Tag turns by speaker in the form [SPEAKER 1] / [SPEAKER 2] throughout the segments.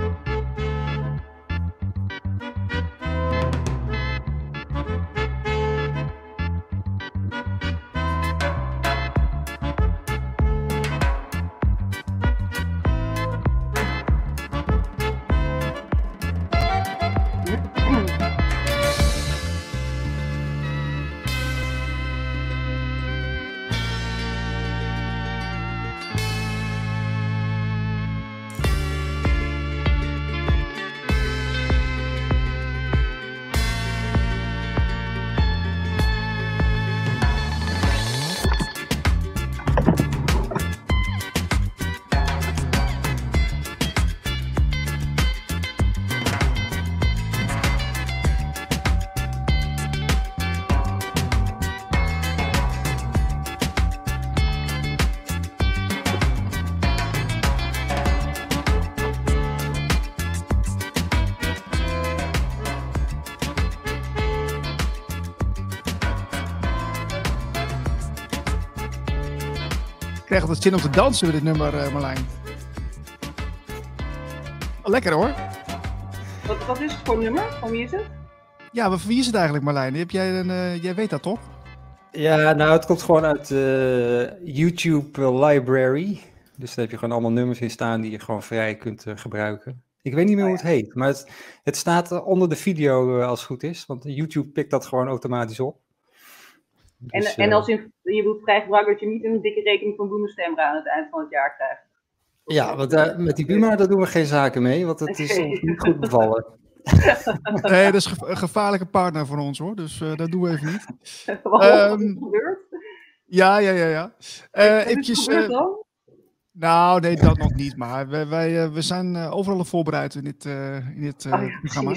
[SPEAKER 1] Ik krijg altijd zin om te dansen met dit nummer, uh, Marlijn. Lekker hoor.
[SPEAKER 2] Wat, wat is het voor nummer? Van wie is het?
[SPEAKER 1] Ja, maar van wie is het eigenlijk, Marlijn? Heb jij, een, uh, jij weet dat toch?
[SPEAKER 3] Ja, nou, het komt gewoon uit uh, YouTube Library. Dus daar heb je gewoon allemaal nummers in staan die je gewoon vrij kunt gebruiken. Ik weet niet meer oh, hoe het heet, maar het, het staat onder de video als het goed is. Want YouTube pikt dat gewoon automatisch op.
[SPEAKER 2] En, dus, en als je, je wilt vrij gebruiken dat je niet een dikke rekening van Boemenstemra aan het eind van het jaar krijgt.
[SPEAKER 3] Ja, want uh, met die Buma daar doen we geen zaken mee, want het is ons niet goed bevallen.
[SPEAKER 1] nee, dat is een gevaarlijke partner voor ons hoor, dus uh, dat doen we even niet.
[SPEAKER 2] Wat um?
[SPEAKER 1] Ja, ja, ja, ja. Uh, eventjes, nou, nee, dat nog niet, maar wij, wij we zijn overal voorbereid in dit, in dit oh, programma.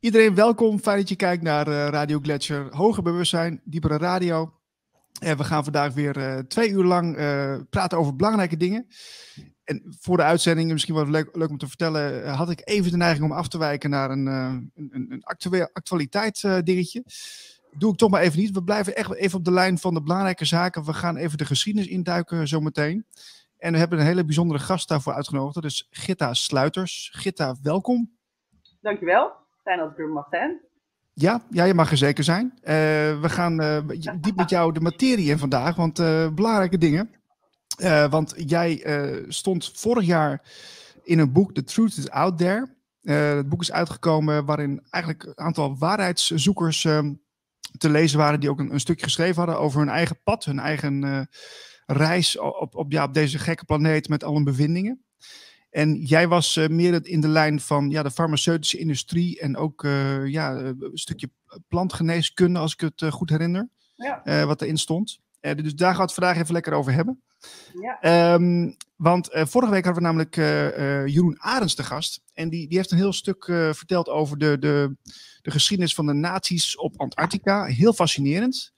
[SPEAKER 1] Iedereen welkom. Fijn dat je kijkt naar uh, Radio Gletscher. Hoger bewustzijn, diepere radio. En we gaan vandaag weer uh, twee uur lang uh, praten over belangrijke dingen. En voor de uitzending, misschien wel leuk, leuk om te vertellen, had ik even de neiging om af te wijken naar een, een, een actueel, actualiteit dingetje. Doe ik toch maar even niet. We blijven echt even op de lijn van de belangrijke zaken. We gaan even de geschiedenis induiken zometeen. En we hebben een hele bijzondere gast daarvoor uitgenodigd. Dat is Gitta Sluiters. Gitta, welkom.
[SPEAKER 2] Dankjewel dat ik er mag zijn.
[SPEAKER 1] Ja, ja, je mag er zeker zijn. Uh, we gaan uh, diep met jou de materie in vandaag, want uh, belangrijke dingen. want jij stond vorig jaar in een boek, The Truth is Out There. het boek is uitgekomen waarin eigenlijk een aantal waarheidszoekers te lezen waren, die ook een, een, stukje geschreven hadden over hun eigen pad, hun eigen reis op, op, ja, op deze gekke planeet met al hun bevindingen. En jij was uh, meer in de lijn van ja, de farmaceutische industrie en ook uh, ja, een stukje plantgeneeskunde, als ik het goed herinner, ja. wat erin stond. dus daar gaan we het vandaag even lekker over hebben. Ja. Um, want vorige week hadden we namelijk Jeroen Arends te gast. En die, die heeft een heel stuk verteld over de, de, de geschiedenis van de naties op Antarctica. Heel fascinerend.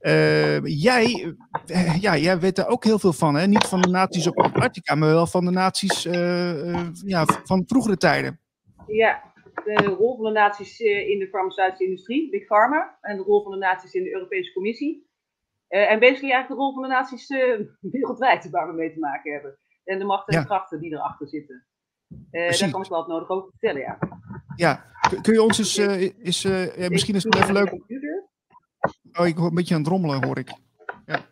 [SPEAKER 1] Uh, jij, uh, ja, jij weet daar ook heel veel van, hè? Niet van de naties op Antarctica, maar wel van de naties uh, ja, van vroegere tijden.
[SPEAKER 2] Ja, de rol van de naties in de farmaceutische industrie, Big Pharma, en de rol van de naties in de Europese Commissie. en basically eigenlijk de rol van de naties wereldwijd waar we mee te maken hebben. En de machten en krachten die erachter zitten. daar kan ik wel wat nodig over vertellen, ja.
[SPEAKER 1] Ja, kun je ons eens, is, misschien is het even leuk... Oh, ik hoor een beetje aan het rommelen, hoor ik. Ja.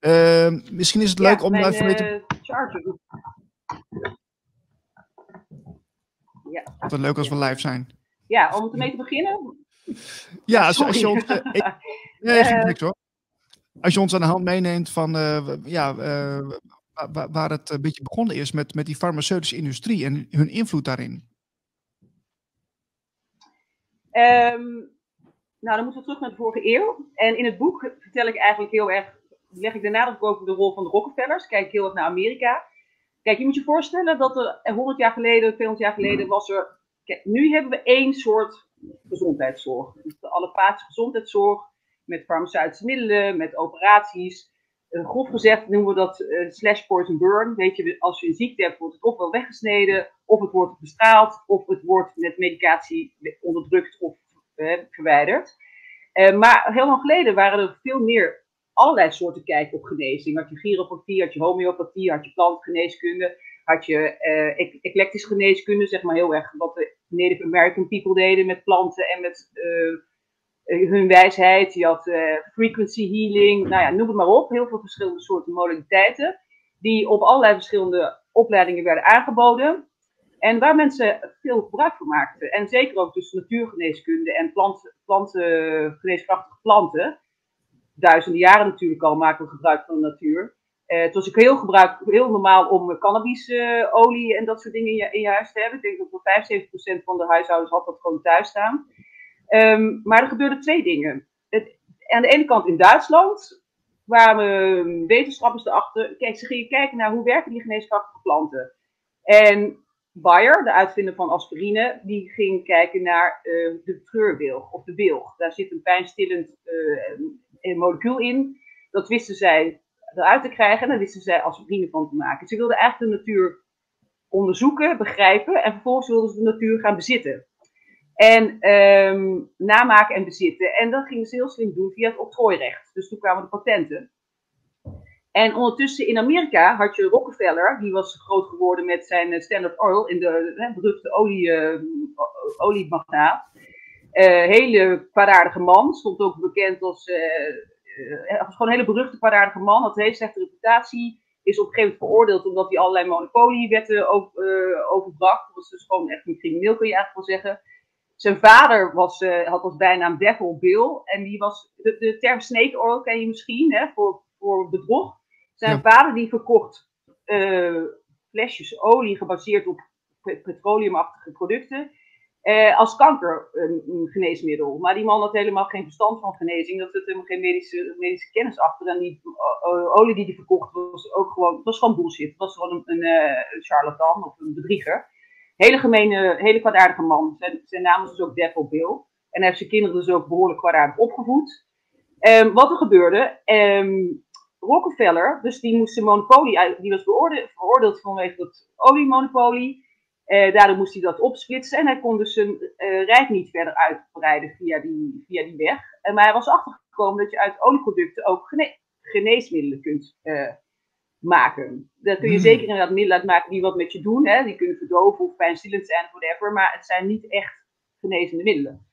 [SPEAKER 1] Uh, misschien is het leuk om even te... charger. Ja. Leuk als we live zijn.
[SPEAKER 2] Ja, om ermee te beginnen.
[SPEAKER 1] Ja, als, als je ons... Uh, nee, geen niks hoor. Als je ons aan de hand meeneemt van ja, waar, waar, het een beetje begonnen is met, met die farmaceutische industrie en hun invloed daarin.
[SPEAKER 2] Um, nou, dan moeten we terug naar de vorige eeuw. En in het boek vertel ik eigenlijk heel erg, leg ik de nadruk over de rol van de Rockefellers. Kijk heel erg naar Amerika. Kijk, je moet je voorstellen dat er 100 jaar geleden, 200 jaar geleden was er. Kijk, nu hebben we één soort gezondheidszorg. Dus de allopathische gezondheidszorg met farmaceutische middelen, met operaties. Uh, grof gezegd noemen we dat uh, slash poison burn. Weet je, als je een ziekte hebt, wordt het ofwel weggesneden, of het wordt bestraald, of het wordt met medicatie onderdrukt of verwijderd. Uh, maar heel lang geleden waren er veel meer allerlei soorten kijken op genezing. Had je chiropractie, had je homeopathie, had je plantgeneeskunde, had je uh, eclectische geneeskunde, zeg maar heel erg wat de Native American people deden met planten en met hun wijsheid. Je had frequency healing, nou ja, noem het maar op. Heel veel verschillende soorten modaliteiten die op allerlei verschillende opleidingen werden aangeboden. En waar mensen veel gebruik van maakten. En zeker ook tussen natuurgeneeskunde en plant, planten, geneeskrachtige planten. Duizenden jaren natuurlijk al maken we gebruik van de natuur. Uh, het was ook heel, gebruik, heel normaal om cannabisolie en dat soort dingen in je, in je, huis te hebben. Ik denk dat voor 75% van de huishoudens had dat gewoon thuis staan. Um, maar er gebeurden twee dingen. Het, aan de ene kant in Duitsland kwamen wetenschappers erachter. Kijk, ze gingen kijken naar hoe werken die geneeskrachtige planten. En Bayer, de uitvinder van aspirine, die ging kijken naar uh, de treurwilg of de wilg. Daar zit een pijnstillend uh, molecuul in. Dat wisten zij eruit te krijgen en daar wisten zij aspirine van te maken. Ze wilden eigenlijk de natuur onderzoeken, begrijpen en vervolgens wilden ze de natuur gaan bezitten. En um, namaken en bezitten. En dat gingen ze heel slim doen via het octrooirecht. Dus toen kwamen de patenten. En ondertussen in Amerika had je Rockefeller, die was groot geworden met zijn eh, Standard Oil, in de hè, beruchte olie, uh, oliemagnaat. Uh, hele kwaadaardige man, stond ook bekend als, uh, gewoon een hele beruchte kwaadaardige man, had een hele slechte reputatie. Is op een gegeven moment veroordeeld omdat hij allerlei monopoliewetten over, overbrak. Dat was dus gewoon echt een crimineel, kun je eigenlijk wel zeggen. Zijn vader was, had als bijnaam Devil Bill. En die was, de, de term snake oil ken je misschien, hè, voor, voor bedrog. Zijn vader die verkocht uh, flesjes olie gebaseerd op petroleumachtige producten. Uh, als kanker een, een, geneesmiddel. Maar die man had helemaal geen verstand van genezing. Dat zit helemaal geen medische, medische kennis achter. En die olie die hij verkocht was ook gewoon, was gewoon bullshit. Het was gewoon een, een charlatan of een bedrieger. Hele gemene, hele kwaadaardige man. Zijn, zijn naam was dus ook Devil Bill. En hij heeft zijn kinderen dus ook behoorlijk kwaadaardig opgevoed. Um, wat er gebeurde, um, Rockefeller, dus die moest zijn monopolie, die was veroordeeld, vanwege het oliemonopolie. Eh, daardoor moest hij dat opsplitsen en hij kon dus zijn uh, rijk niet verder uitbreiden via die, via die weg. En, maar hij was achtergekomen dat je uit olieproducten ook gene geneesmiddelen kunt uh, maken. Daar kun je hmm. zeker inderdaad middelen uit maken die wat met je doen. Hè? Die kunnen verdoven of pijnstillend zijn, whatever. Maar het zijn niet echt genezende middelen.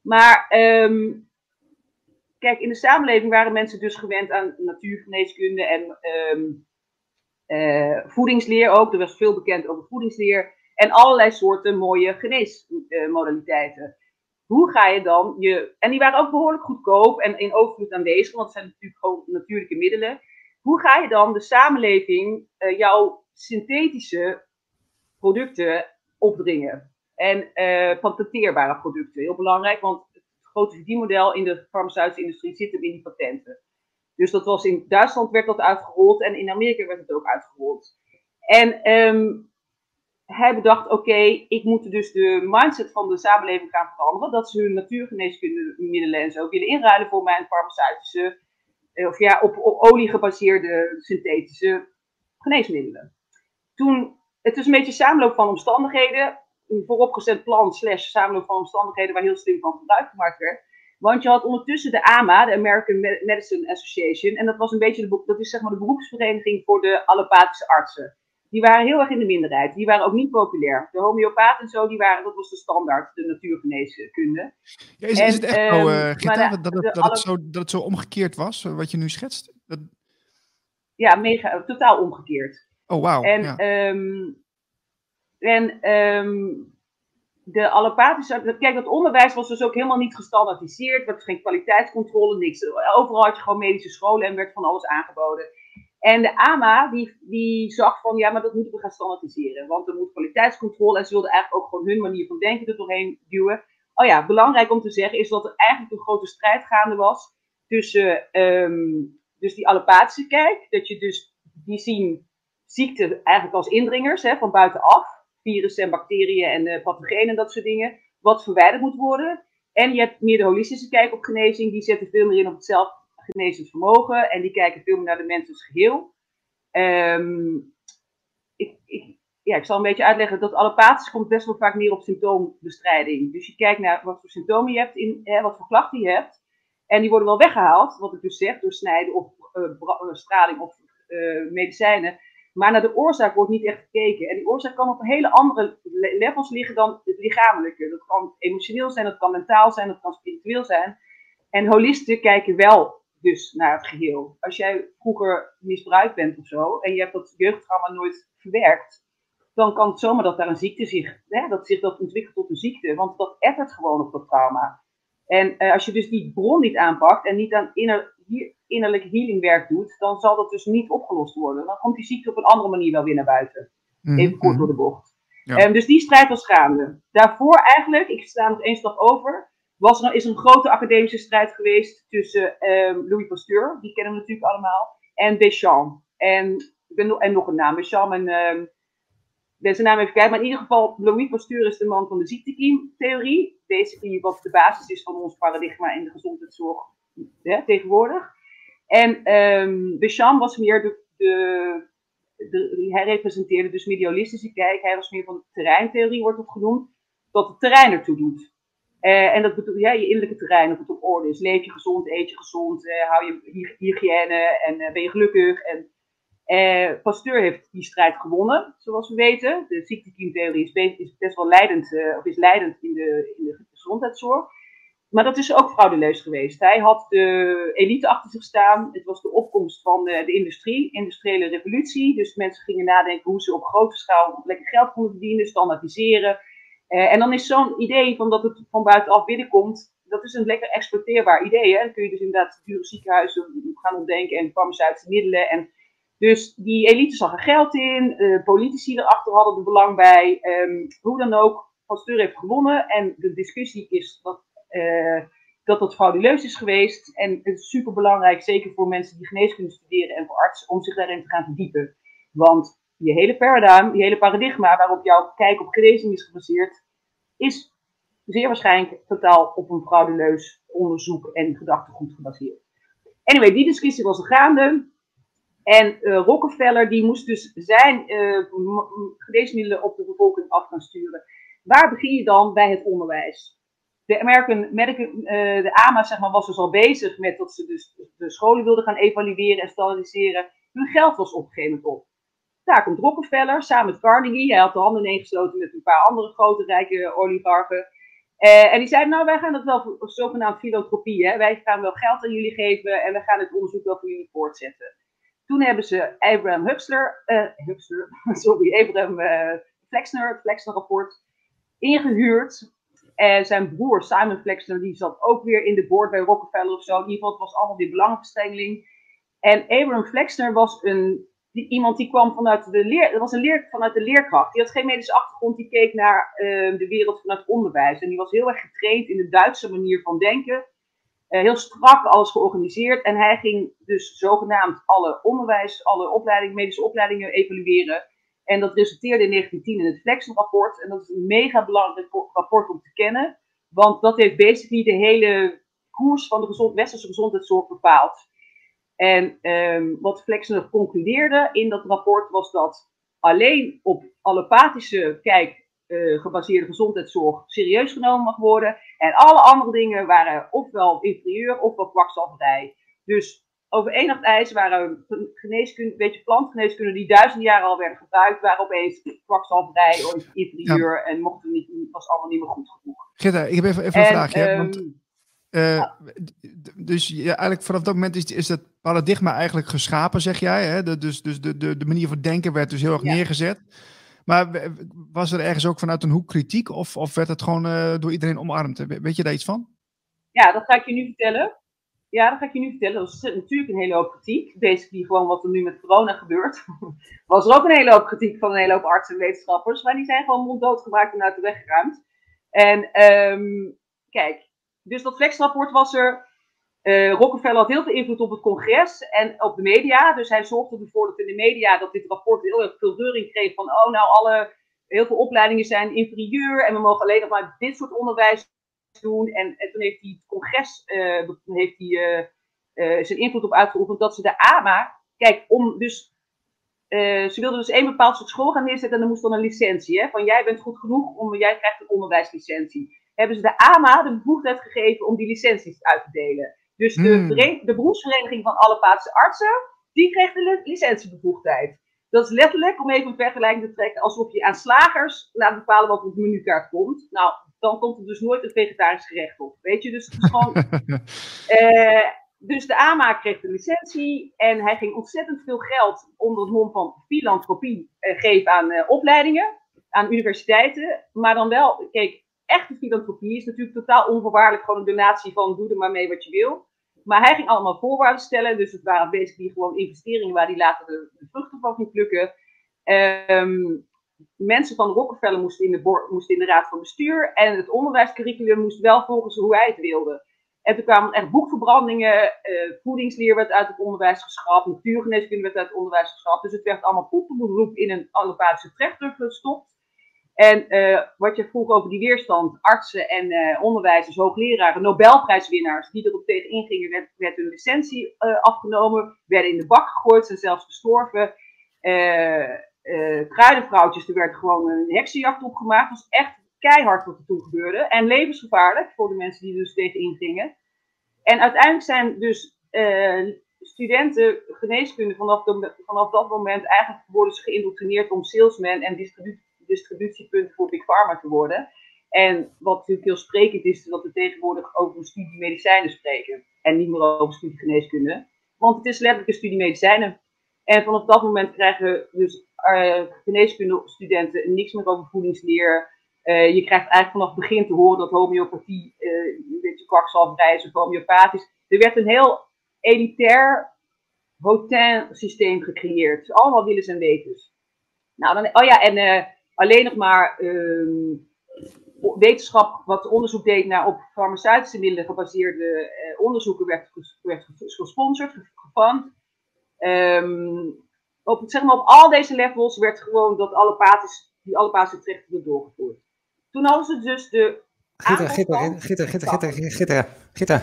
[SPEAKER 2] Maar um, kijk, in de samenleving waren mensen dus gewend aan natuurgeneeskunde en um, uh, voedingsleer ook. Er was veel bekend over voedingsleer en allerlei soorten mooie geneesmodaliteiten. Hoe ga je dan je. En die waren ook behoorlijk goedkoop en in overvloed aanwezig, want het zijn natuurlijk gewoon natuurlijke middelen. Hoe ga je dan de samenleving uh, jouw synthetische producten opdringen? En uh, patenteerbare producten, heel belangrijk, want grote verdienmodel in de farmaceutische industrie zit hem in die patenten. Dus dat was in Duitsland werd dat uitgerold en in Amerika werd het ook uitgerold. En um, hij bedacht, oké, ik moet dus de mindset van de samenleving gaan veranderen. Dat ze hun natuurgeneeskunde middelen en zo willen inruilen voor mijn farmaceutische, eh, of ja, op, op olie gebaseerde synthetische geneesmiddelen. Toen, het is een beetje samenloop van omstandigheden een vooropgezet plan slash samenloop van omstandigheden waar heel slim van gebruik gemaakt werd. Want je had ondertussen de AMA, de American Medicine Association, en dat was een beetje de, dat is zeg maar de beroepsvereniging voor de allopathische artsen. Die waren heel erg in de minderheid. Die waren ook niet populair. De homeopaat en zo, die waren, dat was de standaard, de natuurgeneeskunde.
[SPEAKER 1] Ja, is, is, het echt zo, uh, Gita, dat, dat, dat, het zo, dat het zo omgekeerd was, wat je nu schetst? Dat...
[SPEAKER 2] Ja, mega, totaal omgekeerd.
[SPEAKER 1] Oh, wauw.
[SPEAKER 2] En ja. um, en um, de allopathische. Kijk, dat onderwijs was dus ook helemaal niet gestandaardiseerd. Er werd geen kwaliteitscontrole, niks. Overal had je gewoon medische scholen en werd van alles aangeboden. En de AMA, die, die zag van, ja, maar dat moeten we gaan standaardiseren. Want er moet kwaliteitscontrole en ze wilden eigenlijk ook gewoon hun manier van denken er doorheen duwen. Oh ja, belangrijk om te zeggen is dat er eigenlijk een grote strijd gaande was tussen um, dus die allopathische kijk. Dat je dus, die zien ziekte eigenlijk als indringers hè, van buitenaf virussen en bacteriën en uh, pathogenen en dat soort dingen, wat verwijderd moet worden. En je hebt meer de holistische kijk op genezing, die zetten veel meer in op het zelfgenezend vermogen en die kijken veel meer naar de mens als geheel. Um, ik, ik, ja, ik zal een beetje uitleggen dat allopathisch komt best wel vaak neer op symptoombestrijding. Dus je kijkt naar wat voor symptomen je hebt, in, hè, wat voor klachten je hebt. En die worden wel weggehaald, wat ik dus zeg, door snijden of uh, straling of medicijnen. Maar naar de oorzaak wordt niet echt gekeken. En die oorzaak kan op hele andere levels liggen dan het lichamelijke. Dat kan emotioneel zijn, dat kan mentaal zijn, dat kan spiritueel zijn. En holisten kijken wel dus naar het geheel. Als jij vroeger misbruikt bent of zo, en je hebt dat jeugdtrauma nooit verwerkt, dan kan het zomaar dat daar een ziekte zich, hè, dat zich dat ontwikkelt tot een ziekte. Want dat ettert gewoon op dat trauma. En uh, als je dus die bron niet aanpakt en niet aan inner, hier, innerlijk healingwerk doet, dan zal dat dus niet opgelost worden. Dan komt die ziekte op een andere manier wel weer naar buiten. Mm, Even kort mm. door de bocht. Ja. Um, dus die strijd was gaande. Daarvoor eigenlijk, ik sta nog één stap over, was er, is een grote academische strijd geweest tussen um, Louis Pasteur, die kennen we natuurlijk allemaal, en Deschamps. En, en nog een naam, Deschamps en um, ben zijn naam even kijken, maar in ieder geval, Louis Pasteur is de man van de ziektekiemtheorie. Basically wat de basis is van ons paradigma in de gezondheidszorg tegenwoordig. En um, was meer de, de, hij representeerde dus medialistische kijk. Hij was meer van de terreintheorie, wordt het genoemd, dat het terrein ertoe doet. Uh, en dat bedoelt ja, je innerlijke terrein, of het op orde is. Leef je gezond, eet je gezond, uh, hou je hygiëne en uh, ben je gelukkig. En Pasteur heeft die strijd gewonnen, zoals we weten. De ziektekiemtheorie is, is best wel leidend, of is leidend in de, in de gezondheidszorg. Maar dat is ook fraudeleus geweest. Hij had de elite achter zich staan. Het was de opkomst van de, de industrie, industriële revolutie. Dus mensen gingen nadenken hoe ze op grote schaal lekker geld konden verdienen, standaardiseren. Uh, en dan is zo'n idee van dat het van buitenaf binnenkomt, dat is een lekker exploiteerbaar idee. Hè? Dan kun je dus inderdaad dure ziekenhuizen gaan ontdenken en farmaceutische middelen. En dus die elite zag er geld in, uh, politici erachter hadden er belang bij. Um, hoe dan ook, Pasteur heeft gewonnen. En de discussie is dat dat dat frauduleus is geweest. En het is super belangrijk, zeker voor mensen die geneeskunde studeren en voor artsen, om zich daarin te gaan verdiepen. Want je hele paradigma, je hele paradigma waarop jouw kijk op genezing is gebaseerd, is zeer waarschijnlijk totaal op een frauduleus onderzoek en gedachtegoed gebaseerd. Anyway, die discussie was gaande. En uh, Rockefeller die moest dus zijn uh, geneesmiddelen op de bevolking af gaan sturen. Waar begin je dan bij het onderwijs? De American Medical, uh, de AMA zeg maar, was dus al bezig met dat ze dus de scholen wilden gaan evalueren en standaardiseren. Hun geld was op een gegeven moment op. Daar komt Rockefeller samen met Carnegie. Hij had de handen ineengesloten met een paar andere grote rijke oligarchen. Uh, en die zeiden, nou wij gaan het wel zogenaamd filantropie. Hè? Wij gaan wel geld aan jullie geven en we gaan het onderzoek wel voor jullie voortzetten. Toen hebben ze Abraham Huxler, Huxler sorry, Abraham Flexner, het Flexner-rapport, ingehuurd. En zijn broer Simon Flexner, die zat ook weer in de board bij Rockefeller of zo. In ieder geval, het was allemaal weer belangenverstrengeling. En Abraham Flexner was een, iemand die kwam vanuit de leer, was een leer, vanuit de leerkracht. Die had geen medische achtergrond, die keek naar uh, de wereld vanuit onderwijs. En die was heel erg getraind in de Duitse manier van denken. Uh, heel strak alles georganiseerd. En hij ging dus zogenaamd alle onderwijs, alle medische opleidingen evalueren. En dat resulteerde in 1910 in het Flexen-rapport. En dat is een mega belangrijk rapport om te kennen. Want dat heeft basically de hele koers van de westerse gezondheidszorg bepaald. En um, wat Flexner concludeerde in dat rapport was dat alleen op allopathische kijk uh, gebaseerde gezondheidszorg serieus genomen mag worden. En alle andere dingen waren ofwel inferieur ofwel kwakzalverij. Dus over één nacht ijs waren geneeskunde, beetje plantgeneeskunde die duizenden jaren al werden gebruikt, waren opeens kwakzalverij of interieur ja. en mochten niet, was allemaal niet meer goed genoeg.
[SPEAKER 1] Gitta, ik heb even, even een vraagje. Um, want, uh, ja. Dus ja, eigenlijk vanaf dat moment is, is dat paradigma eigenlijk geschapen, zeg jij. Hè? De, dus dus de, de, de manier van denken werd dus heel erg ja. neergezet. Maar was er ergens ook vanuit een hoek kritiek of, of werd het gewoon uh, door iedereen omarmd? Weet je daar iets van?
[SPEAKER 2] Ja, dat ga ik je nu vertellen. Ja, dat ga ik je nu vertellen. Dat is natuurlijk een hele hoop kritiek. Basically gewoon wat er nu met corona gebeurt. was er ook een hele hoop kritiek van een hele hoop artsen en wetenschappers. Maar die zijn gewoon monddood gemaakt en uit de weg geruimd. En um, kijk, dus dat flexrapport was er. Uh, Rockefeller had heel veel invloed op het congres en op de media. Dus hij zorgde ervoor dat in de media dat dit rapport heel erg veel reuring kreeg van oh nou alle, heel veel opleidingen zijn inferieur en we mogen alleen nog maar dit soort onderwijs doen. En, en toen heeft hij het congres uh, heeft hij, uh, uh, zijn invloed op uitgeoefend dat ze de AMA, kijk, om dus, ze wilden dus één bepaald soort school gaan neerzetten en dan moest dan een licentie, hè, van jij bent goed genoeg, om, jij krijgt een onderwijslicentie. Hebben ze de AMA de bevoegdheid gegeven om die licenties uit te delen. Dus de, mm. de beroepsvereniging van alle Paatse artsen, die kreeg de licentiebevoegdheid. Dat is letterlijk, om even een vergelijking te trekken, alsof je aan slagers laat bepalen wat op de menukaart komt. Nou, dan komt er dus nooit een vegetarisch gerecht op. Weet je, dus het is gewoon. uh, dus de aanmaak kreeg de licentie en hij ging ontzettend veel geld onder het mom van filantropie uh, geven aan uh, opleidingen, aan universiteiten. Maar dan wel, kijk, echte filantropie is natuurlijk totaal onvoorwaardelijk gewoon een donatie van doe er maar mee wat je wil. Maar hij ging allemaal voorwaarden stellen. Dus het waren basically gewoon investeringen waar hij later de, de vruchten van ging plukken. Um, mensen van Rockefeller moesten in, de moesten in de raad van bestuur. En het onderwijscurriculum moest wel volgens hoe hij het wilde. En toen kwamen echt boekverbrandingen. Uh, voedingsleer werd uit het onderwijs geschrapt. Natuurgeneeskunde werd uit het onderwijs geschrapt. Dus het werd allemaal poepelberoep in een allopathische trechtdruk gestopt. En uh, wat je vroeg over die weerstand, artsen en uh, onderwijzers, hoogleraren, Nobelprijswinnaars die erop tegen ingingen, werd, werd hun licentie uh, afgenomen, werden in de bak gegooid, zijn zelfs gestorven. kruidenvrouwtjes, er werd gewoon een heksenjacht opgemaakt. Het was echt keihard wat er toen gebeurde en levensgevaarlijk voor de mensen die er dus tegen ingingen. En uiteindelijk zijn dus studenten geneeskunde vanaf, vanaf dat moment eigenlijk worden ze geïndoctrineerd om salesmen en distributie distributiepunt voor Big Pharma te worden. En wat natuurlijk heel sprekend is, dat we tegenwoordig over studie medicijnen spreken. En niet meer over studie geneeskunde. Want het is letterlijk een studie medicijnen. En vanaf dat moment krijgen dus uh, geneeskundestudenten niks meer over voedingsleer. Uh, je krijgt eigenlijk vanaf het begin te horen dat homeopathie uh, een beetje kwakzalverij is of homeopathisch. Er werd een heel elitair hotel systeem gecreëerd. Allemaal willens en wetens. Nou, dan, oh ja, en alleen nog maar uh, wetenschap wat onderzoek deed naar op farmaceutische middelen gebaseerde uh, onderzoeken werd, werd gesponsord, gefund. Um, op, zeg maar, op al deze levels werd gewoon dat allopathisch, die allopathische trechter doorgevoerd. Toen hadden ze dus de.
[SPEAKER 3] Gitter, gitter, gitter, gitter, gitter, gitter, gitter.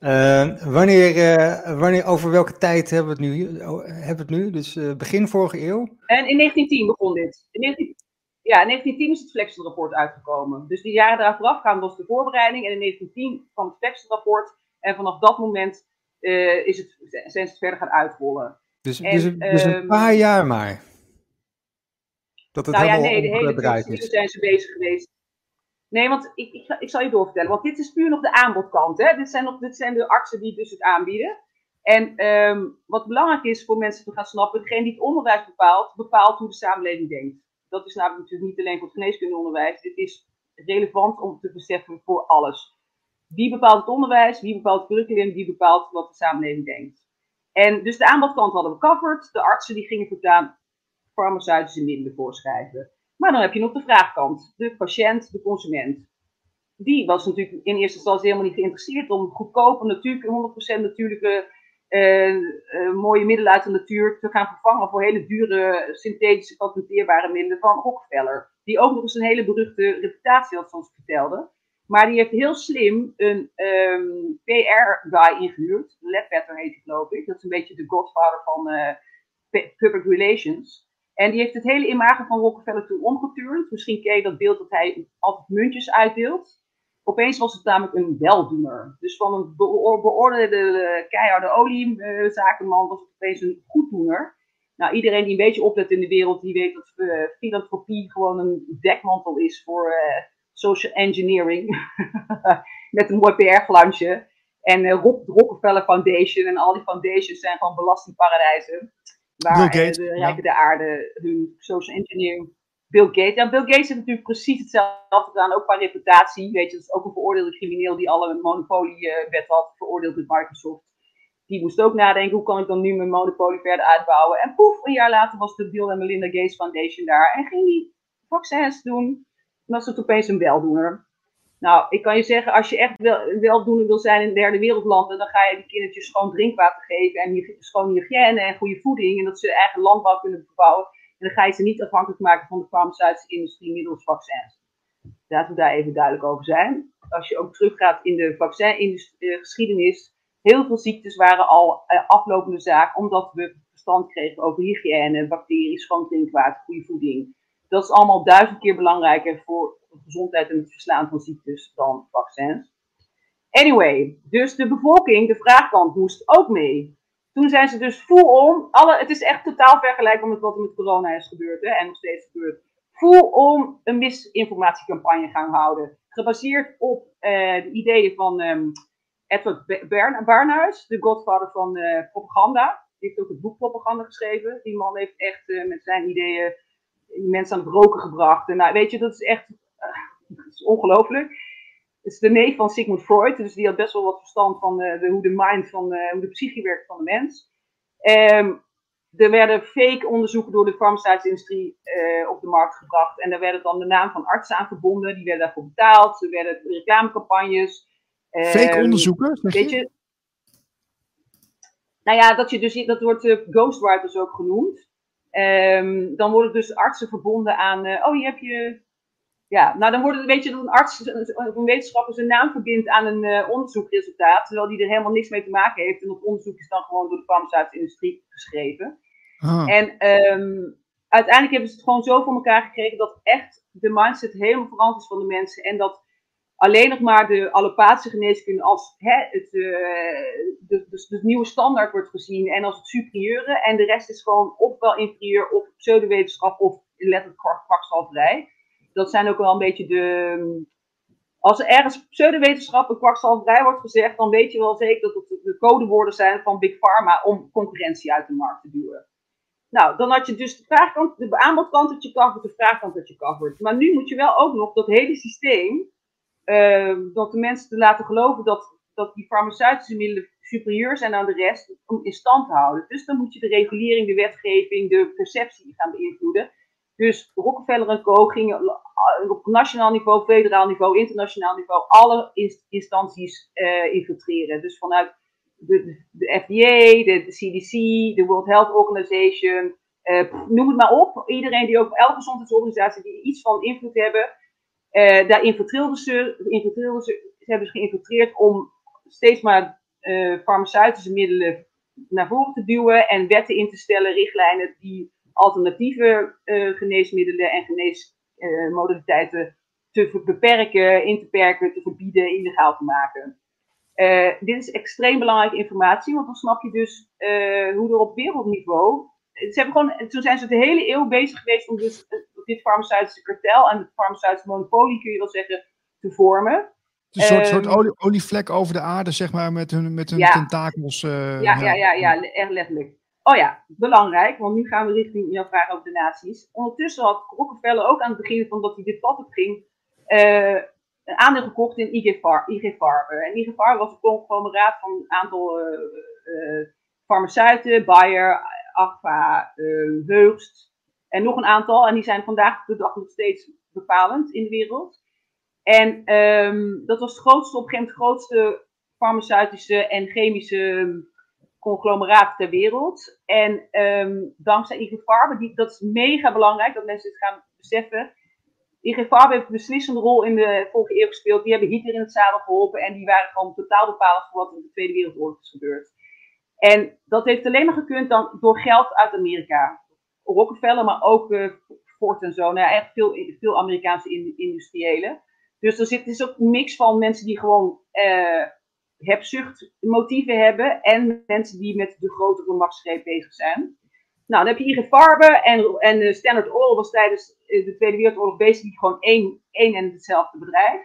[SPEAKER 3] Uh, wanneer, uh, wanneer, over welke tijd hebben we het nu? Hebben we het nu? Dus uh, begin vorige eeuw?
[SPEAKER 2] En in 1910 begon dit. In 19, ja, in 1910 is het Flexel-rapport uitgekomen. Dus die jaren daar voorafgaan was de voorbereiding. En in 1910 kwam het Flexel-rapport. En vanaf dat moment uh, is het, zijn ze het verder gaan uitrollen.
[SPEAKER 3] Dus, en, dus, dus een um, paar jaar maar?
[SPEAKER 2] Dat het nou ja, nee, de hele tijd zijn ze bezig geweest. Nee, want ik, ik, ik, zal je doorvertellen. Want dit is puur nog de aanbodkant. Hè? Dit, zijn nog, dit zijn de artsen die dus het aanbieden. En um, wat belangrijk is voor mensen te gaan snappen, degene die het onderwijs bepaalt, bepaalt hoe de samenleving denkt dat is namelijk natuurlijk niet alleen voor het geneeskundeonderwijs. Dit is relevant om te beseffen voor alles. Wie bepaalt het onderwijs, wie bepaalt het curriculum, wie bepaalt wat de samenleving denkt. En dus de aanbodkant hadden we covered. De artsen die gingen voortaan farmaceutische middelen voorschrijven. Maar dan heb je nog de vraagkant, de patiënt, de consument. Die was natuurlijk in eerste instantie helemaal niet geïnteresseerd om goedkope, natuurlijk 100% natuurlijke mooie middelen uit de natuur te gaan vervangen voor hele dure synthetische patenteerbare middelen van Rockefeller. Die ook nog eens een hele beruchte reputatie had, zoals ik vertelde. Maar die heeft heel slim een ehm, PR-guy ingehuurd. Ledbetter heet hij geloof ik. Dat is een beetje de godfather van uh, public relations. En die heeft het hele imago van Rockefeller toen omgeturnd. Misschien ken je dat beeld dat hij altijd muntjes uitdeelt. Opeens was het namelijk een weldoener. Dus van een beoordeelde keiharde oliezakenman was het opeens een goeddoener. Nou, iedereen die een beetje oplet in de wereld, die weet dat uh, filantropie gewoon een dekmantel is voor uh, social engineering. Met een mooi PR-glansje. En uh, Rockefeller Foundation en al die foundations zijn gewoon belastingparadijzen. Waar de rijken der aarde hun social engineering Bill Gates. Ja, Bill Gates heeft natuurlijk precies hetzelfde gedaan, ook qua reputatie. Weet je, dat is ook een veroordeelde crimineel die alle monopoliewet had, veroordeeld met Microsoft. Die moest ook nadenken, hoe kan ik dan nu mijn monopolie verder uitbouwen? En poef, een jaar later was de Bill en Melinda Gates Foundation daar. En ging die vaccins doen. En was het opeens een weldoener. Nou, ik kan je zeggen, als je echt wel, weldoener wil zijn in derde wereldlanden, dan ga je die kindertjes schoon drinkwater geven en schoon hygiëne en goede voeding. En dat ze eigen landbouw kunnen verbouwen. En dan ga je ze niet afhankelijk maken van de farmaceutische industrie middels vaccins. Laten we daar even duidelijk over zijn. Als je ook teruggaat in de vaccingeschiedenis, heel veel ziektes waren al uh, aflopende zaak, omdat we verstand kregen over hygiëne, bacteriën, schoon drinkwater, goede voeding. Dat is allemaal duizend keer belangrijker voor de gezondheid en het verslaan van ziektes dan vaccins. Anyway, dus de bevolking, de vraagkant moest ook mee. Toen zijn ze dus full on, alle, het is echt totaal vergelijkbaar met wat er met corona is gebeurd hè, en nog steeds gebeurt. Full on een misinformatiecampagne gaan houden. Gebaseerd op de ideeën van um, Edward Barnhuis, de godvader van propaganda. Die heeft ook het boek Propaganda geschreven. Die man heeft echt met zijn ideeën mensen aan het roken gebracht. En nou, weet je, dat is echt ongelooflijk. Het is de neef van Sigmund Freud, dus die had best wel wat verstand van uh, de, hoe de mind, van uh, hoe de psyche werkt van de mens. Um, er werden fake onderzoeken door de farmaceutische industrie op de markt gebracht. En daar werden dan de naam van artsen aan verbonden. Die werden daarvoor betaald. Er werden reclamecampagnes.
[SPEAKER 1] Fake um, onderzoeken?
[SPEAKER 2] Weet je? Nou ja, dat, je dus, dat wordt ghostwriters ook genoemd. Um, dan worden dus artsen verbonden aan, uh, oh, hier heb je. Ja, nou dan worden, weet je, dat een arts of een wetenschapper zijn naam verbindt aan een uh, onderzoekresultaat, terwijl die er helemaal niks mee te maken heeft. En dat onderzoek is dan gewoon door de farmaceutische industrie geschreven. Ah. En um, uiteindelijk hebben ze het gewoon zo voor elkaar gekregen dat echt de mindset helemaal veranderd is van de mensen. En dat alleen nog maar de allopathische geneeskunde als hè, het, uh, de, de, nieuwe standaard wordt gezien en als het superieure. En de rest is gewoon ofwel inferieur of pseudowetenschap of letterlijk kwakzalverij. Dat zijn ook wel een beetje de... Als er ergens pseudowetenschap en kwakzalverij wordt gezegd, dan weet je wel zeker dat het de codewoorden zijn van Big Pharma om concurrentie uit de markt te duwen. Nou, dan had je dus de, vraagkant, de aanbodkant dat je covert, de vraagkant dat je covert. Maar nu moet je wel ook nog dat hele systeem uh, dat de mensen te laten geloven dat, dat die farmaceutische middelen superieur zijn aan de rest om in stand te houden. Dus dan moet je de regulering, de wetgeving, de perceptie gaan beïnvloeden. Dus Rockefeller en Co. gingen op nationaal niveau, federaal niveau, internationaal niveau alle instanties uh, infiltreren. Dus vanuit de, de FDA, de, CDC, de World Health Organization, uh, noem het maar op. Iedereen die ook, elke gezondheidsorganisatie die iets van invloed hebben, daar infiltreerden ze, ze, ze hebben ze geïnfiltreerd om steeds maar farmaceutische middelen naar voren te duwen en wetten in te stellen, richtlijnen die alternatieve uh, geneesmiddelen en geneesmodaliteiten te beperken, in te perken, te verbieden, illegaal te maken. dit is extreem belangrijke informatie, want dan snap je dus hoe er op wereldniveau. Ze hebben gewoon, toen zijn ze de hele eeuw bezig geweest om dus dit farmaceutische kartel en het farmaceutische monopolie, kun je wel zeggen, te vormen.
[SPEAKER 1] Een soort, soort ehm, olie, olievlek over de aarde, zeg maar, met hun, met hun tentakels.
[SPEAKER 2] Uh, ja, ja, ja, ja, echt letterlijk. Oh ja, belangrijk, want nu gaan we richting jouw vraag over de naties. Ondertussen had Rockefeller ook aan het begin van dat hij dit pad op ging, uh, een aandeel gekocht in IG, Far IG Farben. En IG was een conglomeraat van een aantal uh, farmaceuten, Bayer, Agfa, Heugst, en nog een aantal, en die zijn vandaag de dag nog steeds bepalend in de wereld. En um, dat was het grootste, op een gegeven moment grootste farmaceutische en chemische conglomeraat ter wereld. En um, dankzij IG Farben, die, dat is mega belangrijk dat mensen dit gaan beseffen. IG Farben heeft een beslissende rol in de vorige eeuw gespeeld. Die hebben Hitler in het zadel geholpen en die waren gewoon totaal bepalend voor wat in de Tweede Wereldoorlog is gebeurd. En dat heeft alleen maar gekund dan door geld uit Amerika. Rockefeller, maar ook uh, Ford en zo. Nou echt veel, veel Amerikaanse in, industriëlen. Dus er zit dus ook een mix van mensen die gewoon uh, hebzuchtmotieven hebben en mensen die met de grotere machtsgreep bezig zijn. Nou, dan heb je IG Farben en, en Standard Oil was tijdens de Tweede Wereldoorlog bezig gewoon één, één en hetzelfde bedrijf.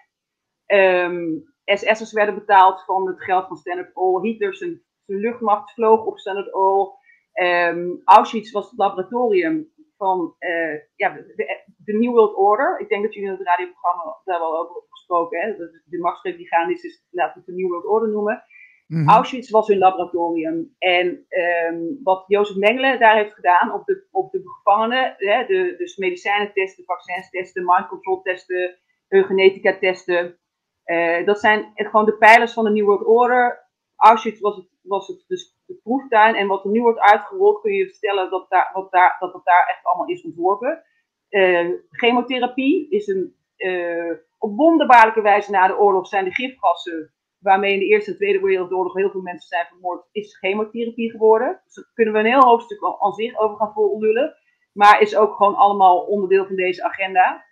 [SPEAKER 2] Um, ehm, SS'ers werden betaald van het geld van Standard Oil. Hitler zijn, zijn luchtmacht vloog op Standard Oil. Um, Auschwitz was het laboratorium van uh, ja, de, de, New World Order. Ik denk dat jullie in het radioprogramma daar wel over gesproken hebben. De machtsgreep die gaan is, is laten we het de New World Order noemen. Mm Auschwitz was hun laboratorium. En um, wat Jozef Mengele daar heeft gedaan op de, op de gevangenen, hè, de, dus medicijnentesten, vaccinstesten, mind control testen, genetica testen. Uh, dat zijn gewoon de pijlers van de New World Order. Auschwitz was het, was het dus de proeftuin. En wat er nu wordt uitgerold, kun je stellen dat, daar, wat daar, dat het daar echt allemaal is ontworpen. Uh, chemotherapie is een, uh, op wonderbaarlijke wijze na de oorlog zijn de gifgassen, waarmee in de Eerste en Tweede Wereldoorlog heel veel mensen zijn vermoord, is chemotherapie geworden. Dus daar kunnen we een heel hoofdstuk aan zich over gaan volullen. Maar is ook gewoon allemaal onderdeel van deze agenda.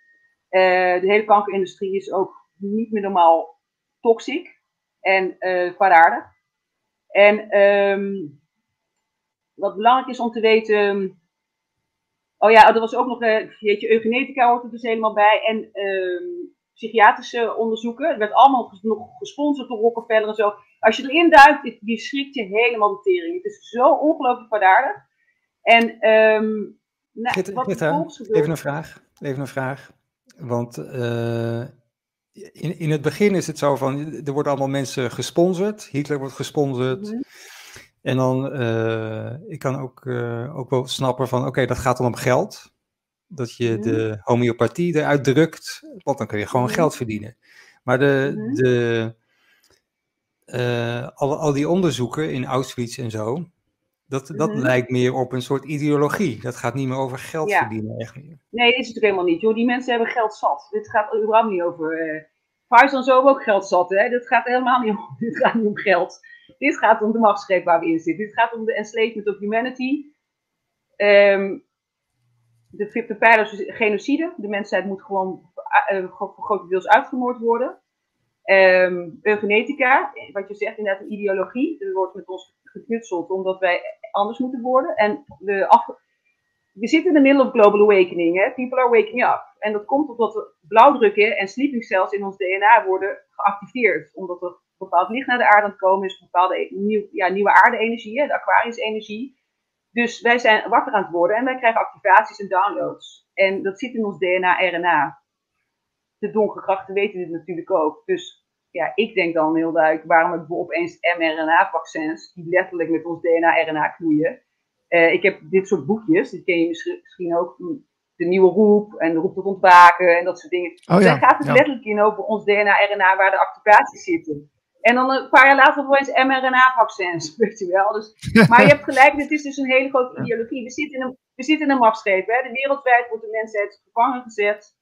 [SPEAKER 2] Uh, de hele kankerindustrie is ook niet meer normaal toxic en kwaadaardig. En um, wat belangrijk is om te weten. Oh ja, er was ook nog, uh, je, eugenetica hoort er dus helemaal bij. En ehm, psychiatrische onderzoeken. Het werd allemaal nog gesponsord door Rockefeller en zo. Als je erin duikt, die schrikt je helemaal de tering. Het is zo ongelooflijk waardaardig. En um,
[SPEAKER 3] nou, wat even een vraag. Even een vraag. Want uh, in, in het begin is het zo van, er worden allemaal mensen gesponsord. Hitler wordt gesponsord. Mhm. En dan, uh, ik kan ook, uh, ook wel snappen van, oké, dat gaat dan om geld. Dat je mhm. de homeopathie eruit drukt, want dan kun je gewoon mhm. geld verdienen. Maar de, de, uh, al, al die onderzoeken in Auschwitz en zo, dat, dat lijkt meer op een soort ideologie. Dat gaat niet meer over geld verdienen. Echt meer.
[SPEAKER 2] Nee, dat is het helemaal niet. Joh. Die mensen hebben geld zat. Dit gaat überhaupt niet over. Uh, Faisal zo ook geld zat. Hè? Dit gaat helemaal niet om, dit gaat niet om geld. Dit gaat om de machtsgreep waar we in zitten. Dit gaat om de enslavement of humanity. Um, de fifth pijlers genocide. De mensheid moet gewoon uh, grotendeels uitgemoord worden. Um, eugenetica, wat je zegt, inderdaad een ideologie. Er wordt met ons geknutseld omdat wij anders moeten worden. En de we zitten in de middle of global awakening. Hè? People are waking up. En dat komt omdat blauwdrukken en sleeping cells in ons DNA worden geactiveerd. Omdat er bepaald licht naar de aarde aan het komen is, bepaalde e- nieuw, ja, nieuwe aarde-energie, de Aquarius-energie. Dus wij zijn wakker aan het worden en wij krijgen activaties en downloads. En dat zit in ons DNA-RNA. De donkere krachten weten dit natuurlijk ook. Dus ja, ik denk dan heel duidelijk, waarom hebben we opeens mRNA-vaccins, die letterlijk met ons DNA-RNA knoeien. Uh, ik heb dit soort boekjes, die ken je misschien ook, de nieuwe roep en de roep tot ontwaken en dat soort dingen. Oh, ja. Daar gaat het letterlijk in over ons DNA-RNA waar de activaties zitten. En dan een paar jaar later opeens mRNA-vaccins, weet je wel. Dus, maar je hebt gelijk, dit is dus een hele grote ideologie. We zitten in een, we zitten in een machtsgreep. Hè. De wereldwijd wordt de mensheid gevangen gezet.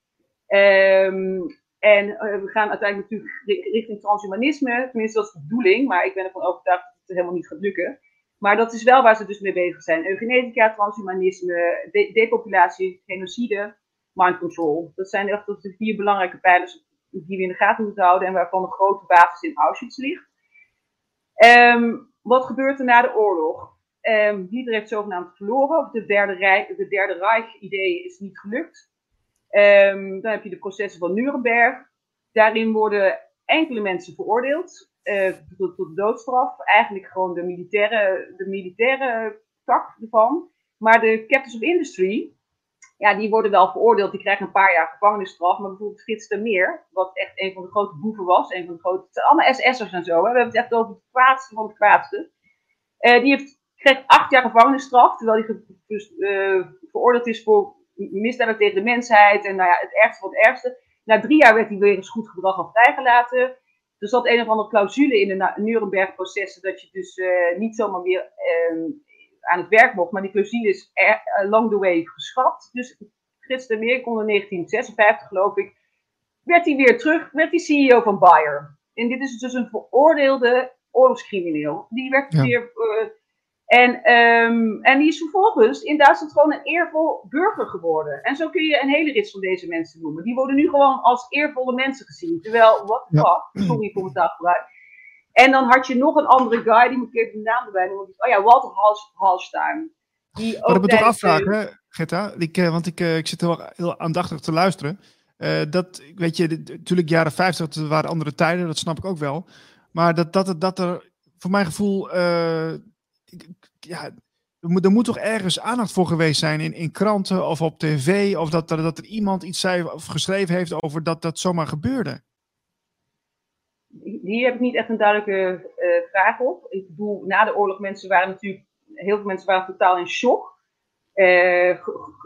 [SPEAKER 2] Um, en uh, we gaan uiteindelijk natuurlijk richting transhumanisme. Tenminste, dat is de bedoeling. Maar ik ben ervan overtuigd dat het helemaal niet gaat lukken. Maar dat is wel waar ze dus mee bezig zijn. Eugenetica, transhumanisme, de depopulatie, genocide, mind control. Dat zijn echt de vier belangrijke pijlers die we in de gaten moeten houden en waarvan een grote basis in Auschwitz ligt. Um, wat gebeurt er na de oorlog? Um, Hitler heeft zogenaamd verloren. De derde, Rijk, de derde Reich-idee is niet gelukt. Um, dan heb je de processen van Nuremberg. Daarin worden enkele mensen veroordeeld uh, tot, tot doodstraf. Eigenlijk gewoon de militaire, de militaire tak ervan. Maar de captains of industry, ja, die worden wel veroordeeld. Die krijgen een paar jaar gevangenisstraf. Maar bijvoorbeeld Frits de Meer, wat echt een van de grote boeven was. Een van de grote, het zijn allemaal SS'ers en zo. Hè. We hebben het echt over het kwaadste van het kwaadste. Uh, die heeft, kreeg acht jaar gevangenisstraf. Terwijl hij dus, uh, veroordeeld is voor misdaden tegen de mensheid. En nou ja, het ergste van het ergste. Na drie jaar werd hij weer eens goed gedrag al vrijgelaten. Er zat een of andere clausule in de Nuremberg-processen dat je dus uh, niet zomaar weer uh, aan het werk mocht. Maar die clausule is er, along the way geschrapt. Dus de Meer kon in 1956, geloof ik, werd hij weer terug, werd hij CEO van Bayer. En dit is dus een veroordeelde oorlogscrimineel. Die werd ja. weer uh, en, um, en die is vervolgens in Duitsland gewoon een eervol burger geworden. En zo kun je een hele rits van deze mensen noemen. Die worden nu gewoon als eervolle mensen gezien. Terwijl, wat the fuck, sorry voor taalgebruik. En dan had je nog een andere guy, die moet ik even de naam erbij noemen. Oh ja, Walter Hallstein.
[SPEAKER 1] Die ook oh, dat moet ik toch afvragen, Getta? Ik, uh, want ik, uh, ik zit heel, heel aandachtig te luisteren. Uh, dat, weet je, natuurlijk jaren 50, dat waren andere tijden, dat snap ik ook wel. Maar dat, dat, dat er, voor mijn gevoel ja, er moet toch ergens aandacht voor geweest zijn in, in kranten of op tv, of dat er, dat er iemand iets zei of geschreven heeft over dat dat zomaar gebeurde?
[SPEAKER 2] Hier heb ik niet echt een duidelijke uh, vraag op. Ik bedoel, na de oorlog, mensen waren natuurlijk, heel veel mensen waren totaal in shock. Uh,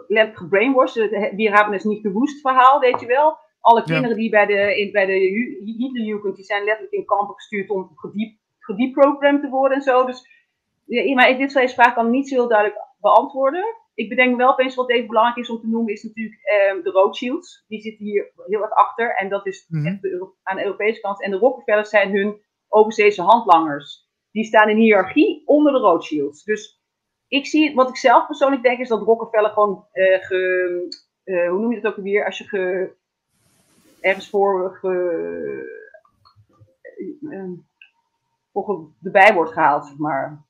[SPEAKER 2] letterlijk gebrainwashed. Wir hebben is niet woest verhaal, weet je wel. Alle kinderen die bij de, in, bij de Hitlerjugend, die zijn letterlijk in kampen gestuurd om gedeprogrammed te worden en zo. Dus ja, maar dit soort vraag kan niet zo heel duidelijk beantwoorden. Ik bedenk wel opeens wat even belangrijk is om te noemen, is natuurlijk eh, de Rothschilds. Die zitten hier heel erg achter en dat is mm echt de, aan de Europese kant. En de Rockefellers zijn hun overzeese handlangers. Die staan in hiërarchie onder de Rothschilds. Dus ik zie, wat ik zelf persoonlijk denk, is dat Rockefeller gewoon, uh, ge, uh, hoe noem je het ook weer, als je ge, ergens voor, ge, uh, voor erbij wordt gehaald, zeg maar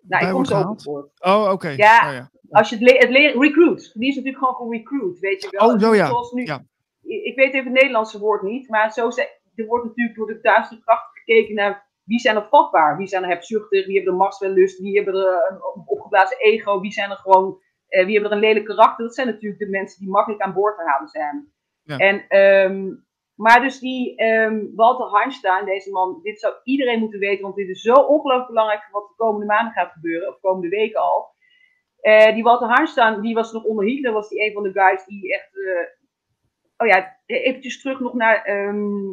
[SPEAKER 2] Nou, ik kom zo.
[SPEAKER 1] Oh, oké.
[SPEAKER 2] Ja.
[SPEAKER 1] Oh, ja.
[SPEAKER 2] Als je het, le het recruit, die is natuurlijk gewoon voor recruit, weet je wel.
[SPEAKER 1] Oh, zo ja.
[SPEAKER 2] Zoals nu,
[SPEAKER 1] Ja.
[SPEAKER 2] Ik weet even het Nederlandse woord niet, maar zo ze, er wordt natuurlijk door de Duitse kracht gekeken naar wie zijn er vatbaar, wie zijn er hebzuchtig, wie hebben er machtswellust, wie hebben er een opgeblazen ego, wie zijn er gewoon, eh, wie hebben er een lelijk karakter. Dat zijn natuurlijk de mensen die makkelijk aan boord te halen zijn.
[SPEAKER 1] Ja.
[SPEAKER 2] En, ehm, maar dus die ehm, Walter Einstein, deze man, dit zou iedereen moeten weten, want dit is zo ongelooflijk belangrijk voor wat de komende maanden gaat gebeuren, of komende weken al. Eh, die Walter Einstein, die was nog onder Hitler, was die een van de guys die echt. eh, oh ja, eventjes terug nog naar ehm,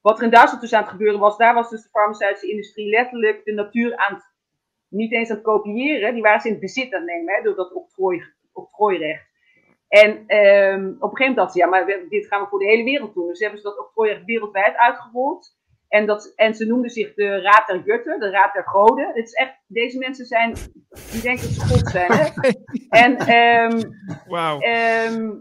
[SPEAKER 2] wat er in Duitsland dus aan het gebeuren was. Daar was dus de farmaceutische industrie letterlijk de natuur aan niet eens aan het kopiëren, die waren ze in het bezit aan het nemen, hè, door dat octrooi, octrooirecht. En ehm, op een gegeven moment dachten ze, ja, maar dit gaan we voor de hele wereld doen. Dus hebben ze dat octrooirecht wereldwijd uitgerold. En, dat, en ze noemden zich de Raad der Gutten, de Raad der Goden. Dit is echt, deze mensen zijn, die denken dat ze God zijn. Hè? En ehm,
[SPEAKER 1] Wauw.
[SPEAKER 2] Ehm,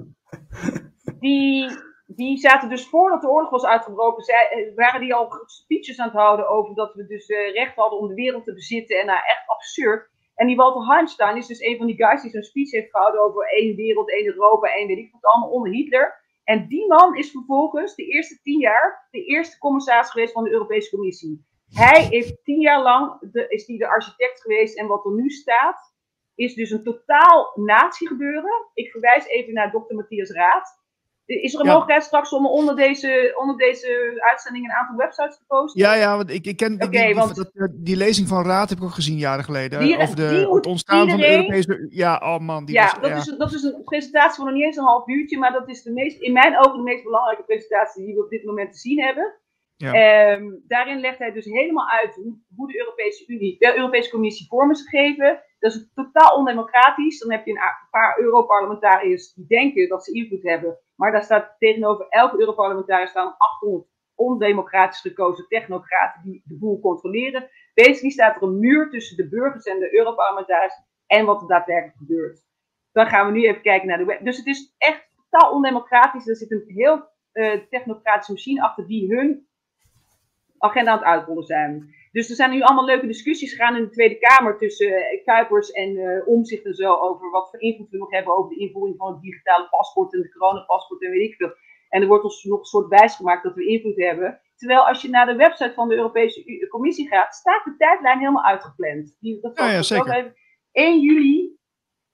[SPEAKER 2] die, die zaten dus voordat de oorlog was uitgebroken, zij, eh, waren die al speeches aan het houden over dat we dus eh, recht hadden om de wereld te bezitten. En nou, echt absurd. En die Walter Einstein is dus een van die guys die zo'n speech heeft gehouden over één wereld, één Europa, één weet ik wat allemaal onder Hitler. En die man is vervolgens de eerste tien jaar de eerste commissaris geweest van de Europese Commissie. Hij heeft tien jaar lang de, is die de architect geweest en wat er nu staat, is dus een totaal natiegebeuren. Ik verwijs even naar dokter Matthias Raad. Is er een
[SPEAKER 1] Ja.
[SPEAKER 2] mogelijkheid straks om onder deze, onder deze uitzending een aantal websites te posten?
[SPEAKER 1] Ja, ja, want ik, ik ken die,
[SPEAKER 2] Oké,
[SPEAKER 1] die, die,
[SPEAKER 2] want-
[SPEAKER 1] dat, eh, die lezing van Raad heb ik ook gezien jaren geleden.
[SPEAKER 2] Die-
[SPEAKER 1] over de, het ontstaan van de
[SPEAKER 2] iedereen-
[SPEAKER 1] Europese... Ja, oh man. Die
[SPEAKER 2] ja,
[SPEAKER 1] was,
[SPEAKER 2] dat,
[SPEAKER 1] ja.
[SPEAKER 2] Is, dat is een presentatie van nog niet eens een half uurtje, maar dat is de meest, in mijn ogen de meest belangrijke presentatie die we op dit moment te zien hebben.
[SPEAKER 1] Ja.
[SPEAKER 2] Ehm, daarin legt hij dus helemaal uit hoe, hoe de Europese Unie, de Europese Commissie vorm is gegeven. Dat is totaal ondemocratisch. Dan heb je een paar Europarlementariërs die denken dat ze invloed hebben, maar daar staat tegenover elke Europarlementariër staan 800 ondemocratisch gekozen technocraten die de boel controleren. Basically staat er een muur tussen de burgers en de Europarlementariërs en wat er daadwerkelijk gebeurt. Dan gaan we nu even kijken naar de web. Dus het is echt totaal ondemocratisch. Er zit een heel eh, technocratische machine achter die hun agenda aan het uitrollen zijn. Dus er zijn nu allemaal leuke discussies gegaan in de Tweede Kamer tussen eh, Kuipers en eh Omzicht en zo over wat voor invloed we nog hebben over de invoering van het digitale paspoort en de coronapaspoort en weet ik veel. En er wordt ons nog een soort wijs gemaakt dat we invloed hebben. Terwijl als je naar de website van de Europese Commissie gaat, staat de tijdlijn helemaal uitgepland. Die, dat
[SPEAKER 1] Ja, ja,
[SPEAKER 2] dat
[SPEAKER 1] zeker.
[SPEAKER 2] even- 1 juli,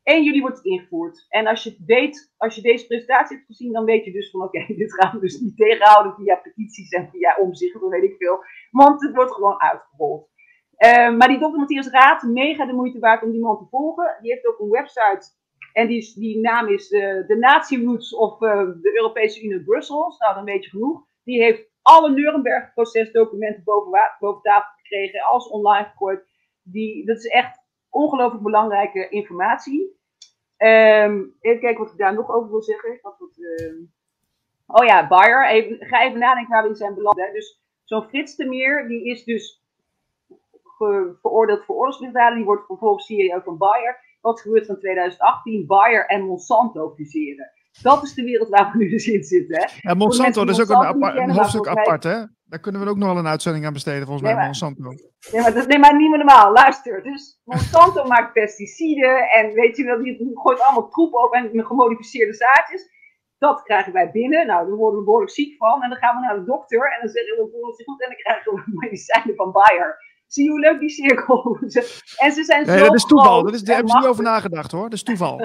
[SPEAKER 2] 1 juli wordt het ingevoerd. En als je, weet, als je deze presentatie hebt gezien, dan weet je dus van oké, dit gaan we dus niet tegenhouden via petities en via omzicht, of weet ik veel. Want het wordt gewoon uitgerold. Eh, maar die Dr. Matthias Raad, mega de moeite waard om die man te volgen. Die heeft ook een website. En die, die naam is eh, de Nazi Roots of eh, de Europese Unie Brussels. Nou, dan weet je genoeg. Die heeft alle Nuremberg-procesdocumenten boven, boven tafel gekregen, alles online gegooid. Die, dat is echt ongelooflijk belangrijke informatie. Ehm, even kijken wat ik daar nog over wil zeggen. Wat, wat, ehm, Oh ja, Bayer. Even, ga even nadenken waar we in zijn beland. Hè. Dus zo'n Frits de Meer, die is dus ge- veroordeeld voor oorlogsmisdaden. Die wordt vervolgens CEO van Bayer. Wat gebeurt van 2018? Bayer en Monsanto fuseren. Dat is de wereld waar we nu dus in zitten. Hè.
[SPEAKER 1] Ja, Monsanto, dat is ook een, apart- hoofdstuk apart, hè? Daar kunnen we ook nog wel een uitzending aan besteden, volgens
[SPEAKER 2] Nee,
[SPEAKER 1] mij,
[SPEAKER 2] maar-
[SPEAKER 1] Monsanto.
[SPEAKER 2] Nee, maar dat nee, maar niet meer normaal. Luister. Dus Monsanto maakt pesticiden en weet je wel, die gooit allemaal troep op en gemodificeerde zaadjes. Dat krijgen wij binnen. Nou, daar worden we behoorlijk ziek van. En dan gaan we naar de dokter en dan zeggen we, we voelen ons goed en dan krijgen we medicijnen van Bayer. Zie je hoe leuk die cirkel is? En ze zijn
[SPEAKER 1] Nee,
[SPEAKER 2] zo
[SPEAKER 1] dat is toeval. Dat is, daar
[SPEAKER 2] en
[SPEAKER 1] hebben ze niet over nagedacht, hoor. Dat is toeval.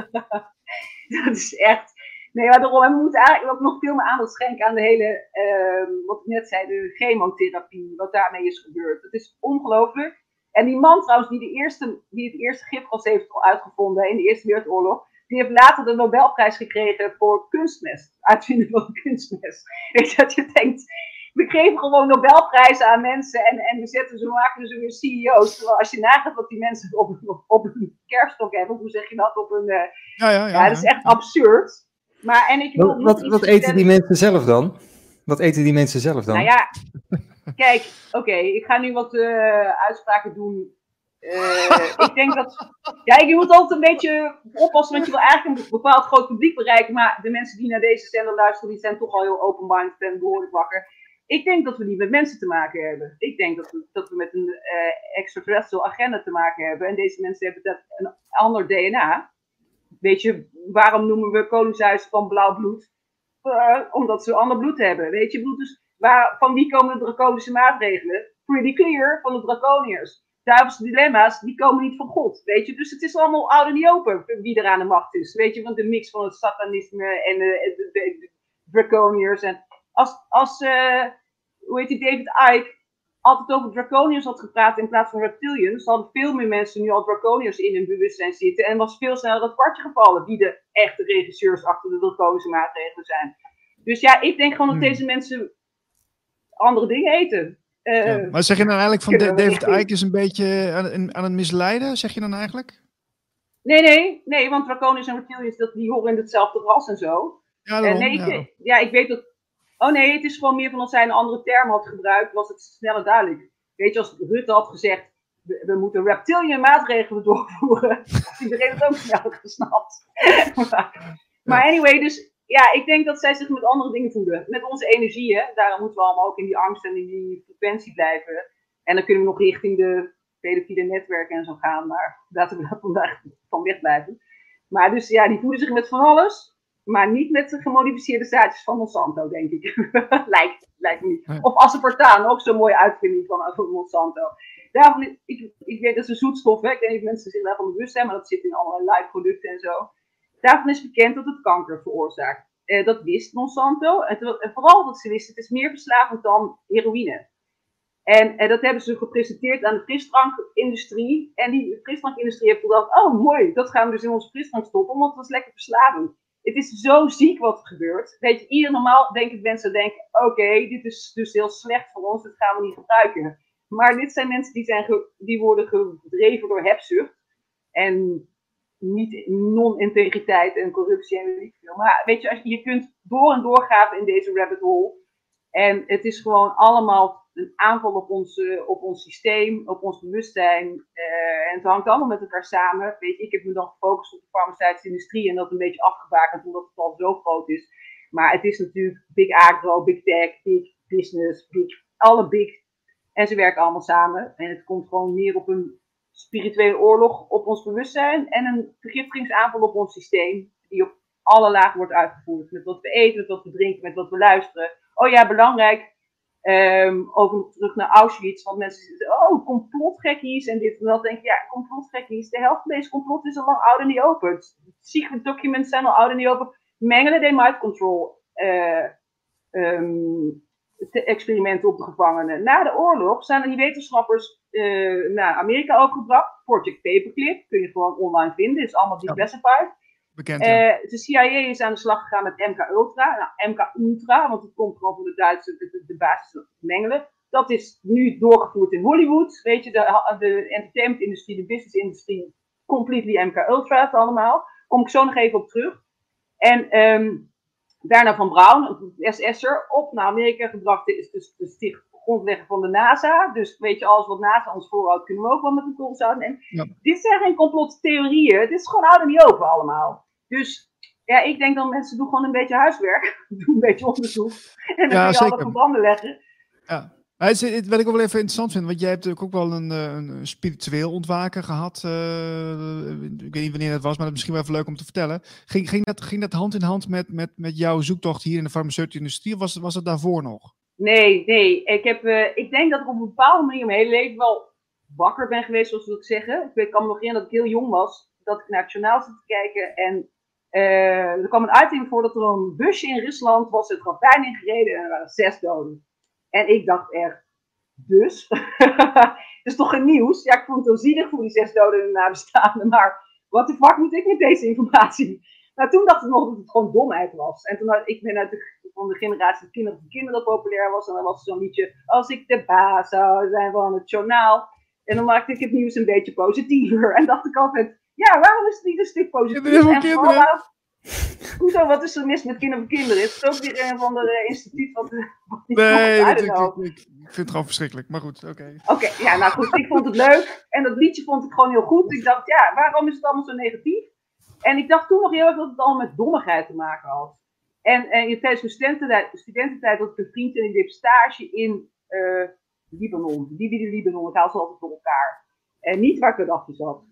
[SPEAKER 2] Dat is echt. Nee, maar daarom, we moeten eigenlijk ook nog veel meer aandacht schenken aan de hele, ehm, wat ik net zei, de chemotherapie, wat daarmee is gebeurd. Het is ongelooflijk. En die man trouwens, die, de eerste, die het eerste gifgas heeft al uitgevonden in de Eerste Wereldoorlog, die heeft later de Nobelprijs gekregen voor kunstmest. Uitvinden van kunstmest. Weet je, dat je denkt, we geven gewoon Nobelprijzen aan mensen en, en we, zetten ze, maken ze weer CEO's. Terwijl als je nagaat wat die mensen op, op, op een kerststok hebben, hoe zeg je dat, op een... eh,
[SPEAKER 1] Ja, ja, ja.
[SPEAKER 2] ja, dat is echt absurd. Maar, en ik wil
[SPEAKER 3] Wat, wat, eten die mensen zelf dan? Wat eten die mensen zelf dan?
[SPEAKER 2] Nou ja, kijk, oké, ik ga nu wat eh, uitspraken doen. Eh, ik denk dat. Ja, je moet altijd een beetje oppassen, want je wil eigenlijk een bepaald groot publiek bereiken. Maar de mensen die naar deze zender luisteren, die zijn toch al heel open-minded en behoorlijk wakker. Ik denk dat we niet met mensen te maken hebben. Ik denk dat we, dat we met een uh, extraterrestrial agenda te maken hebben. En deze mensen hebben dat een ander DNA. Weet je, waarom noemen we koningshuis van blauw bloed? Uh, omdat ze ander bloed hebben. Weet je, bloed dus waar, van wie komen de draconische maatregelen? Pretty clear, van de draconiërs. Duivelse dilemma's, die komen niet van God. Weet je, dus het is allemaal oud en niet open wie er aan de macht is. Weet je, want de mix van het satanisme en de, de, de, draconiërs. En als, als uh, hoe heet die, David Icke altijd over draconiërs had gepraat in plaats van reptilians, hadden veel meer mensen nu al draconiërs in hun bewustzijn zitten en was veel sneller dat kwartje gevallen wie de echte regisseurs achter de draconische maatregelen zijn. Dus ja, ik denk gewoon dat hmm. deze mensen andere dingen eten.
[SPEAKER 1] Uh, Maar zeg je dan eigenlijk van David Icke is een beetje aan, aan, het misleiden, zeg je dan eigenlijk?
[SPEAKER 2] Nee, nee, nee, want draconiërs en reptilians, dat, die horen in hetzelfde ras en zo. Ja, daarom, nee, ja. ja, ik weet dat Oh nee, het is gewoon meer van als hij een andere term had gebruikt, was het sneller duidelijk. Weet je, als Rutte had gezegd, we, moeten reptilian maatregelen doorvoeren, had iedereen het ook sneller gesnapt. maar, anyway, dus ja, ik denk dat zij zich met andere dingen voeden. Met onze energieën. Daarom moeten we allemaal ook in die angst en in die frequentie blijven. En dan kunnen we nog richting de pedofiele netwerken en zo gaan. Maar laten we daar vandaag van weg blijven. Maar dus ja, die voeden zich met van alles. Maar niet met de gemodificeerde zaadjes van Monsanto, denk ik. lijkt, lijkt me niet. Of aspartaan, ook zo'n mooie uitvinding van, Monsanto. Daarvan, ik, ik weet dat is een zoetstof, hè. ik weet niet of mensen zich daarvan bewust zijn, maar dat zit in allerlei live producten en zo. Daarvan is bekend dat het kanker veroorzaakt. Eh, dat wist Monsanto. En, en, vooral dat ze wisten, het is meer verslavend dan heroïne. En, en dat hebben ze gepresenteerd aan de frisdrankindustrie. En die frisdrankindustrie heeft gedacht, oh mooi, dat gaan we dus in onze frisdrank stoppen, want dat is lekker verslavend het is zo ziek wat er gebeurt. Weet je, ieder normaal denken mensen denken, oké, dit is dus heel slecht voor ons, dit gaan we niet gebruiken. Maar dit zijn mensen die, zijn die worden gedreven door hebzucht. En niet non-integriteit en corruptie en weet veel. Maar weet je, als je, je kunt door en door graven in deze rabbit hole. En het is gewoon allemaal een aanval op ons, op ons systeem, op ons bewustzijn. Uh, en het hangt allemaal met elkaar samen. Weet je, ik heb me dan gefocust op de farmaceutische industrie en dat een beetje afgebakend omdat het al zo groot is. Maar het is natuurlijk big agro, big tech, big business, big, alle big. En ze werken allemaal samen. En het komt gewoon neer op een spirituele oorlog op ons bewustzijn en een vergiftigingsaanval op ons systeem, die op alle lagen wordt uitgevoerd. Met wat we eten, met wat we drinken, met wat we luisteren. Oh ja, belangrijk, Um, ook terug naar Auschwitz, want mensen zeggen, oh, complotgekkies en dit en dat. denk ik, ja, complotgekkies. De helft van deze complot is al lang oud en niet open. Secret documents zijn al oud en niet open. Mengelen de mind control uh, um, experimenten op de gevangenen. Na de oorlog zijn die wetenschappers uh, naar Amerika overgebracht. Project Paperclip, kun je gewoon online vinden, is allemaal declassified. Bekend, eh, de CIA is aan de slag gegaan met MK Ultra. Nou, MK Ultra, want het komt gewoon van de Duitse de, de basis mengelen. Dat is nu doorgevoerd in Hollywood. Weet je, de, de entertainment-industrie, de business-industrie, completely MK Ultra allemaal. Kom ik zo nog even op terug. En um, daarna van Brown, SS'er, op naar Amerika gebracht is dus de sticht grondlegger van de NASA. Dus weet je, alles wat NASA ons voorhoudt, kunnen we ook wel met een kool zouden. En dit zijn geen complottheorieën. Dit is gewoon ouder niet open allemaal. Dus ja, ik denk dan mensen doen gewoon een beetje huiswerk. Doen een beetje onderzoek. En dan ja, kun je alle verbanden leggen.
[SPEAKER 1] Ja. Wat ik ook wel even interessant vind, want jij hebt natuurlijk ook wel een, eh, een spiritueel ontwaken gehad. Uh, ik weet niet wanneer dat was, maar dat is misschien wel even leuk om te vertellen. Ging, ging, dat, ging dat hand in hand met, met, met jouw zoektocht hier in de farmaceutische industrie? Of was, was het daarvoor nog?
[SPEAKER 2] Nee, nee. Ik, heb, uh, ik denk dat ik op een bepaalde manier mijn hele leven wel wakker ben geweest, zoals we het zeggen. Ik kan me nog herinneren dat ik heel jong was, dat ik naar het journaal zat te kijken en uh, er kwam een uiting voor dat er een busje in Rusland was het ravijn ingereden en er waren zes doden. En ik dacht echt, dus? Het is toch geen nieuws? Ja, ik vond het wel zielig voor die zes doden en nabestaanden, maar wat de fuck moet ik met deze informatie? Nou, toen dacht ik nog dat het gewoon domheid was. En toen ik ben uit de, van de generatie kinderen van kinderen populair was. En dan was zo'n liedje, als ik de baas zou zijn van het journaal. En dan maakte ik het nieuws een beetje positiever. En dacht ik altijd, ja, waarom is het niet een stuk positiever? En vooral, Hoezo, wat is er mis met kinderen voor kinderen? Is het ook weer een van de instituut wat,
[SPEAKER 1] wat Nee, ik, ik, ik, vind het gewoon verschrikkelijk, maar goed, oké.
[SPEAKER 2] Oké, ja, nou goed, ik vond het leuk. En dat liedje vond ik gewoon heel goed. Ik dacht, ja, waarom is het allemaal zo negatief? En ik dacht toen nog heel erg dat het allemaal met dommigheid te maken had. En, en in tijdens mijn studententijd, studententijd had ik een vriend en die deed stage in uh, Libanon. Libië, Libanon, ik haal ze altijd door elkaar. En niet waar Gaddafi zat.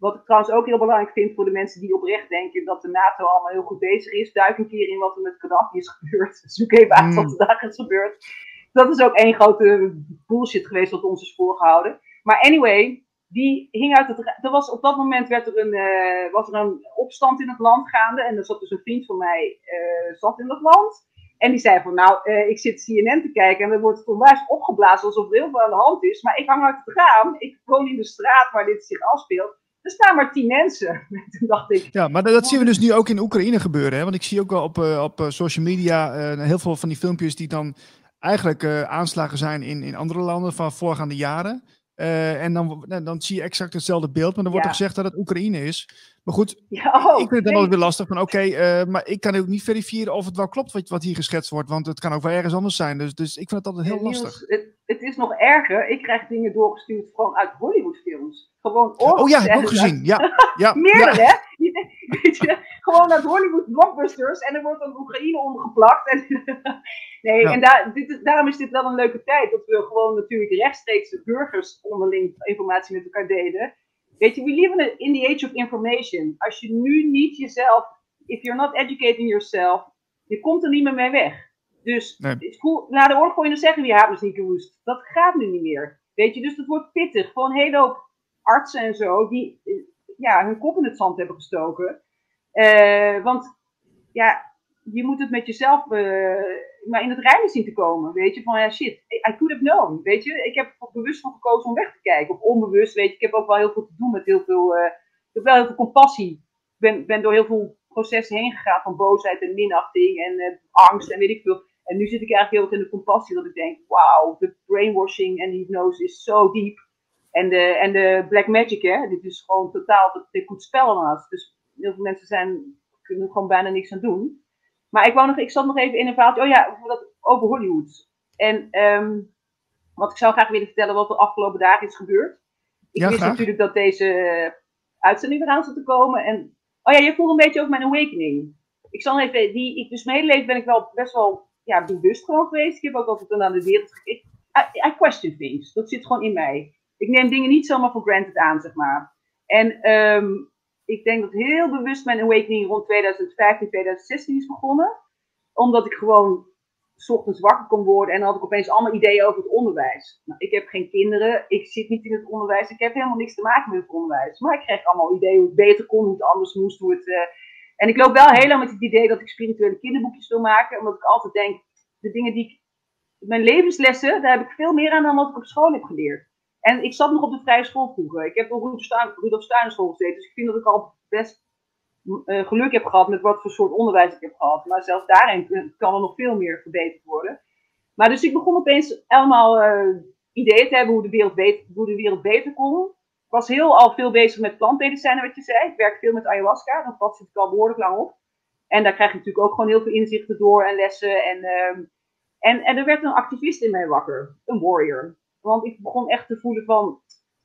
[SPEAKER 2] Wat ik trouwens ook heel belangrijk vind voor de mensen die oprecht denken dat de NATO allemaal heel goed bezig is. Duik een keer in wat er met Gaddafi is gebeurd. Zoek even uit wat er daar is gebeurd. Dat is ook één grote bullshit geweest wat ons is voorgehouden. Maar anyway, die hing uit het. Er was, op dat moment werd er een, uh, was er een opstand in het land gaande. En er zat dus een vriend van mij uh, zat in dat land. En die zei van, nou, uh, ik zit CNN te kijken en er wordt onwijs opgeblazen alsof er heel veel aan de hand is. Maar ik hang uit het raam. Ik woon in de straat waar dit zich afspeelt. Er staan maar tien mensen. Toen dacht ik.
[SPEAKER 1] Ja, maar dat zien we dus nu ook in Oekraïne gebeuren. Hè? Want ik zie ook wel op, op social media heel veel van die filmpjes die dan eigenlijk aanslagen zijn in, in andere landen van voorgaande jaren. En dan, dan zie je exact hetzelfde beeld, maar dan wordt er gezegd dat het Oekraïne is. Maar goed, ja, oh, ik vind het dan altijd weer lastig van oké, okay, uh, maar ik kan ook niet verifiëren of het wel klopt wat, wat hier geschetst wordt, want het kan ook wel ergens anders zijn. Dus, dus ik vind het altijd heel lastig.
[SPEAKER 2] Het, het, is nog erger, ik krijg dingen doorgestuurd gewoon uit Hollywoodfilms. Gewoon
[SPEAKER 1] Oh ja, heb ik ook gezien. Ja, ja,
[SPEAKER 2] Meerdere, hè? Weet je, gewoon uit Hollywood blockbusters en er wordt dan Oekraïne ondergeplakt. En nee, en daar, dit daarom is dit wel een leuke tijd. Dat we gewoon natuurlijk rechtstreeks de burgers onderling informatie met elkaar delen. Weet je, we live in the age of information. Als je nu niet jezelf, if you're not educating yourself, je komt er niet meer mee weg. Dus nee. na de oorlog kon je dan zeggen, wie hebben niet gewoest. Dat gaat nu niet meer. Weet je, dus dat wordt pittig. Gewoon een hele hoop artsen en zo, die ja, hun kop in het zand hebben gestoken. Uh, want ja, je moet het met jezelf uh, maar in het rijden zien te komen. Weet je, van ja shit, I could have known. Weet je, ik heb er bewust voor gekozen om weg te kijken. Of onbewust, weet je, ik heb ook wel heel veel te doen met heel veel, uh, ik heb wel heel veel compassie. Ik ben, ben door heel veel processen heen gegaan van boosheid en minachting en angst en weet ik veel. En nu zit ik eigenlijk heel erg in de compassie dat ik denk, wauw, de brainwashing en hypnose is zo diep. En de, en de black magic, hè, dit is gewoon totaal, dit goed spel naast. Dus heel veel mensen zijn, kunnen er gewoon bijna niks aan doen. Maar ik, wou nog, ik zat nog even in een verhaal, oh ja, over, Hollywood. En um, wat ik zou graag willen vertellen wat er de afgelopen dagen is gebeurd. Ik wist natuurlijk dat deze uitzending eraan zat te komen. En, oh ja, je voelde een beetje ook mijn awakening. Ik zal even, die, ik, dus mijn hele leven ben ik wel best wel ja, bewust gewoon geweest. Ik heb ook altijd aan de wereld gekeken. I, I question things. Dat zit gewoon in mij ik neem dingen niet zomaar voor granted aan, zeg maar. En um, ik denk dat heel bewust mijn awakening rond 2015, 2016 is begonnen. Omdat ik gewoon s ochtends wakker kon worden en dan had ik opeens allemaal ideeën over het onderwijs. Nou, ik heb geen kinderen, ik zit niet in het onderwijs, ik heb helemaal niks te maken met het onderwijs. Maar ik kreeg allemaal ideeën hoe het beter kon, hoe het anders moest, hoe het... Uh... En ik loop wel heel lang met het idee dat ik spirituele kinderboekjes wil maken, omdat ik altijd denk, de dingen die ik... Mijn levenslessen, daar heb ik veel meer aan dan wat ik op school heb geleerd. En ik zat nog op de vrije school vroeger. Ik heb op Rudolf Steiner gezeten. Dus ik vind dat ik al best uh, geluk heb gehad met wat voor soort onderwijs ik heb gehad. Maar zelfs daarin kan er nog veel meer verbeterd worden. Maar dus ik begon opeens allemaal uh, ideeën te hebben hoe de, wereld beter, hoe beter kon. Ik was heel al veel bezig met plantmedicijnen, wat je zei. Ik werk veel met ayahuasca. Dat pad zit ik al behoorlijk lang op. En daar krijg je natuurlijk ook gewoon heel veel inzichten door en lessen. En, uh, en, en er werd een activist in mij wakker. Een warrior. Want ik begon echt te voelen van,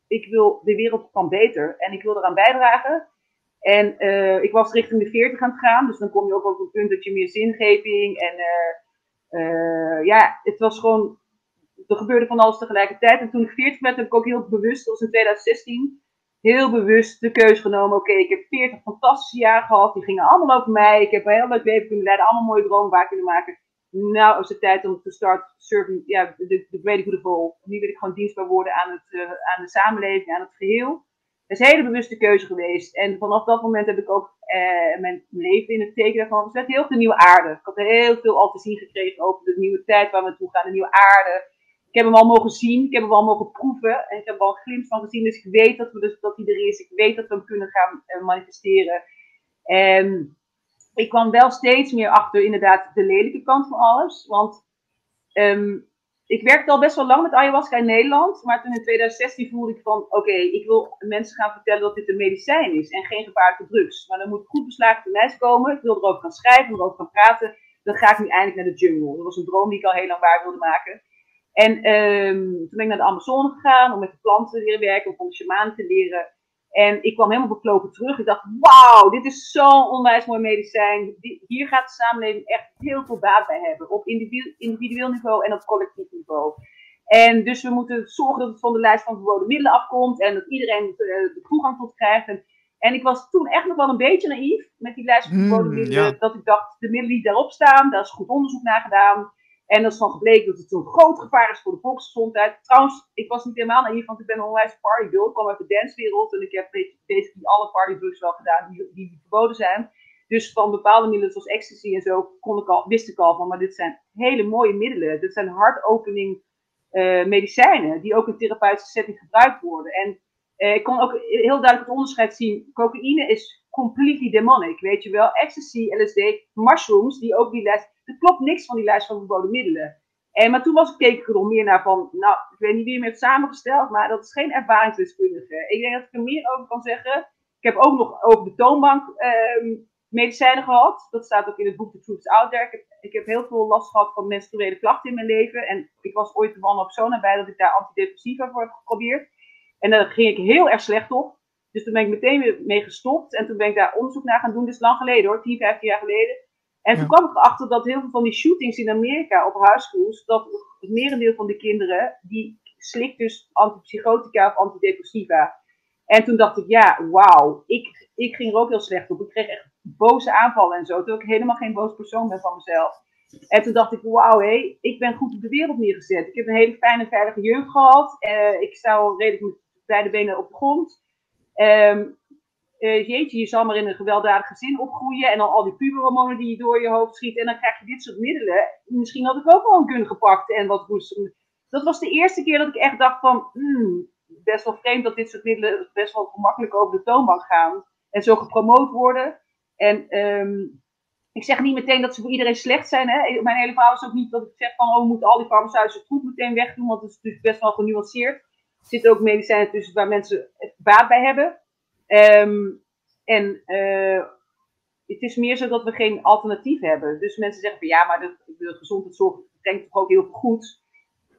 [SPEAKER 2] ik wil, de wereld kan beter en ik wil eraan bijdragen. En uh, ik was richting de 40 aan het gaan, dus dan kom je ook op het punt dat je meer zingeving en uh, uh, ja, het was gewoon, er gebeurde van alles tegelijkertijd. En toen ik 40 werd, heb ik ook heel bewust, dat was in 2016, heel bewust de keuze genomen. Oké, ik heb 40 fantastische jaren gehad, die gingen allemaal over mij. Ik heb een heel leuk leven kunnen leiden, allemaal mooie dromen waar kunnen maken nou is het tijd om te start serving, ja, de, de greater good of all. Nu wil ik gewoon dienstbaar worden aan, het, uh, aan de samenleving, aan het geheel. Dat is een hele bewuste keuze geweest. En vanaf dat moment heb ik ook uh, mijn leven in het teken daarvan gezet. Heel veel nieuwe aarde. Ik had heel veel al te zien gekregen over de nieuwe tijd waar we naartoe gaan, de nieuwe aarde. Ik heb hem al mogen zien, ik heb hem al mogen proeven. En ik heb er al een glimp van gezien. Dus ik weet dat, we dus, dat hij er is. Ik weet dat we hem kunnen gaan uh, manifesteren. En ik kwam wel steeds meer achter inderdaad de lelijke kant van alles. Want um, ik werkte al best wel lang met ayahuasca in Nederland. Maar toen in 2016 voelde ik van, oké, ik wil mensen gaan vertellen dat dit een medicijn is en geen gevaarlijke drugs. Maar dan moet goed beslagen lijst komen. Ik wil erover gaan schrijven, erover gaan praten. Dan ga ik nu eindelijk naar de jungle. Dat was een droom die ik al heel lang waar wilde maken. En um, toen ben ik naar de Amazone gegaan om met de planten te leren werken, om van de shamanen te leren. En ik kwam helemaal beklopen terug. Ik dacht, wauw, dit is zo'n onwijs mooi medicijn. Hier gaat de samenleving echt heel veel baat bij hebben. Op individueel niveau en op collectief niveau. En dus we moeten zorgen dat het van de lijst van verboden middelen afkomt. En dat iedereen eh, de toegang tot krijgt. En, en, ik was toen echt nog wel een beetje naïef met die lijst van verboden hmm, middelen. Dat ik dacht, de middelen die daarop staan, daar is goed onderzoek naar gedaan. En dat is van gebleken dat het zo'n groot gevaar is voor de volksgezondheid. Trouwens, ik was niet helemaal naïef, want ik ben een onwijs partygirl. Ik kwam uit de dancewereld en ik heb basically alle partydrugs wel gedaan die, die verboden zijn. Dus van bepaalde middelen zoals ecstasy en zo kon ik al, wist ik al van, maar dit zijn hele mooie middelen. Dit zijn hartopening uh, medicijnen die ook in therapeutische setting gebruikt worden. En uh, ik kon ook heel duidelijk het onderscheid zien. Cocaïne is completely demonic, weet je wel. Ecstasy, LSD, mushrooms, die ook die lijst er klopt niks van die lijst van verboden middelen. En, maar toen was ik keek er al meer naar van, nou, ik weet niet wie je me heeft samengesteld, maar dat is geen ervaringsdeskundige. Ik denk dat ik er meer over kan zeggen. Ik heb ook nog over de toonbank ehm, medicijnen gehad. Dat staat ook in het boek The Truth Out. Ik heb, ik heb heel veel last gehad van menstruele klachten in mijn leven. En ik was ooit man op zo nabij dat ik daar antidepressiva voor heb geprobeerd. En daar ging ik heel erg slecht op. Dus toen ben ik meteen weer mee gestopt. En toen ben ik daar onderzoek naar gaan doen. Dus lang geleden hoor, 10, 15 jaar geleden. En toen kwam ik erachter dat heel veel van die shootings in Amerika op huisschools, dat het merendeel van de kinderen, die slikt dus antipsychotica of antidepressiva. En toen dacht ik, ja, wauw, ik, ik ging er ook heel slecht op. Ik kreeg echt boze aanvallen en zo, terwijl ik helemaal geen boos persoon ben van mezelf. En toen dacht ik, wauw, hé, ik ben goed op de wereld neergezet. Ik heb een hele fijne, veilige jeugd gehad. Uh, ik sta al redelijk met beide benen op de grond. Um, uh, jeetje, je zal maar in een gewelddadig gezin opgroeien en dan al die puberhormonen die je door je hoofd schiet en dan krijg je dit soort middelen. Misschien had ik ook wel een gun gepakt en wat roest. Dat was de eerste keer dat ik echt dacht van, hmm, best wel vreemd dat dit soort middelen best wel gemakkelijk over de toonbank gaan en zo gepromoot worden. En um, ik zeg niet meteen dat ze voor iedereen slecht zijn. Hè. Mijn hele verhaal is ook niet dat ik zeg van, oh, we moeten al die farmaceutische troep meteen wegdoen, want het is best wel genuanceerd. Er zitten ook medicijnen tussen waar mensen baat bij hebben. Um, en uh, het is meer zo dat we geen alternatief hebben. Dus mensen zeggen van ja, maar de, de gezondheidszorg denkt toch ook heel veel goed.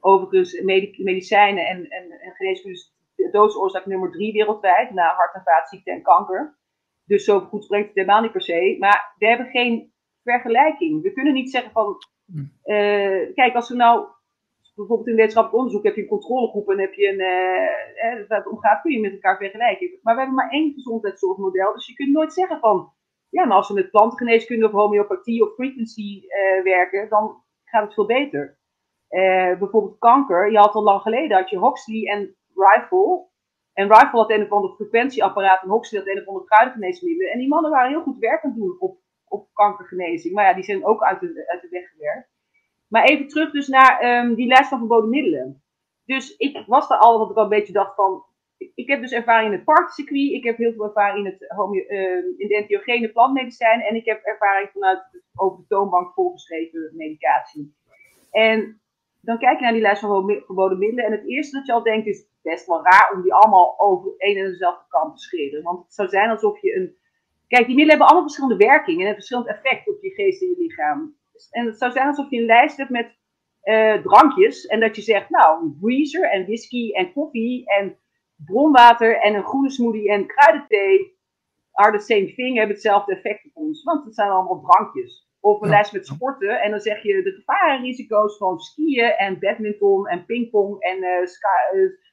[SPEAKER 2] Overigens, medicijnen en, en, en geneeskunde is de doodsoorzaak nummer drie wereldwijd, na hart- en vaatziekten en kanker. Dus zo goed spreekt het helemaal niet per se. Maar we hebben geen vergelijking. We kunnen niet zeggen van, uh, kijk, als we nou bijvoorbeeld in wetenschappelijk onderzoek heb je een controlegroep en heb je een, eh, waar het gaat, kun je met elkaar vergelijken. Maar we hebben maar één gezondheidszorgmodel, dus je kunt nooit zeggen van, ja, maar als we met plantengeneeskunde of homeopathie of frequency uh, werken, dan gaat het veel beter. Uh, bijvoorbeeld kanker, je had al lang geleden, had je Hoxley en Rifle. En Rifle had een of ander frequentieapparaat en Hoxley had een of ander kruidengeneesmiddelen. En die mannen waren heel goed werk aan doen op, op kankergenezing. Maar ja, die zijn ook uit de, uit de weg gewerkt. Maar even terug dus naar um, die lijst van verboden middelen. Dus ik was daar al, wat ik al een beetje dacht van, ik heb dus ervaring in het parkcircuit, ik heb heel veel ervaring in, het homeo, uh, in de entheogene plantmedicijn en ik heb ervaring vanuit over de toonbank voorgeschreven medicatie. En dan kijk je naar die lijst van verboden middelen en het eerste dat je al denkt is best wel raar om die allemaal over één en dezelfde kant te scheren. Want het zou zijn alsof je een... Kijk, die middelen hebben allemaal verschillende werkingen en een verschillend effect op je geest en je lichaam. En het zou zijn alsof je een lijst hebt met uh, drankjes. En dat je zegt, nou, breezer en whisky en koffie en bronwater en een groene smoothie en kruidenthee are the same thing, hebben hetzelfde effect op ons. Want het zijn allemaal drankjes. Of een lijst met sporten en dan zeg je de gevaren en risico's van skiën en badminton en pingpong en uh,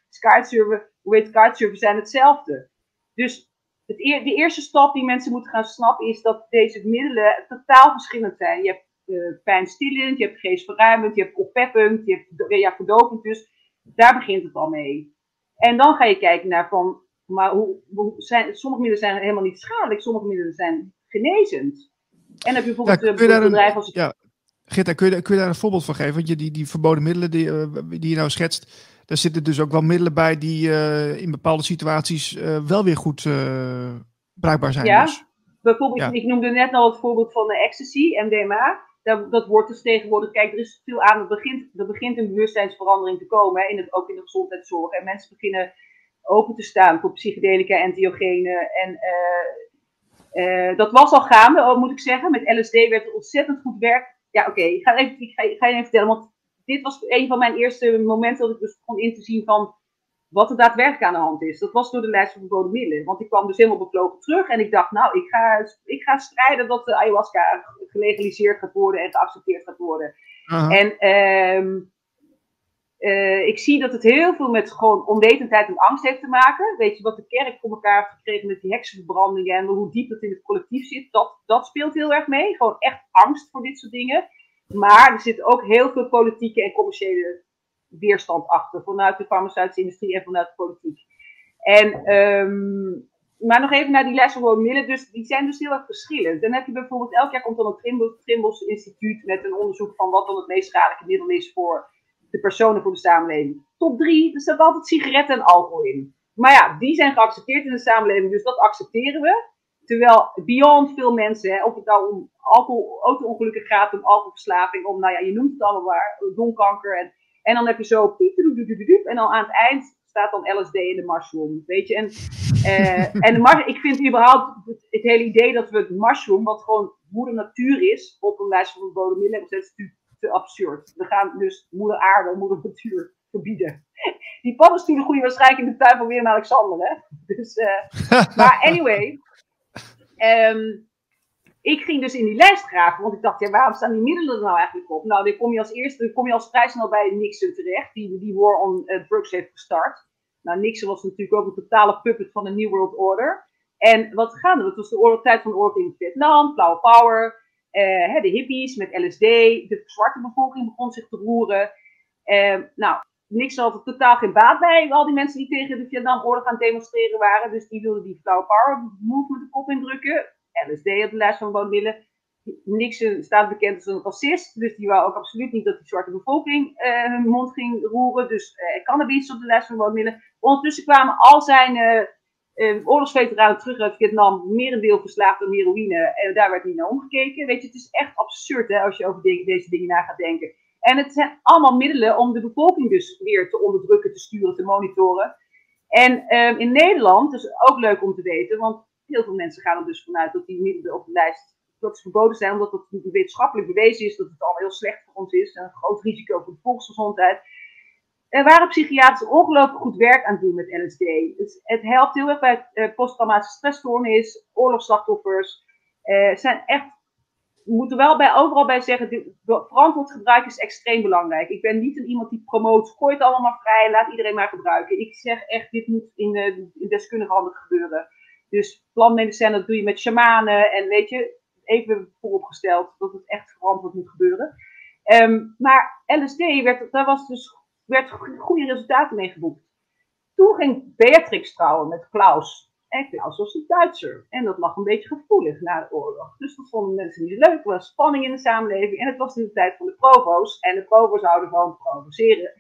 [SPEAKER 2] sky, uh, hoe heet kitesurfen, zijn hetzelfde. Dus het de eerste stap die mensen moeten gaan snappen is dat deze middelen totaal verschillend zijn. Je hebt uh, pijnstillend, je hebt geestverruimend, je hebt oppeppend, je hebt ja, verdovend. Dus daar begint het al mee. En dan ga je kijken naar van, maar hoe, hoe zijn, sommige middelen zijn helemaal niet schadelijk, sommige middelen zijn genezend. En heb je bijvoorbeeld ja,
[SPEAKER 1] een bedrijf als... Ja. Gitta, kun je, kun je daar een voorbeeld van geven? Want je, die, die verboden middelen die, uh, die je nou schetst, daar zitten dus ook wel middelen bij die uh, in bepaalde situaties uh, wel weer goed bruikbaar zijn.
[SPEAKER 2] Ja,
[SPEAKER 1] dus.
[SPEAKER 2] bijvoorbeeld, ja. ik noemde net al het voorbeeld van de ecstasy, MDMA dat, dat wordt dus tegenwoordig, kijk, er is veel aan, er begint, er begint een bewustzijnsverandering te komen, in het, ook in de gezondheidszorg. En mensen beginnen open te staan voor psychedelica en diogenen. En uh, uh, dat was al gaande, moet ik zeggen. Met LSD werd er ontzettend goed werk. Ja, oké, ik ga je even vertellen, want dit was een van mijn eerste momenten dat ik dus begon in te zien van, wat er daadwerkelijk aan de hand is. Dat was door de lijst van verboden middelen. Want ik kwam dus helemaal bevlogen terug en ik dacht, nou, ik ga, ik ga strijden dat de ayahuasca gelegaliseerd gaat worden en geaccepteerd gaat worden. En ehm, uh, ik zie dat het heel veel met gewoon onwetendheid en angst heeft te maken. Weet je, wat de kerk voor elkaar heeft gekregen met die heksenverbrandingen en hoe diep het in het collectief zit, dat, dat speelt heel erg mee. Gewoon echt angst voor dit soort dingen. Maar er zit ook heel veel politieke en commerciële weerstand achter, vanuit de farmaceutische industrie en vanuit de politiek. En, um, maar nog even naar die lessen van Millen, dus die zijn dus heel erg verschillend. Dan heb je bijvoorbeeld, elk jaar komt dan het Trimbos Instituut met een onderzoek van wat dan het meest schadelijke middel is voor de personen voor de samenleving. Top drie, er staat altijd sigaretten en alcohol in. Maar ja, die zijn geaccepteerd in de samenleving, dus dat accepteren we. Terwijl beyond veel mensen, hè, of het nou om alcohol, auto-ongelukken gaat, om alcoholverslaving, om, nou ja, je noemt het allemaal waar, donkanker. En, en dan heb je zo piep, en dan aan het eind staat dan LSD in de mushroom, weet je. En, uh, en de ik vind überhaupt het, het, hele idee dat we het mushroom, wat gewoon moeder natuur is, op een lijst van verboden middelen, is natuurlijk te absurd. We gaan dus moeder aarde, moeder natuur verbieden. Die paddenstoelen groeien waarschijnlijk in de tuin van Willem Alexander, hè? Dus, uh, maar anyway, um, ik ging dus in die lijst graven, want ik dacht, ja, waarom staan die middelen er nou eigenlijk op? Nou, dan kom je als eerste, kom je als vrij snel bij Nixon terecht, die die war on uh, drugs heeft gestart. Nou, Nixon was natuurlijk ook een totale puppet van de New World Order. En wat gaande, het was de oorlog, tijd van de oorlog in Vietnam, Flower Power, uh, de hippies met LSD, de zwarte bevolking begon zich te roeren. Uh, nou, niks had er totaal geen baat bij. Al die mensen die tegen de Vietnamoorlog aan het demonstreren waren. Dus die wilden die Flower Power movement de kop indrukken. LSD op de lijst van woonwillen. Nixon staat bekend als een racist. Dus die wou ook absoluut niet dat die zwarte bevolking uh, hun mond ging roeren. Dus uh, cannabis op de lijst van woonwillen. Ondertussen kwamen al zijn uh, oorlogsveteranen terug uit Vietnam, merendeel verslaafd aan heroïne. En daar werd niet naar omgekeken. Weet je, het is echt absurd hè, als je over deze dingen na gaat denken. En het zijn allemaal middelen om de bevolking dus weer te onderdrukken, te sturen, te monitoren. En um, in Nederland, dus ook leuk om te weten, want heel veel mensen gaan er dus vanuit dat die middelen op de lijst dat verboden zijn, omdat het wetenschappelijk bewezen is dat het al heel slecht voor ons is en een groot risico voor de volksgezondheid. Er waren psychiaters ongelooflijk goed werk aan doen met LSD. Het, helpt heel erg bij uh, posttraumatische stressstoornis, oorlogsslachtoffers. Uh, zijn echt, we moeten wel bij, overal bij zeggen, dit, verantwoord gebruik is extreem belangrijk. Ik ben niet een iemand die promoot, gooi het allemaal vrij, laat iedereen maar gebruiken. Ik zeg echt, dit moet in, uh, in deskundige handen gebeuren. Dus plantmedicijnen, dat doe je met shamanen en weet je, even vooropgesteld dat het echt verantwoord moet gebeuren. Um, maar LSD werd, daar was dus werd goede resultaten mee geboekt. Toen ging Beatrix trouwen met Klaus. En Klaus was een Duitser. En dat lag een beetje gevoelig na de oorlog. Dus dat vonden mensen niet leuk. Er was spanning in de samenleving. En het was in de tijd van de provo's. En de provo's houden van provoceren.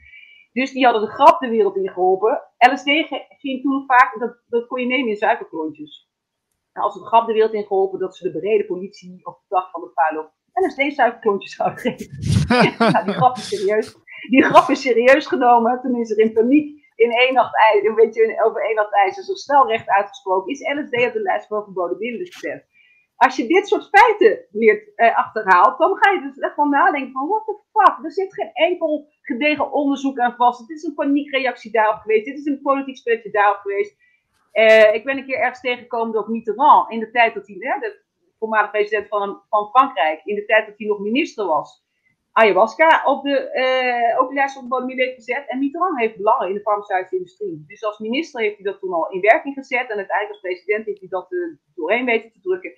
[SPEAKER 2] Dus die hadden de grap de wereld in geholpen. LSD ging toen vaak, dat, dat kon je nemen in suikerklontjes. En als de grap de wereld in geholpen dat ze de bereden politie op de dag van de bruiloft LSD suikerklontjes zouden geven. nou, die grap is serieus die grap is serieus genomen. Toen is er in paniek in één nacht ijs, een beetje over één nacht ijs, zo snel recht uitgesproken, is LSD op de lijst van verboden middelen gezet. Als je dit soort feiten leert eh, achterhaalt, dan ga je dus echt van nadenken van, what the fuck, er zit geen enkel gedegen onderzoek aan vast. Het is een paniekreactie daarop geweest, dit is een politiek spelletje daarop geweest. Uh, ik ben een keer ergens tegengekomen dat Mitterrand, in de tijd dat hij, hè, de voormalige president van, van Frankrijk, in de tijd dat hij nog minister was, ayahuasca op de, uh, ook lijst van de gezet. En Mitterrand heeft belangen in de farmaceutische industrie. Dus als minister heeft hij dat toen al in werking gezet. En uiteindelijk als president heeft hij dat er doorheen weten te drukken.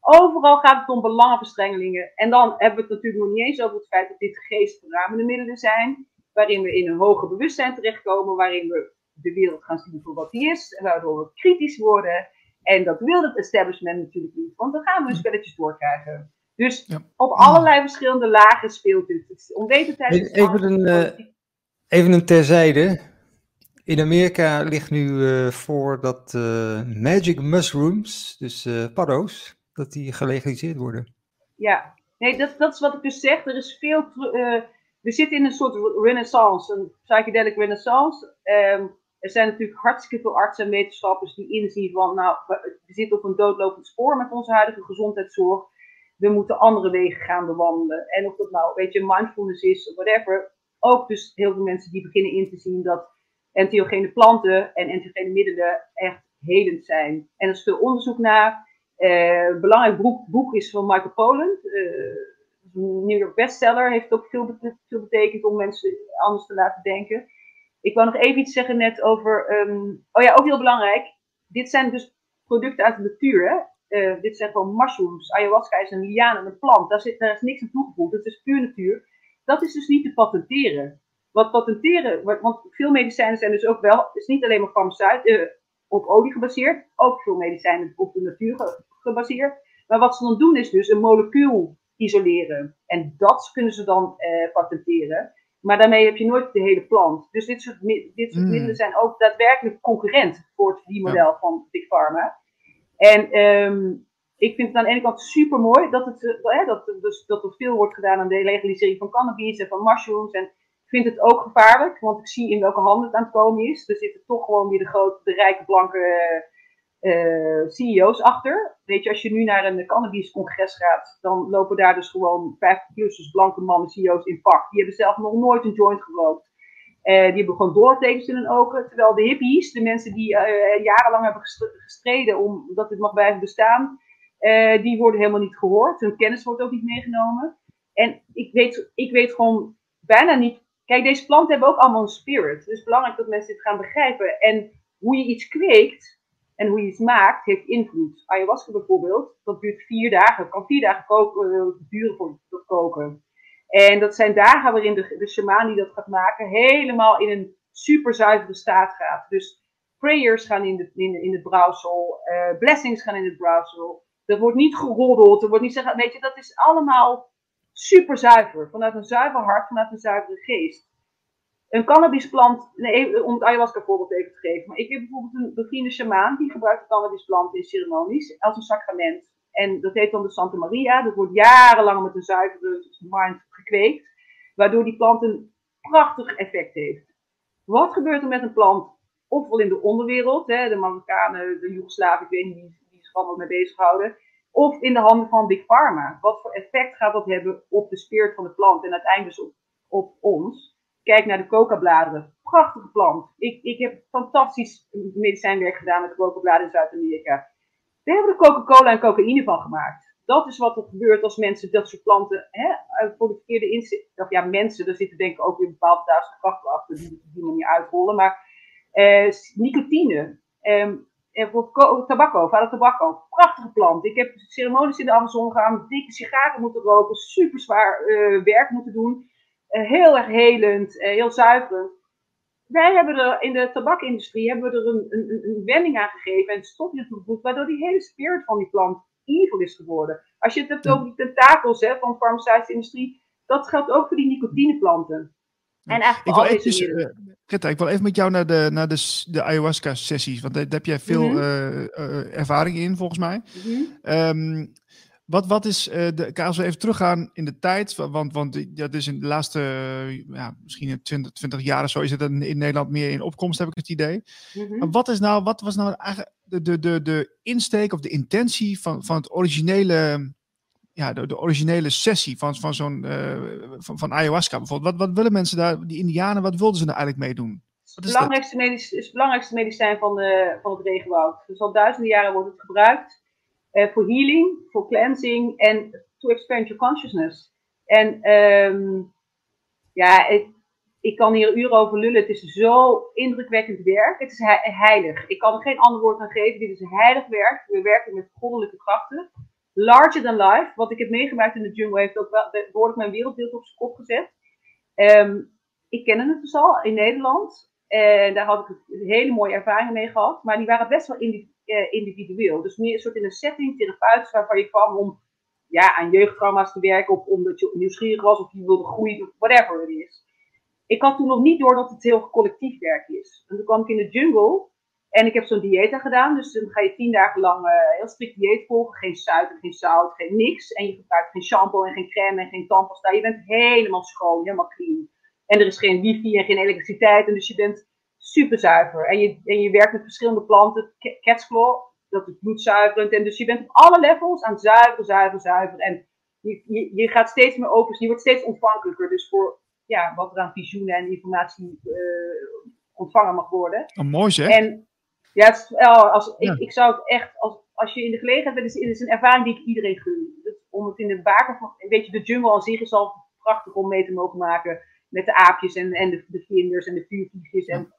[SPEAKER 2] Overal gaat het om belangenverstrengelingen. En dan hebben we het natuurlijk nog niet eens over het feit dat dit geestverruimende middelen zijn. Waarin we in een hoger bewustzijn terechtkomen. Waarin we de wereld gaan zien voor wat die is. Waardoor we kritisch worden. En dat wil het establishment natuurlijk niet. Want dan gaan we een spelletjes doorkrijgen. Dus op allerlei verschillende lagen speelt dit. Onwetendheid is
[SPEAKER 3] even een, uh, even een terzijde. In Amerika ligt nu uh, voor dat uh, magic mushrooms, dus paddo's, dat die gelegaliseerd worden.
[SPEAKER 2] Ja, nee, dat, dat is wat ik dus zeg. Er is veel. we zitten in een soort renaissance, een psychedelic renaissance. Um, er zijn natuurlijk hartstikke veel artsen en wetenschappers die inzien van, nou, we zitten op een doodlopend spoor met onze huidige gezondheidszorg we moeten andere wegen gaan bewandelen. En of dat nou, weet je, mindfulness is, whatever. Ook dus heel veel mensen die beginnen in te zien dat entheogene planten en entheogene middelen echt helend zijn. En er is veel onderzoek naar. Uh, een belangrijk boek, boek, is van Michael Pollan. Uh, een New York bestseller. Heeft ook veel, betekend om mensen anders te laten denken. Ik wou nog even iets zeggen net over. Um, oh ja, ook heel belangrijk. Dit zijn dus producten uit de natuur. Uh, dit zijn gewoon mushrooms. Ayahuasca is een liaan, een plant. Daar, zit, daar is niks aan toegevoegd. Het is puur natuur. Dat is dus niet te patenteren. Wat patenteren, want veel medicijnen zijn dus ook wel, is niet alleen maar farmaceut, op olie gebaseerd, ook veel medicijnen op de natuur gebaseerd. Maar wat ze dan doen is dus een molecuul isoleren. En dat kunnen ze dan uh, patenteren. Maar daarmee heb je nooit de hele plant. Dus dit soort, dit soort mm. middelen zijn ook daadwerkelijk concurrent voor het verdienmodel ja. van Big Pharma. En um, ik vind het aan de ene kant super mooi dat, het, uh, dat, dus, dat er veel wordt gedaan aan de legalisering van cannabis en van mushrooms. En vind het ook gevaarlijk, want ik zie in welke handen het aan het komen is. Er zitten toch gewoon weer de grote, de rijke, blanke uh, CEO's achter. Weet je, als je nu naar een cannabiscongres gaat, dan lopen daar dus gewoon 50-plussers, blanke mannen, CEO's in pak. Die hebben zelf nog nooit een joint gerookt. Uh, die hebben gewoon doortekens in hun ogen. Terwijl de hippies, de mensen die uh, jarenlang hebben gestreden om dat dit mag blijven bestaan, die worden helemaal niet gehoord. Hun kennis wordt ook niet meegenomen. En ik weet, ik weet gewoon bijna niet. Kijk, deze planten hebben ook allemaal een spirit. Is belangrijk dat mensen dit gaan begrijpen. En hoe je iets kweekt en hoe je iets maakt, heeft invloed. Ayahuasca bijvoorbeeld, dat duurt vier dagen. kan vier dagen koken, duren voor het koken. En dat zijn dagen waarin de, de shaman die dat gaat maken, helemaal in een super zuivere staat gaat. Dus prayers gaan in, de, in, het brouwsel, uh, blessings gaan in het brouwsel. Er wordt niet geroddeld, er wordt niet zeggen, weet je, dat is allemaal super zuiver. Vanuit een zuiver hart, vanuit een zuivere geest. Een cannabisplant, om het ayahuasca voorbeeld even te geven. Maar ik heb bijvoorbeeld een bevriende shamaan, die gebruikt de cannabisplant in ceremonies als een sacrament. En dat heet dan de Santa Maria. Dat wordt jarenlang met een zuivere mind gekweekt. Waardoor die plant een prachtig effect heeft. Wat gebeurt er met een plant? Ofwel in de onderwereld, hè, de Marokkanen, de Joegoslaven, ik weet niet wie zich allemaal mee bezighouden. Of in de handen van Big Pharma. Wat voor effect gaat dat hebben op de spirit van de plant en uiteindelijk dus op, op ons? Kijk naar de coca-bladeren. Prachtige plant. Ik, ik heb fantastisch medicijnwerk gedaan met coca-bladeren in Zuid-Amerika. We hebben er Coca-Cola en cocaïne van gemaakt. Dat is wat er gebeurt als mensen dat soort planten hè, voor de verkeerde inzicht. Of ja, mensen, daar zitten denk ik ook weer bepaalde duizend krachten achter die, die we niet uitrollen. Maar eh, nicotine. Eh, en voor tabacco, vader tabacco. Prachtige plant. Ik heb ceremonies in de Amazon gegaan, dikke sigaren moeten roken, super zwaar uh, werk moeten doen. Uh, heel erg helend, uh, heel zuiverend wij hebben er in de tabakindustrie hebben we er een, een, een wending aan gegeven en stopje toegevoegd, waardoor die hele spirit van die plant evil is geworden. Als je het hebt over die tentakels hè, van de farmaceutische industrie, dat geldt ook voor die nicotineplanten. En eigenlijk ik wil,
[SPEAKER 1] eventjes, uh, ik wil even met jou naar de, naar de, de ayahuasca-sessies, want daar, heb jij veel mm -hmm. ervaring in, volgens mij. Mm -hmm. um, wat, wat is uh, de. Als we even teruggaan in de tijd, want, want dat is in de laatste, ja, misschien 20, 20 jaar zo, is het in, in Nederland meer in opkomst, heb ik het idee. Maar wat, is nou, wat was nou eigenlijk de, de, de, de insteek of de intentie van, van het originele, ja, de, de originele sessie van, van zo'n, uh, van, van ayahuasca bijvoorbeeld? Wat, wat willen mensen daar, die Indianen, wat wilden ze nou eigenlijk mee doen?
[SPEAKER 2] Het belangrijkste, medisch, is het belangrijkste medicijn van, de, van het regenwoud. Dus al duizenden jaren wordt het gebruikt. Eh, voor healing, voor cleansing en to expand your consciousness. En um, ja, ik, ik kan hier uren over lullen. Het is zo indrukwekkend werk. Het is heilig. Ik kan er geen ander woord aan geven. Dit is heilig werk. We werken met goddelijke krachten. Larger than life. Wat ik heb meegemaakt in de jungle heeft ook wel behoorlijk mijn wereldbeeld op zijn kop gezet. Um, ik ken het dus al in Nederland. En daar had ik hele mooie ervaringen mee gehad. Maar die waren best wel uh, individueel. Dus meer een soort in een setting, therapeutisch, waarvan je kwam om ja, aan jeugdtrauma's te werken. Of omdat je nieuwsgierig was of je wilde groeien, of whatever het is. Ik had toen nog niet door dat het heel collectief werk is. En toen kwam ik in de jungle. En ik heb zo'n diëta gedaan. Dus dan ga je tien dagen lang uh, heel strikt dieet volgen. Geen suiker, geen zout, geen niks. En je gebruikt geen shampoo en geen crème en geen tandpasta. Je bent helemaal schoon, helemaal clean. En er is geen wifi en geen elektriciteit. En dus je bent super zuiver. En je, en je werkt met verschillende planten. Catsclaw, dat is bloedzuiverend. En dus je bent op alle levels aan het zuiveren, zuiveren, zuiveren. En je, je, je gaat steeds meer open. Je wordt steeds ontvankelijker. Dus voor ja, wat er aan visioenen en informatie uh, ontvangen mag worden.
[SPEAKER 1] Oh, mooi zeg.
[SPEAKER 2] En ja, het is, oh, als, ik, ik zou het echt, als, als je in de gelegenheid bent, is, is een ervaring die ik iedereen gun. Dus om het in de baken van, weet je, de jungle aan zich is al prachtig om mee te mogen maken. Met de aapjes en, en de, de vlinders en de vuurvliegjes. En,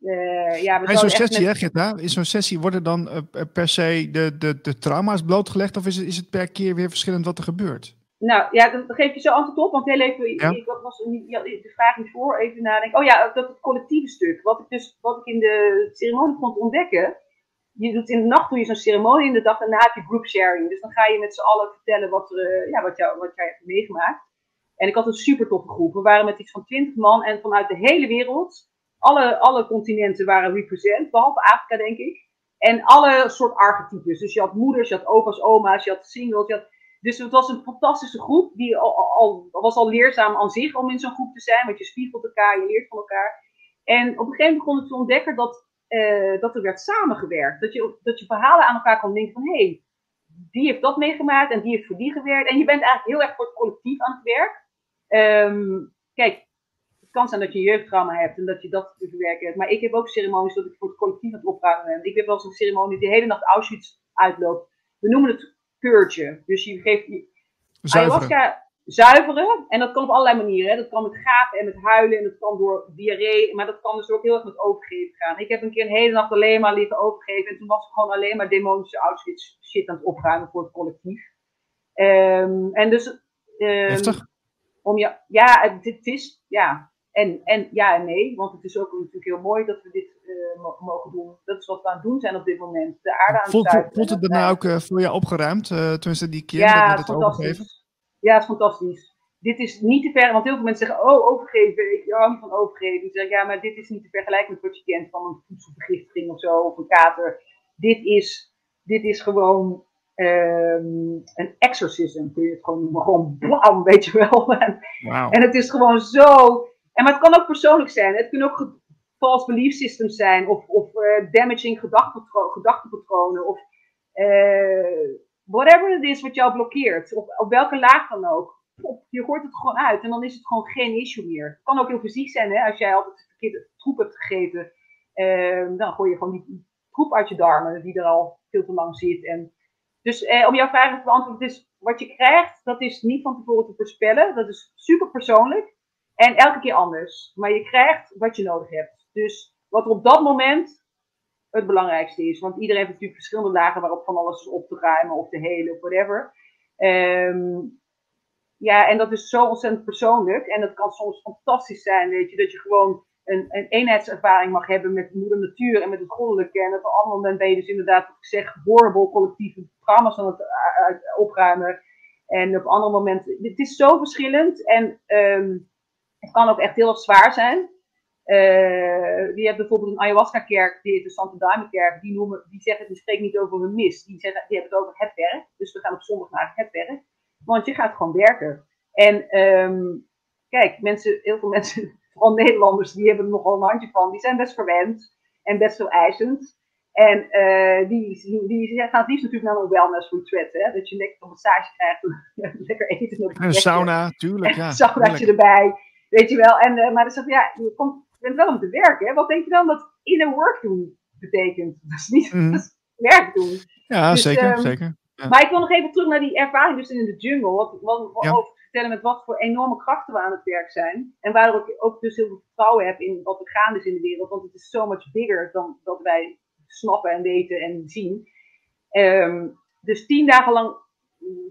[SPEAKER 2] uh, ja,
[SPEAKER 1] in zo'n sessie, met... hè, in zo'n sessie worden dan uh, per se de, de, de trauma's blootgelegd? Of is het, is het per keer weer verschillend wat er gebeurt?
[SPEAKER 2] Nou ja, dan geef je zo antwoord op, want heel even, ja. ik was de vraag niet voor, even nadenken. Oh ja, dat het collectieve stuk. Wat ik dus, wat ik in de ceremonie kon ontdekken. Je doet in de nacht doe je zo'n ceremonie, in de dag daarna heb je group sharing. Dus dan ga je met z'n allen vertellen wat, er, ja, wat, jou, wat jij hebt meegemaakt. En ik had een super toffe groep. We waren met iets van 20 man en vanuit de hele wereld. Alle, alle continenten waren represent, behalve Afrika denk ik. En alle soort archetypes. Dus je had moeders, je had opa's, oma's, je had singles, je had dus het was een fantastische groep. Die al, al, was al leerzaam aan zich om in zo'n groep te zijn. Want je spiegelt elkaar, je leert van elkaar. En op een gegeven moment begon ik te ontdekken dat, uh, dat er werd samengewerkt. Dat je, dat je verhalen aan elkaar kon denken van... Hé, hey, die heeft dat meegemaakt en die heeft voor die gewerkt. En je bent eigenlijk heel erg voor het collectief aan het werk. Um, kijk, het kan zijn dat je een jeugdtrauma hebt en dat je dat te verwerken hebt. Maar ik heb ook ceremonies dat ik voor het collectief aan het opruimen ben. Ik heb wel een ceremonie die de hele nacht Auschwitz uitloopt. We noemen het keurtje. Dus je geeft je ayahuasca zuiveren. En dat kan op allerlei manieren. Hè. Dat kan met gapen en met huilen. En dat kan door diarree. Maar dat kan dus ook heel erg met overgeven gaan. Ik heb een keer een hele nacht alleen maar liggen overgeven. En toen was ik gewoon alleen maar demonische Auschwitz shit aan het opruimen voor het collectief. Um, en dus... Um, om je, ja, het is... Ja, en, en ja en nee, want het is ook natuurlijk heel mooi dat we dit uh, mogen doen. Dat is wat we aan het doen zijn op dit moment. De aarde aan
[SPEAKER 1] het Voelt, voelt het daarna ook uh, voor jou opgeruimd, uh, toen die keer
[SPEAKER 2] ja,
[SPEAKER 1] dat
[SPEAKER 2] het overgeven? Ja, het is fantastisch. Dit is niet te ver, want heel veel mensen zeggen, oh, overgeven, ik hou niet van overgeven. Ik zeg, ja, maar dit is niet te vergelijken met wat je kent van een voedselvergiftiging of zo, of een kater. Dit is, dit is gewoon um, een exorcism, kun je het gewoon noemen. Gewoon blam, weet je wel. en, wow. en het is gewoon zo en maar het kan ook persoonlijk zijn. Het kunnen ook false belief systems zijn. Of, of uh, damaging gedachtenpatronen. Of uh, whatever het is wat jou blokkeert. Op, op welke laag dan ook. je hoort het gewoon uit. En dan is het gewoon geen issue meer. Het kan ook heel fysiek zijn. Hè? Als jij altijd verkeerde troep hebt gegeten. Uh, dan gooi je gewoon die troep uit je darmen. Die er al veel te lang zit. En dus eh, om jouw vraag te beantwoorden. Wat je krijgt. Dat is niet van tevoren te voorspellen. Dat is super persoonlijk. En elke keer anders. Maar je krijgt wat je nodig hebt. Dus wat op dat moment het belangrijkste is. Want iedereen heeft natuurlijk verschillende dagen waarop van alles is op te ruimen of te helen of whatever. Um, ja, en dat is zo ontzettend persoonlijk. En dat kan soms fantastisch zijn, weet je, dat je gewoon een, een eenheidservaring mag hebben met moeder natuur en met het goddelijke. En op een ander moment ben je dus inderdaad, wat ik zeg, horrible collectieve trauma's aan het opruimen. En op andere momenten, het is zo verschillend. En um, het kan ook echt heel zwaar zijn. Uh, je hebt bijvoorbeeld een ayahuasca-kerk, de Santa Daime-kerk, die, noemen, die zeggen, die spreken niet over hun mis, die, zeggen, die hebben het over het werk. Dus we gaan op zondag naar het werk, want je gaat gewoon werken. En um, kijk, mensen, heel veel mensen, vooral Nederlanders, die hebben er nogal een handje van, die zijn best verwend en best veel eisend. En uh, die, die, die, gaan het liefst natuurlijk naar een wellness retreat, hè? dat je lekker een massage krijgt lekker eten.
[SPEAKER 1] En een sauna, tuurlijk, ja.
[SPEAKER 2] Een saunaatje erbij. Weet je wel. En, uh, maar dan zeg je, ja, je, komt, je bent wel om te werken. Wat denk je dan dat inner work doen betekent? Dat is niet mm. dat is werk doen.
[SPEAKER 1] Ja, dus, zeker. Um, zeker. Ja.
[SPEAKER 2] Maar ik wil nog even terug naar die ervaring dus in de jungle. Wat, wat, wat ja. over vertellen met wat voor enorme krachten we aan het werk zijn. En waar ik ook dus heel veel vertrouwen heb in wat er gaande is in de wereld. Want het is so much bigger dan dat wij snappen en weten en zien. Um, dus tien dagen lang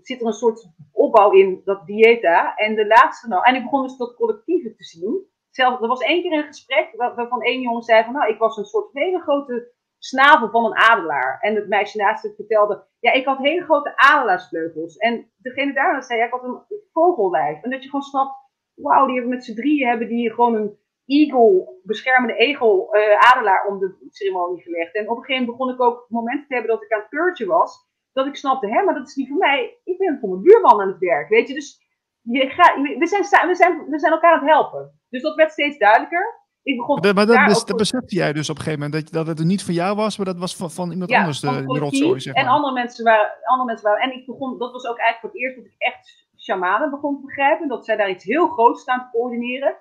[SPEAKER 2] zit er een soort opbouw in, dat dieta. En de laatste nou, en ik begon dus dat collectieve te zien. Zelf, er was één keer een gesprek waarvan één jongen zei van, nou, ik was een soort hele grote snavel van een adelaar. En het meisje naast het vertelde, ja, ik had hele grote adelaarsvleugels. En degene daarna zei, ja, ik had een vogellijf. En dat je gewoon snapt, wauw, die hebben met z'n drieën hebben die gewoon een eagle, beschermende egel, uh, adelaar om de ceremonie gelegd. En op een gegeven moment begon ik ook momenten te hebben dat ik aan het keurtje was dat ik snapte, hè, maar dat is niet voor mij. Ik ben voor mijn buurman aan het werk, weet je. Dus je gaat, we, zijn, we, zijn, we zijn elkaar aan het helpen. Dus dat werd steeds duidelijker. Ik begon
[SPEAKER 1] maar dat, bes, dat besefte jij dus op een gegeven moment, dat, dat het niet van jou was, maar dat was van, van iemand anders, de, de rotzooi, zeg maar.
[SPEAKER 2] En andere mensen, waren, andere mensen waren, en ik begon, dat was ook eigenlijk voor het eerst dat ik echt shamanen begon te begrijpen, dat zij daar iets heel groots staan te coördineren.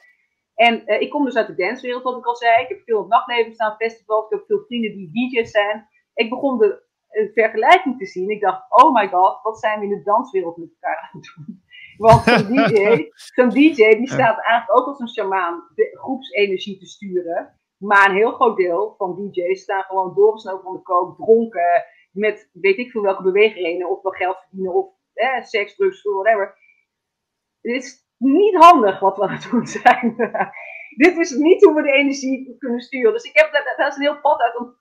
[SPEAKER 2] En ik kom dus uit de dancewereld, wat ik al zei. Ik heb veel op nachtleven staan, festivals. Ik heb veel vrienden die DJ's zijn. Ik begon de vergelijking te zien. Ik dacht, oh my god, wat zijn we in de danswereld met elkaar aan het doen? Want zo'n DJ, zo'n DJ die staat eigenlijk ook als een shamaan groepsenergie te sturen. Maar een heel groot deel van DJ's staan gewoon doorgesnopen van de kook, dronken, met weet ik veel welke bewegingen, of wel geld verdienen, of eh, seks, drugs, whatever. Het is niet handig wat we aan het doen zijn. Dit is niet hoe we de energie kunnen sturen. Dus ik heb, dat is een heel pad uit,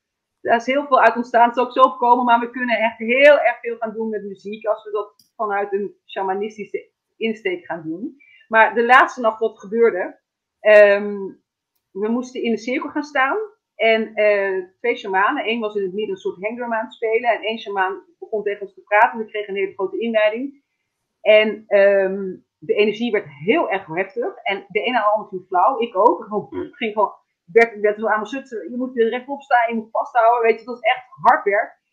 [SPEAKER 2] daar is heel veel uit ontstaan. Het is ook zo opkomen, maar we kunnen echt heel erg veel gaan doen met muziek als we dat vanuit een shamanistische insteek gaan doen. Maar de laatste nacht wat gebeurde, um, we moesten in de cirkel gaan staan. En uh, twee shamanen, één was in het midden een soort hangdrum aan het spelen. En één shamaan begon tegen ons te praten. We kregen een hele grote inleiding. En um, de energie werd heel erg heftig. En de ene en de ander viel flauw. Ik ook. Gewoon, ging gewoon, werd, mijn zutsen. Je moet er rechtop staan, je moet vasthouden. Weet je, dat was echt hard werk.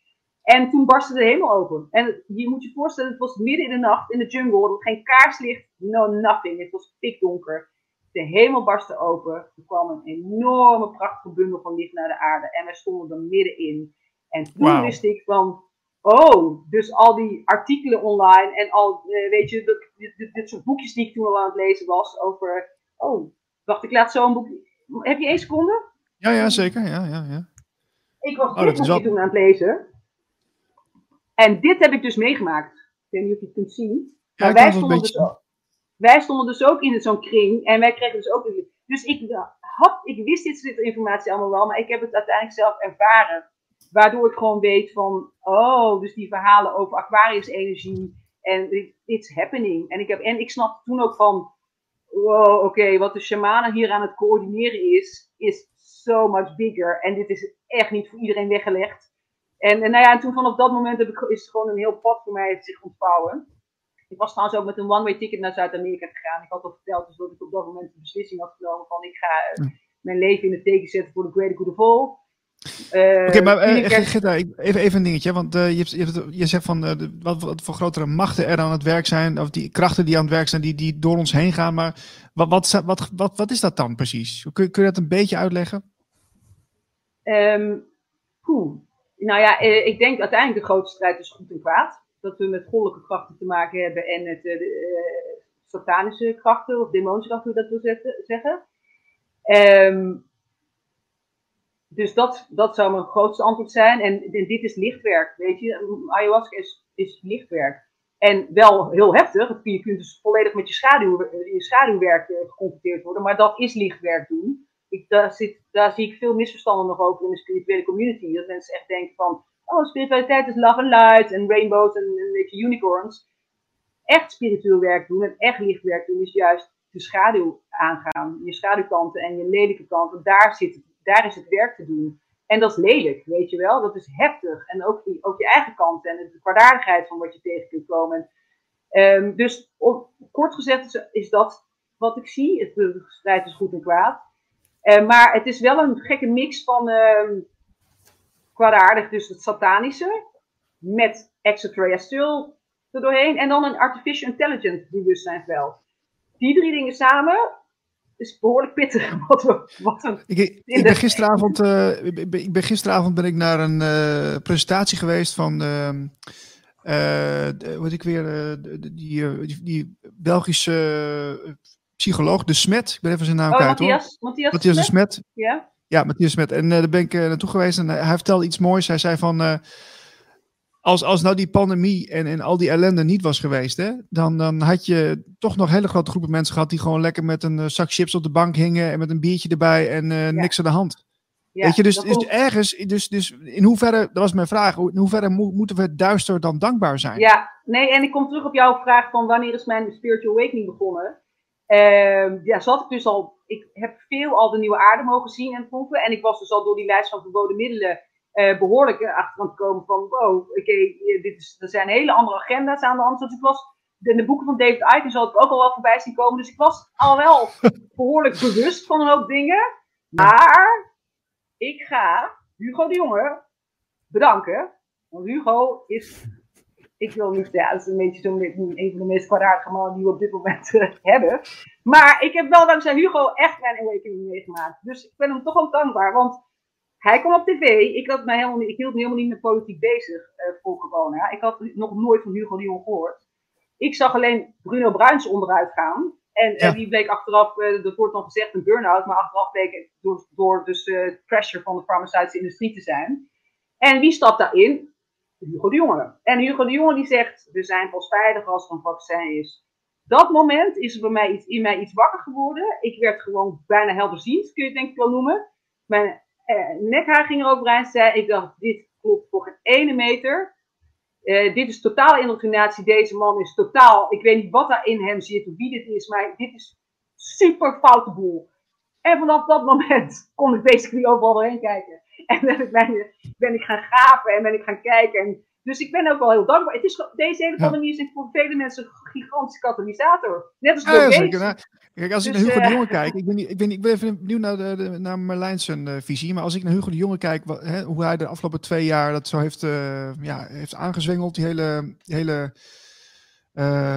[SPEAKER 2] En toen barstte de hemel open. En je moet je voorstellen, het was midden in de nacht in de jungle. Er was geen kaarslicht, no nothing. Het was pikdonker. De hemel barstte open. Er kwam een enorme prachtige bundel van licht naar de aarde. En wij stonden er middenin. En toen wist ik van, oh, dus al die artikelen online en al, eh, weet je, dit, dit, dit, soort boekjes die ik toen al aan het lezen was over, oh, wacht, ik laat zo een boek. Heb je één seconde?
[SPEAKER 1] Ja, ja, zeker. Ja, ja, ja.
[SPEAKER 2] Ik was oh, dit boekje toen aan het lezen. En dit heb ik dus meegemaakt. Ik weet niet of je het kunt zien. Maar wij, stonden dus ook, wij stonden dus ook in zo'n kring. En wij kregen dus ook. Dus ik, had, ik wist dit soort informatie allemaal wel. Maar ik heb het uiteindelijk zelf ervaren. Waardoor ik gewoon weet van. Oh, dus die verhalen over Aquarius-energie. En it's happening. En ik, heb, en ik snap toen ook van. Wow, oké, wat de shamanen hier aan het coördineren is. Is so much bigger. En dit is echt niet voor iedereen weggelegd. En, en, nou ja, en toen vanaf dat moment heb ik, is het gewoon een heel pad voor mij zich ontvouwen. Ik was trouwens ook met een one-way ticket naar Zuid-Amerika gegaan. Ik had al verteld dus dat ik op dat moment de beslissing had genomen van ik ga eh, mijn leven in het teken zetten voor de greater good of all.
[SPEAKER 1] Uh, Oké, maar uh, Gitta, even, even een dingetje. Want uh, je, je, je, zegt van uh, wat, wat, voor grotere machten er aan het werk zijn, of die krachten die aan het werk zijn, die, die door ons heen gaan. Maar wat, wat, wat, wat, wat is dat dan precies? Kun, kun je dat een beetje uitleggen?
[SPEAKER 2] Um, nou ja, eh, ik denk uiteindelijk de grootste strijd is goed en kwaad. Dat we met goddelijke krachten te maken hebben en met uh, satanische krachten of demonische krachten, hoe dat wil zeggen. Um, dus dat, dat zou mijn grootste antwoord zijn. En, dit is lichtwerk, weet je. Ayahuasca is, is lichtwerk. En wel heel heftig. Je kunt dus volledig met je, schaduw, je schaduwwerk geconfronteerd worden. Maar dat is lichtwerk doen ik, daar, zit, daar zie ik veel misverstanden nog over in de spirituele community. Dat mensen echt denken van, oh, spiritualiteit is love and light en rainbows en een beetje unicorns. Echt spiritueel werk doen en echt lichtwerk doen is juist de schaduw aangaan. Je schaduwkanten en je lelijke kanten, daar, zit, daar is het werk te doen. En dat is lelijk, weet je wel. Dat is heftig. En ook, ook je eigen kant en de kwaadaardigheid van wat je tegen kunt komen. Um, dus kort gezegd is, dat wat ik zie. Het, strijd is goed en kwaad. Uh, maar het is wel een gekke mix van uh, kwaadaardig, dus het satanische, met extraterrestrial er doorheen. En dan een artificial intelligence bewustzijnsveld. Die drie dingen samen is behoorlijk pittig. Wat we, wat een,
[SPEAKER 1] ik, ik, ben gisteravond, uh, ik, ben, gisteravond ben ik naar een uh, presentatie geweest van, uh, hoe heet ik weer, die, die, die Belgische psycholoog, de Smet. Ik ben even zijn naam
[SPEAKER 2] oh,
[SPEAKER 1] kwijt
[SPEAKER 2] Matthias,
[SPEAKER 1] hoor.
[SPEAKER 2] Matthias,
[SPEAKER 1] Matthias de Smet.
[SPEAKER 2] Ja?
[SPEAKER 1] Ja, Matthias Smet. En daar ben ik naartoe geweest en hij vertelde iets moois. Hij zei van, als, als nou die pandemie en, en al die ellende niet was geweest, hè, dan, dan had je toch nog hele grote groepen mensen gehad die gewoon lekker met een zak chips op de bank hingen en met een biertje erbij en ja. niks aan de hand. Ja, Weet je, dus, dus ergens, dus, dus in hoeverre, dat was mijn vraag, in hoeverre mo moeten we duister dan dankbaar zijn?
[SPEAKER 2] Ja, nee, en ik kom terug op jouw vraag van wanneer is mijn spiritual awakening begonnen? Uh, ja, zat ik dus al. Ik heb veel al de nieuwe aarde mogen zien en proeven. En ik was dus al door die lijst van verboden middelen uh, behoorlijk achter aan het komen van wow, oké, okay, dit is, er zijn hele andere agenda's aan de hand. Dus ik was in de boeken van David Icke zal ik ook al wel voorbij zien komen. Dus ik was al wel behoorlijk bewust van een hoop dingen. Maar ik ga Hugo de Jonge bedanken. Want Hugo is Ik wil niet, ja, dat is een beetje zo een van de meest kwaadaardige mannen die we op dit moment uh, hebben. Maar ik heb wel dankzij Hugo echt mijn awakening meegemaakt. Dus ik ben hem toch ook dankbaar. Want hij kwam op tv. Ik, had mij helemaal niet, ik hield me helemaal niet met politiek bezig uh, voor corona. Ik had nog nooit van Hugo de Jong gehoord. Ik zag alleen Bruno Bruins onderuit gaan. En ja. die bleek achteraf, uh, dat wordt dan gezegd een burn-out, maar achteraf bleek door, door dus pressure van de farmaceutische industrie te zijn. En wie stapt daarin? Hugo de Jonge. En Hugo de Jonge die zegt, we zijn pas veilig als er een vaccin is. Dat moment is er bij mij iets, in mij iets wakker geworden. Ik werd gewoon bijna helderziend, kun je het denk ik wel noemen. Mijn eh, nekhaar ging er overeind zei, ik dacht, dit klopt voor geen ene meter. Uh, dit is totale indoctrinatie. Deze man is totaal. Ik weet niet wat daar in hem zit of wie dit is, maar dit is super foute boel. En vanaf dat moment kon ik basically overal doorheen kijken. En ben ik, ben ik gaan gapen en ben ik gaan kijken. En, dus ik ben ook wel heel dankbaar. Het is, deze hele pandemie is voor vele mensen een gigantische katalysator. Net als
[SPEAKER 1] ja, zeker. Nou, kijk, als ik dus, naar Hugo uh, de Jonge kijk, ik ben, ik ben, ik ben even benieuwd naar, de, naar Marlijn's uh, visie, maar als ik naar Hugo de Jonge kijk, wat, hè, hoe hij de afgelopen twee jaar dat zo heeft, uh, ja, heeft aangezwengeld, die hele, die hele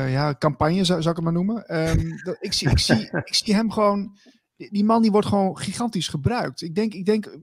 [SPEAKER 1] ja, campagne zou, zou ik het maar noemen. Um, dat, ik, zie, ik, zie, ik zie hem gewoon, die, die man die wordt gewoon gigantisch gebruikt. Ik denk, ik denk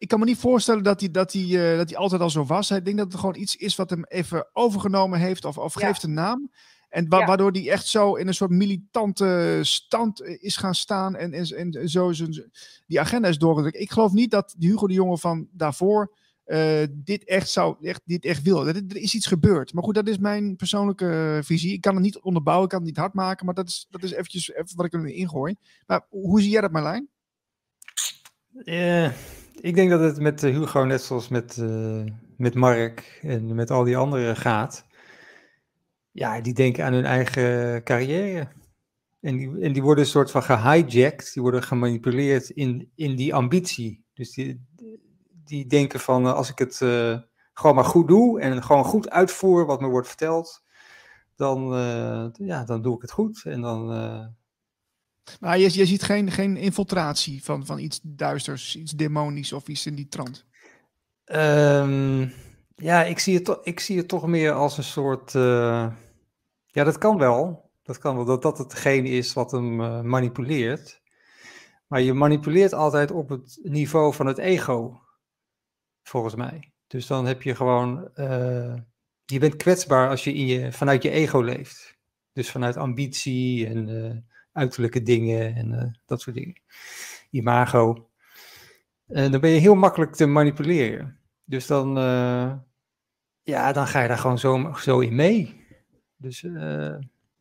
[SPEAKER 1] ik kan me niet voorstellen dat hij, dat, hij, uh, dat hij altijd al zo was. Ik denk dat het gewoon iets is wat hem even overgenomen heeft of, of geeft een naam. En wa ja. waardoor hij echt zo in een soort militante stand is gaan staan en, en, en zo zijn, die agenda is doorgedrukt. Ik geloof niet dat die Hugo de Jonge van daarvoor uh, dit echt zou, echt, dit echt wil. Er, er, is iets gebeurd. Maar goed, dat is mijn persoonlijke visie. Ik kan het niet onderbouwen, ik kan het niet hard maken, maar dat is, dat is eventjes even wat ik er ingooi. Maar hoe zie jij dat, Marlijn?
[SPEAKER 3] Uh, ik denk dat het met Hugo net zoals met, uh, met Mark en met al die anderen gaat. Ja, die denken aan hun eigen carrière. En die, en die worden een soort van gehijacked, die worden gemanipuleerd in, in die ambitie. Dus die, die denken van uh, als ik het gewoon maar goed doe en gewoon goed uitvoer wat me wordt verteld, dan, ja, dan doe ik het goed. En dan,
[SPEAKER 1] maar je, ziet geen, geen infiltratie van, van iets duisters, iets demonisch of iets in die trant.
[SPEAKER 3] Um, ja, ik zie, het ik zie het toch meer als een soort. Uh, ja, dat kan wel. Dat kan wel, dat dat hetgeen is wat hem uh, manipuleert. Maar je manipuleert altijd op het niveau van het ego, volgens mij. Dus dan heb je gewoon. Uh, je bent kwetsbaar als je, in je vanuit je ego leeft. Dus vanuit ambitie en uiterlijke dingen en uh, dat soort dingen. Imago. En dan ben je heel makkelijk te manipuleren. Dus dan, uh, ja, dan ga je daar gewoon zo, zo in mee. Dus, uh...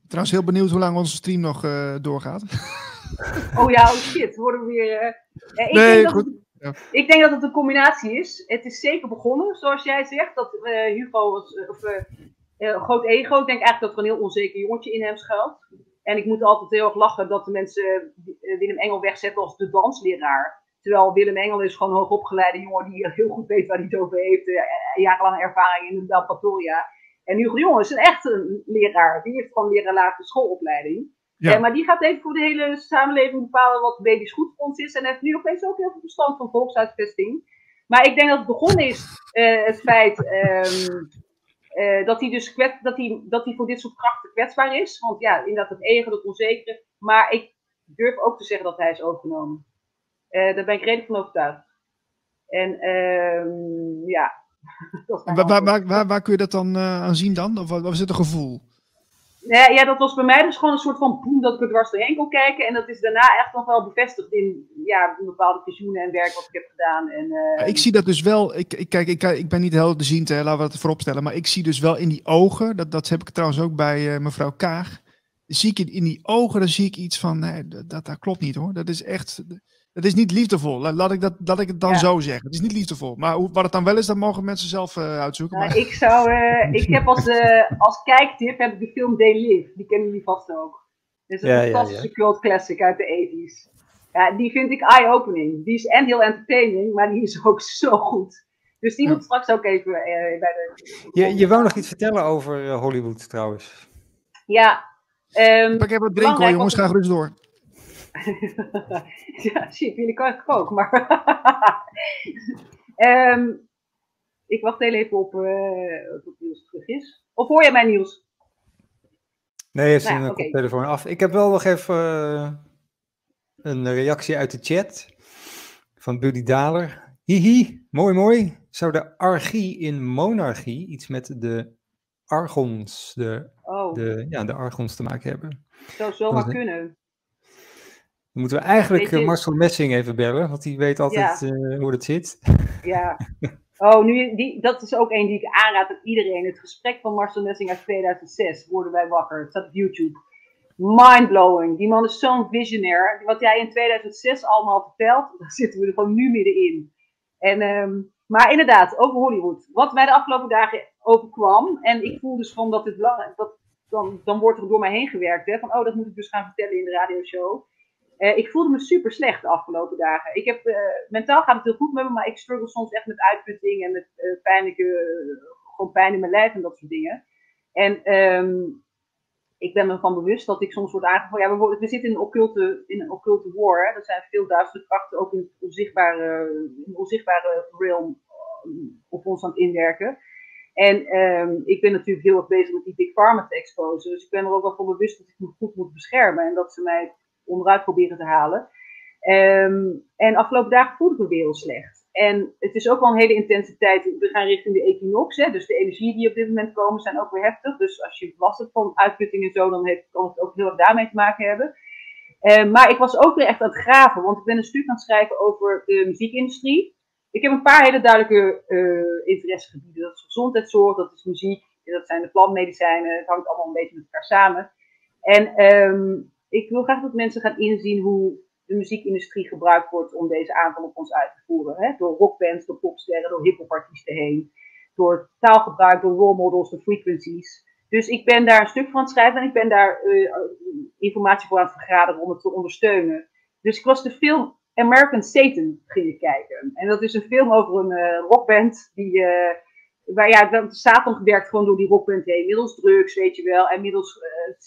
[SPEAKER 1] Trouwens, heel benieuwd hoe lang onze stream nog doorgaat.
[SPEAKER 2] Oh ja, oh shit, worden we weer. ik, nee, denk goed. Dat ja. ik denk dat het een combinatie is. Het is zeker begonnen, zoals jij zegt, dat Hugo was, of een groot ego. Ik denk eigenlijk dat er een heel onzeker jongetje in hem schuilt. En ik moet altijd heel erg lachen dat de mensen Willem Engel wegzetten als de dansleraar. Terwijl Willem Engel is gewoon een hoogopgeleide jongen die heel goed weet waar hij het over heeft. Jarenlange ervaring in de laboratoria. En Hugo de is een echte leraar. Die heeft gewoon leren lagere schoolopleiding. Ja. En, maar die gaat even voor de hele samenleving bepalen wat baby's goed voor ons is. En heeft nu opeens ook heel veel verstand van volksuitvesting. Maar ik denk dat het begonnen is, uh, het feit um, uh, dat, hij dus kwet, dat, hij, dat hij voor dit soort krachten kwetsbaar is. Want ja, inderdaad het ego, dat onzekere. Maar ik durf ook te zeggen dat hij is overgenomen. Uh, daar ben ik redelijk van overtuigd. En um, ja.
[SPEAKER 1] waar, waar, waar, waar, waar kun je dat dan uh, aan zien dan? Of wat was het een gevoel?
[SPEAKER 2] Ja, ja, dat was bij mij dus gewoon een soort van boem dat ik er dwars doorheen kon kijken. En dat is daarna echt nog wel bevestigd in ja, bepaalde visioenen en werk wat ik heb gedaan. En, uh,
[SPEAKER 1] ik zie dat dus wel, ik, ik, kijk, ik, ik ben niet heel te zien, laten we het voorop stellen. Maar ik zie dus wel in die ogen, dat, dat heb ik trouwens ook bij uh, mevrouw Kaag. Zie ik in die ogen, dan zie ik iets van, nee, dat, dat klopt niet hoor. Dat is echt, het is niet liefdevol. Laat ik, dat, laat ik het dan ja. zo zeggen. Het is niet liefdevol. Maar hoe, wat het dan wel is, dat mogen mensen zelf uh, uitzoeken.
[SPEAKER 2] Nou, ik, zou, uh, ik heb als, uh, als kijktip heb ik de film They Live. Die kennen jullie vast ook. Dat is een ja, fantastische ja, cult classic uit de 80s. Ja, die vind ik eye-opening. Die is en heel entertaining, maar die is ook zo goed. Dus die moet straks ook even bij de...
[SPEAKER 3] Je, je wou nog iets vertellen over Hollywood trouwens.
[SPEAKER 2] Ja. Um,
[SPEAKER 1] ik heb wat drinken hoor, jongens. Ga gerust door.
[SPEAKER 2] ja, shit, jullie kan ik ook, maar. um, Ik wacht heel even op uh, tot Niels terug is. Of hoor jij mij, Niels?
[SPEAKER 3] Nee, heeft nou, zijn okay. telefoon af. Ik heb wel nog even uh, een reactie uit de chat van Buddy Daler. Hihi, mooi mooi. Zou de argie in monarchie iets met de argons, de, oh. de, ja, de argons te maken hebben?
[SPEAKER 2] Zou zomaar kunnen.
[SPEAKER 3] Dan moeten we eigenlijk je... Marcel Messing even bellen, want die weet altijd uh, hoe het zit.
[SPEAKER 2] Ja. Oh, nu, die, dat is ook een die ik aanraad aan iedereen. Het gesprek van Marcel Messing uit 2006 worden wij wakker. Het staat op YouTube. Mindblowing. Die man is zo'n visionair. Wat jij in 2006 allemaal vertelt, daar zitten we er gewoon nu middenin. En, um, maar inderdaad, over Hollywood. Wat mij de afgelopen dagen overkwam. En ik voel dus van dat dit dat, dan, dan wordt er door mij heen gewerkt. Hè, van, oh, dat moet ik dus gaan vertellen in de radioshow. Uh, ik voelde me super slecht de afgelopen dagen. Ik heb, uh, mentaal gaat het heel goed met me, maar ik struggle soms echt met uitputting en met uh, pijnlijke, gewoon pijn in mijn lijf en dat soort dingen. En um, ik ben me van bewust dat ik soms word aangevallen. Ja, we, zitten in een occulte, in een occulte war. Hè. Er zijn veel duistere krachten ook in het onzichtbare, onzichtbare realm op ons aan het inwerken. En um, ik ben natuurlijk heel erg bezig met die big pharma te exposen. Dus ik ben er ook wel van bewust dat ik me goed moet beschermen. En dat ze mij onderuit proberen te halen. Um, en afgelopen dagen voelde ik me weer heel slecht. En het is ook wel een hele intensiteit. We gaan richting de equinox. Hè, dus de energie die op dit moment komen zijn ook weer heftig. Dus als je last hebt van uitputting en zo, dan kan het ook heel erg daarmee te maken hebben. Uh, maar ik was ook weer echt aan het graven. Want ik ben een stuk aan het schrijven over de muziekindustrie. Ik heb een paar hele duidelijke uh, interessegebieden. Dat is gezondheidszorg, dat is muziek, dat zijn de plantmedicijnen. Het hangt allemaal een beetje met elkaar samen. En um, ik wil graag dat mensen gaan inzien hoe de muziekindustrie gebruikt wordt om deze aanval op ons uit te voeren. Hè? Door rockbands, door popsterren, door hiphopartiesten heen. Door taalgebruik, door role models, door frequencies. Dus ik ben daar een stuk van het schrijven en ik ben daar uh, informatie voor aan het vergaderen om het te ondersteunen. Dus ik was de film American Satan gingen kijken. En dat is een film over een uh, rockband die... Uh, waar ja, Satan werkt gewoon door die rockband heen. Middels drugs, weet je wel. En middels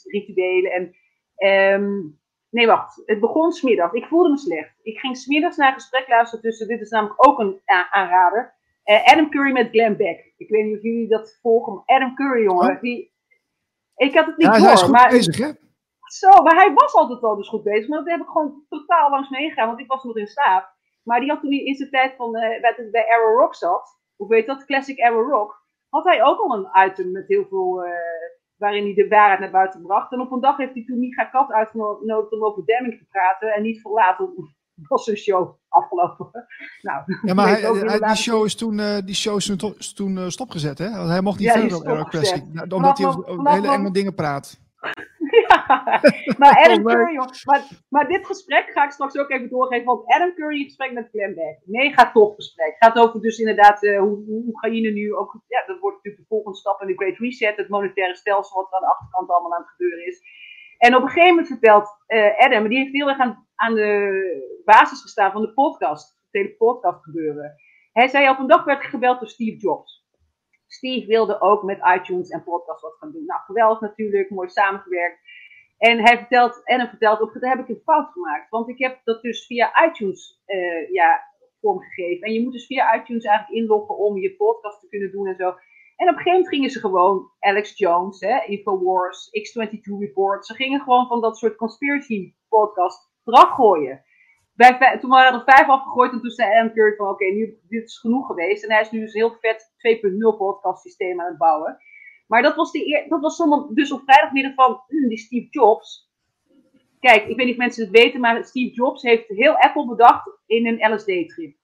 [SPEAKER 2] rituelen. En Um, nee, wacht. Het begon smiddag. Ik voelde me slecht. Ik ging smiddags naar een gesprek luisteren tussen. Dit is namelijk ook een aanrader. Uh, Adam Curry met Glenn Beck. Ik weet niet of jullie dat volgen. Adam Curry, jongen. Die, ik had het niet ja, door.
[SPEAKER 1] Hij is goed maar, bezig, hè?
[SPEAKER 2] Zo, maar hij was altijd al dus goed bezig. Maar dat heb ik gewoon totaal langs meegegaan. Want ik was nog in slaap. Maar die had toen in zijn tijd van, uh, bij, bij Arrow Rock zat. Hoe weet dat? Classic Arrow Rock. Had hij ook al een item met heel veel... Uh, waarin hij de waarheid naar buiten bracht. En op een dag heeft hij toen Micha Kat uitgenodigd om over Demming te praten. En niet voor later was zijn show afgelopen.
[SPEAKER 1] nou, ja, maar hij, die show is toen, uh, die show is toen, uh, stopgezet, hè? Want hij mocht niet ja, verder Eric Classic. Omdat hij over hele enge dingen praat.
[SPEAKER 2] maar Adam Curry, maar, maar dit gesprek ga ik straks ook even doorgeven. Want Adam Curry gesprek met Glenn Beck. Mega tof gesprek. Gaat over dus inderdaad uh, hoe, hoe Oekraïne nu ook. Ja, dat wordt natuurlijk de volgende stap in de Great Reset. Het monetaire stelsel wat er aan de achterkant allemaal aan het gebeuren is. En op een gegeven moment vertelt uh, Adam, die heeft heel erg aan, aan de basis gestaan van de podcast. Het hele podcast gebeuren. Hij zei op een dag werd gebeld door Steve Jobs. Steve wilde ook met iTunes en podcast wat gaan doen. Nou, geweldig natuurlijk, mooi samengewerkt. En hij vertelt, en hij vertelt ook, dat heb ik een fout gemaakt. Want ik heb dat dus via iTunes uh, ja, vormgegeven. En je moet dus via iTunes eigenlijk inloggen om je podcast te kunnen doen en zo. En op een gegeven moment gingen ze gewoon Alex Jones, hè, Infowars, X22 Report. Ze gingen gewoon van dat soort conspiracy podcast eraf gooien. Toen waren er vijf afgegooid en toen zei Adam Curry van oké, nu dit is genoeg geweest. En hij is nu dus heel vet 2.0 podcast systeem aan het bouwen. Maar dat was, de dat was dus op vrijdagmiddag van hm, die Steve Jobs. Kijk, ik weet niet of mensen het weten, maar Steve Jobs heeft heel Apple bedacht in een LSD-trip.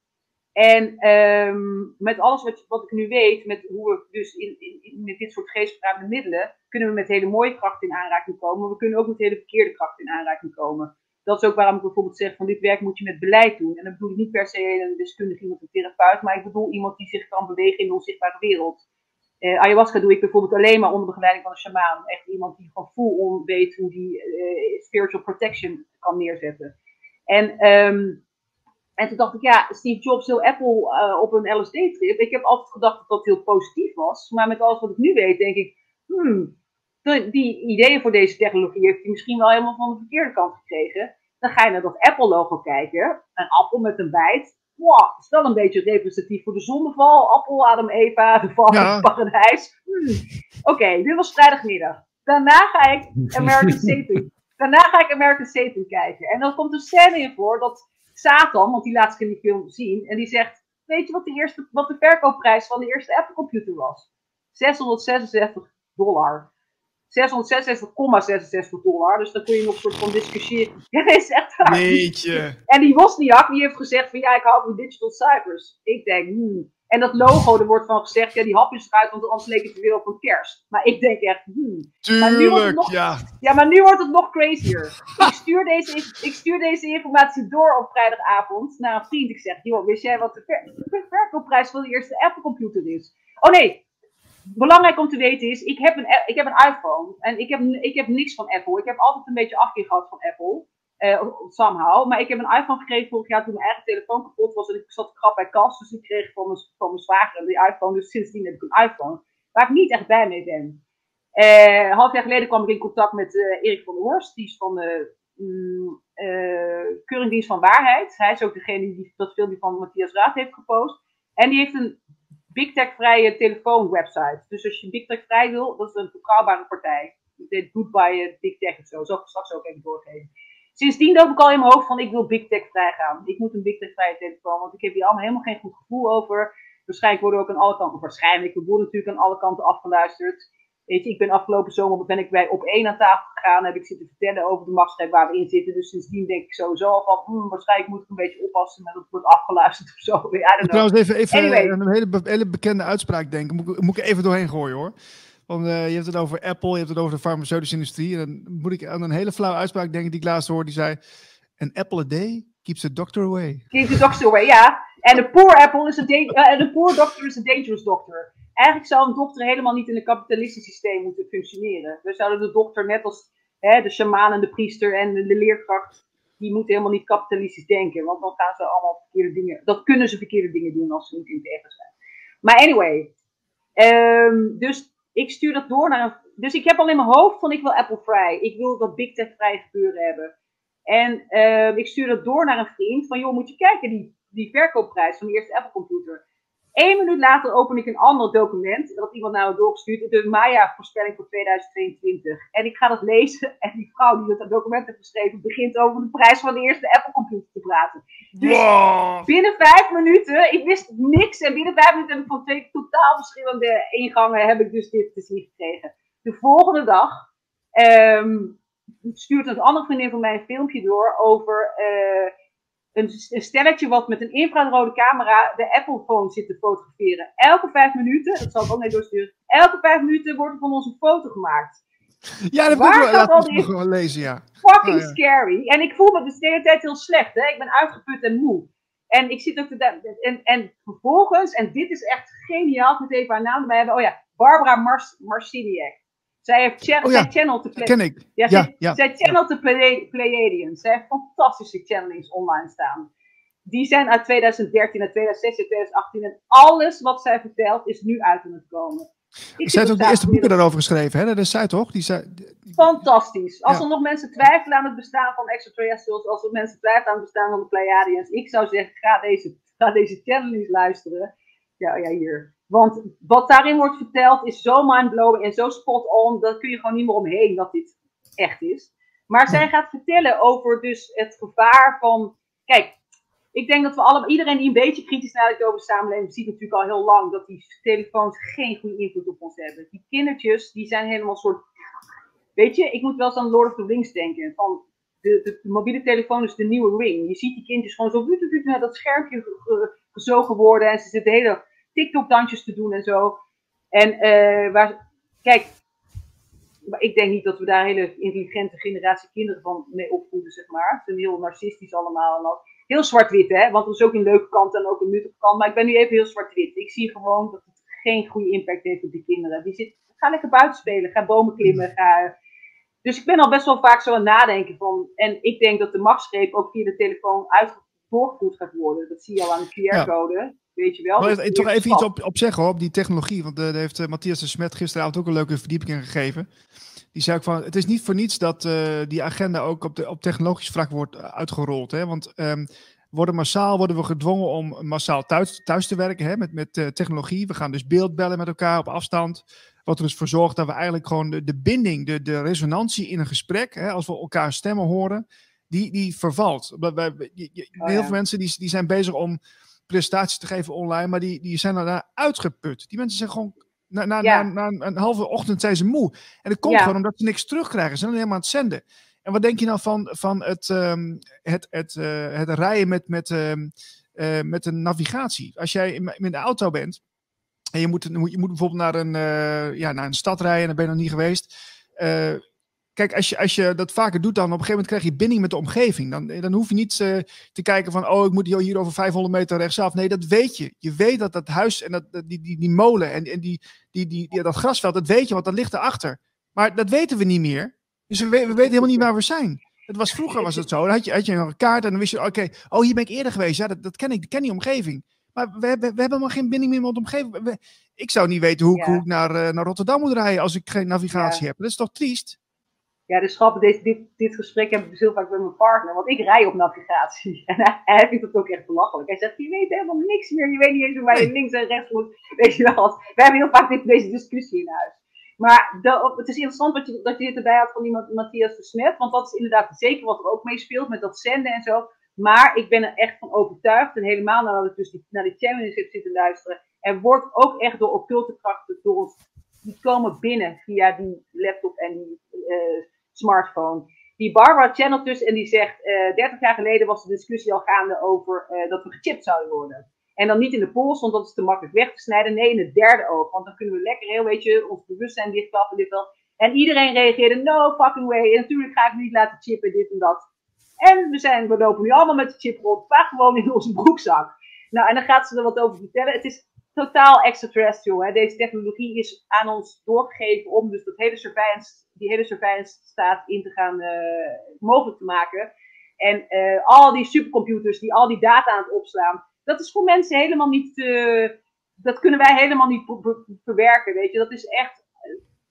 [SPEAKER 2] En um, met alles wat, wat ik nu weet, met hoe we dus in, in, met dit soort geestverruimde middelen, kunnen we met hele mooie krachten in aanraking komen. Maar we kunnen ook met hele verkeerde krachten in aanraking komen. Dat is ook waarom ik bijvoorbeeld zeg van dit werk moet je met beleid doen. En dan bedoel ik niet per se een deskundige iemand, een therapeut, maar ik bedoel iemand die zich kan bewegen in de onzichtbare wereld. Uh, ayahuasca doe ik bijvoorbeeld alleen maar onder begeleiding van een shamaan. Echt iemand die gewoon full-on weet hoe die uh, spiritual protection kan neerzetten. En, um, en toen dacht ik, ja, Steve Jobs heel Apple uh, op een LSD-trip. Ik heb altijd gedacht dat dat heel positief was. Maar met alles wat ik nu weet, denk ik, hmm, die ideeën voor deze technologie heeft hij misschien wel helemaal van de verkeerde kant gekregen. Dan ga je naar dat Apple-logo kijken. Een appel met een bijt. Wow, is wel een beetje representatief voor de zondeval. Appel, Adam, Eva, de val
[SPEAKER 1] Ja.
[SPEAKER 2] het paradijs. Hmm. Oké, dit was vrijdagmiddag. Daarna ga ik American Satan. Daarna ga ik American Satan kijken. En dan komt een scène in voor dat Satan, want die laat zich in die film zien, en die zegt: Weet je wat de, eerste, wat de verkoopprijs van de eerste Apple computer was? 666 dollar. 666,66 dollar. Dus dan kun je nog een soort van discussiëren. Ja, dat is echt waar.
[SPEAKER 1] Jeetje.
[SPEAKER 2] En die Wozniak, die heeft gezegd van ja, ik hou van digital cijfers. Ik denk, hmm. En dat logo, er wordt van gezegd, ja, die hap is eruit, want anders leek het weer op een kerst. Maar ik denk echt, hmm. Maar nu wordt het
[SPEAKER 1] Tuurlijk,
[SPEAKER 2] nog-
[SPEAKER 1] ja.
[SPEAKER 2] Ja, maar nu wordt het nog crazier. Ik stuur deze, ik stuur deze informatie door op vrijdagavond naar een vriend. Ik zeg, joh, wist jij wat de, ver- de verkoopprijs van de eerste Apple computer is? Oh nee, belangrijk om te weten is, ik heb een, ik heb een iPhone. En ik heb, ik heb niks van Apple. Ik heb altijd een beetje afkeer gehad van Apple. eh, somehow. Maar ik heb een iPhone gekregen vorig jaar toen mijn eigen telefoon kapot was. En ik zat krap bij kast. Dus ik kreeg van mijn, van mijn zwager die iPhone. Dus sindsdien heb ik een iPhone. Waar ik niet echt blij mee ben. Een half jaar geleden kwam ik in contact met eh, Erik van der Horst. Die is van de eh, Keuringdienst van Waarheid. Hij is ook degene die dat filmpje van Matthias Raad heeft gepost. En die heeft een Big Tech vrije telefoonwebsite. Dus als je Big Tech vrij wil, dat is een betrouwbare partij. Dit doet bij Big Tech of zo. Ik straks ook even doorgeven. Sindsdien loop ik al in mijn hoofd van ik wil Big Tech vrij gaan. Ik moet een Big Tech vrije telefoon, want ik heb hier allemaal helemaal geen goed gevoel over. Waarschijnlijk worden we ook aan alle kanten, waarschijnlijk, we worden natuurlijk aan alle kanten afgeluisterd. Weet je, ik ben afgelopen zomer ben ik bij op één aan tafel gegaan, heb ik zitten vertellen over de machtsgreep waar we in zitten. Dus sindsdien denk ik sowieso al van, hmm, waarschijnlijk moet ik een beetje oppassen met dat het wordt afgeluisterd of zo. Know.
[SPEAKER 1] Trouwens, even, even
[SPEAKER 2] Anyway.
[SPEAKER 1] een hele, hele bekende uitspraak denken. Moet, ik- moet ik even doorheen gooien hoor. Want eh, je hebt het over Apple, je hebt het over de farmaceutische industrie. En dan moet ik aan een hele flauwe uitspraak denken die ik laatst hoorde. Die zei, an apple a day keeps the doctor away.
[SPEAKER 2] Keep the doctor away, ja. En de poor apple is a de poor doctor is a dangerous doctor. Eigenlijk zou een dokter helemaal niet in een kapitalistisch systeem moeten functioneren. We zouden de dokter net als hè, de shamaan en de priester en de, leerkracht, die moeten helemaal niet kapitalistisch denken. Want dan gaan ze allemaal verkeerde dingen, dat kunnen ze verkeerde dingen doen als ze niet integer zijn. Maar anyway, ehm, dus ik stuur dat door naar een, dus ik heb al in mijn hoofd van ik wil Apple vrij. Ik wil dat Big Tech vrij gebeuren hebben. En ehm, ik stuur dat door naar een vriend van, joh, moet je kijken, die, die verkoopprijs van de eerste Apple computer. Eén minuut later open ik een ander document, dat iemand nou doorgestuurd, de Maya-voorspelling voor 2022. En ik ga dat lezen en die vrouw die dat document heeft geschreven, begint over de prijs van de eerste Apple computer te praten. Dus
[SPEAKER 1] Wow.
[SPEAKER 2] binnen vijf minuten, ik wist niks en binnen vijf minuten heb ik van twee totaal verschillende ingangen heb ik dus dit te zien gekregen. De volgende dag ehm, stuurt een andere vriendin van mij een filmpje door over eh, een, een stelletje wat met een infrarode camera de Apple phone zit te fotograferen. Elke vijf minuten, dat zal ik ook niet doorsturen, elke vijf minuten wordt er van ons een foto gemaakt.
[SPEAKER 1] Ja, dat
[SPEAKER 2] Waar staat
[SPEAKER 1] laten
[SPEAKER 2] al
[SPEAKER 1] nog wel lezen, ja.
[SPEAKER 2] fucking
[SPEAKER 1] Oh, ja.
[SPEAKER 2] scary. En ik voel me dus de hele tijd heel slecht. Hè? Ik ben uitgeput en moe. En ik zit ook te en, en vervolgens, en dit is echt geniaal, ik moet even haar naam erbij hebben. Oh ja, Barbara Mars Marciniak. Zij heeft cha
[SPEAKER 1] Oh ja,
[SPEAKER 2] zij channelt de
[SPEAKER 1] Ken ik.
[SPEAKER 2] ja,
[SPEAKER 1] Ja,
[SPEAKER 2] zij,
[SPEAKER 1] ja.
[SPEAKER 2] zij channelt de Play- Pleiadians. Zij heeft fantastische channelings online staan. Die zijn uit 2013, uit 2016, 2018. En alles wat zij vertelt is nu uit aan het komen. Ik
[SPEAKER 1] Zij heeft ook de eerste boeken daarover geschreven, hè? Dat is zij toch? Die zei,
[SPEAKER 2] Fantastisch. Als
[SPEAKER 1] Ja.
[SPEAKER 2] er nog mensen twijfelen aan het bestaan van extraterrestrials, als er mensen twijfelen aan het bestaan van de Pleiadians, ik zou zeggen, ga deze, ga deze channel eens luisteren. Ja, ja, hier. Want wat daarin wordt verteld is zo mindblowing en zo spot on, daar kun je gewoon niet meer omheen dat dit echt is. Maar zij gaat vertellen over dus het gevaar van, kijk, ik denk dat we allemaal, iedereen die een beetje kritisch nadenkt over de samenleving, ziet natuurlijk al heel lang dat die telefoons geen goede invloed op ons hebben. Die kindertjes, die zijn helemaal soort Weet je, ik moet wel eens aan Lord of the Rings denken. Van de, de, de mobiele telefoon is de nieuwe ring. Je ziet die kindjes gewoon zo naar dat schermpje ge- ge- gezogen worden. En ze zitten hele TikTok-dansjes te doen en zo. En eh, waar, kijk, maar ik denk niet dat we daar een hele intelligente generatie kinderen van mee opvoeden, zeg maar. Ze zijn heel narcistisch allemaal. En al. Heel zwart-wit, hè. Want er is ook een leuke kant en ook een nuttige kant. Maar ik ben nu even heel zwart-wit. Ik zie gewoon dat het geen goede impact heeft op die kinderen. Die zitten, ga lekker buiten spelen. Ga bomen klimmen. Ga, dus ik ben al best wel vaak zo aan het nadenken van. En ik denk dat de machtsgreep ook via de telefoon uit, doorgevoerd gaat worden. Dat zie je al aan de QR-code. Weet je wel.
[SPEAKER 1] Maar toch even iets op, op zeggen hoor, op die technologie. Want eh, daar heeft eh, Matthias de Smet gisteravond ook een leuke verdieping in gegeven. Die zei ook van, het is niet voor niets dat eh, die agenda ook op, de, op technologisch vlak wordt uitgerold. Hè? Want ehm, worden massaal worden we gedwongen om massaal thuis, thuis te werken hè, met, met uh, technologie. We gaan dus beeldbellen met elkaar op afstand. Wat er dus voor zorgt dat we eigenlijk gewoon de, de binding, de, de resonantie in een gesprek, hè, als we elkaar stemmen horen, die, die vervalt. Wij, wij, oh, heel veel mensen die, die zijn bezig om presentaties te geven online, maar die, die zijn daarna uitgeput. Die mensen zijn gewoon na, na, na, na, een halve ochtend zijn ze moe. En dat komt gewoon omdat ze niks terugkrijgen. Ze zijn helemaal aan het zenden. En wat denk je nou van, van het, um, het, het, uh, het rijden met, met, um, uh, met een navigatie? Als jij in, in de auto bent en je moet, je moet bijvoorbeeld naar een, uh, ja, naar een stad rijden en dan ben je nog niet geweest. Kijk, als je, als je dat vaker doet, dan op een gegeven moment krijg je binding met de omgeving. Dan, dan hoef je niet uh, te kijken van, oh, ik moet hier over 500 meter rechtsaf. Nee, dat weet je. Je weet dat dat huis en dat, die, die, die molen en, en die, die, die, die, dat grasveld, dat weet je, want dat ligt erachter. Maar dat weten we niet meer. Dus we, we weten helemaal niet waar we zijn. Het was, vroeger was het zo. Dan had je, had je een kaart en dan wist je, oké, oh, hier ben ik eerder geweest. Ja, dat, dat ken ik, ik ken die omgeving. Maar we, we, we hebben helemaal geen binding meer met de omgeving. ik zou niet weten hoe, ja. hoe ik naar, uh, naar Rotterdam moet rijden als ik geen navigatie ja. heb. Dat is toch triest?
[SPEAKER 2] Ja, dus grappig, dit, dit, dit gesprek heb ik dus heel vaak met mijn partner, want ik rij op navigatie. En hij, hij vindt het ook echt belachelijk. Hij zegt, je weet helemaal niks meer, je weet niet eens waar je links en rechts moet. Weet je wel, we hebben heel vaak dit, deze discussie in huis. Maar de, het is interessant dat je, dat je dit erbij had van die Matthias de Smet, want dat is inderdaad zeker wat er ook meespeelt met dat zenden en zo. Maar ik ben er echt van overtuigd, en helemaal nadat ik dus die, naar die channels heb zitten luisteren, er wordt ook echt door occulte krachten door ons, die komen binnen via die laptop en die uh, smartphone. Die Barbara channelt dus en die zegt, uh, 30 jaar geleden was de discussie al gaande over uh, dat we gechipt zouden worden. En dan niet in de pols, want dat is te makkelijk weg te snijden. Nee, in het derde oog. Want dan kunnen we lekker heel, weet je, ons bewustzijn dichtklappen, dit wel. En iedereen reageerde, no fucking way. En natuurlijk ga ik niet laten chippen, dit en dat. En we, zijn, we lopen nu allemaal met de chip rond, vaak gewoon in onze broekzak. Nou, en dan gaat ze er wat over vertellen. Het is totaal extraterrestrial. Hè. Deze technologie is aan ons doorgegeven om dus dat hele surveillance, die hele surveillance staat in te gaan uh, mogelijk te maken. En uh, al die supercomputers die al die data aan het opslaan, dat is voor mensen helemaal niet, dat kunnen wij helemaal niet verwerken, weet je. Dat is echt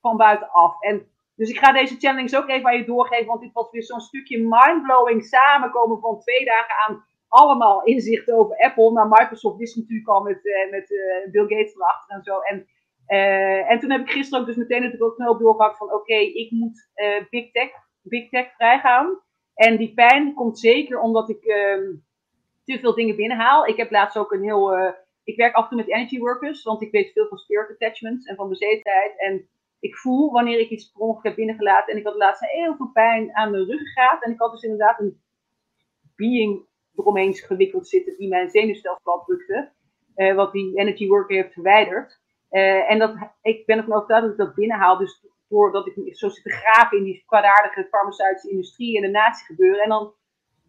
[SPEAKER 2] van buitenaf. En dus ik ga deze challenge ook even aan je doorgeven, want dit was weer zo'n stukje mindblowing samenkomen van twee dagen aan allemaal inzichten over Apple. Nou, Microsoft wist natuurlijk al met, uh, met uh, Bill Gates erachter en zo. En, uh, en toen heb ik gisteren ook dus meteen natuurlijk ook snel doorgehakt van oké, ik moet Big Tech, Big Tech vrijgaan. En die pijn komt zeker omdat ik ehm, te veel dingen binnenhaal. Ik heb laatst ook een heel. ik werk af en toe met energy workers, want ik weet veel van spirit attachments en van bezetenheid. En ik voel wanneer ik iets per heb binnengelaten. En ik had laatst heel veel pijn aan mijn ruggengraat. En ik had dus inderdaad een being eromheen gewikkeld zitten die mijn zenuwstelsel drukte. Uh, wat die energy worker heeft verwijderd. Uh, en dat, ik ben ervan overtuigd dat ik dat binnenhaal. Dus doordat ik zo zit te graven in die kwaadaardige farmaceutische industrie en de natie gebeuren. En dan,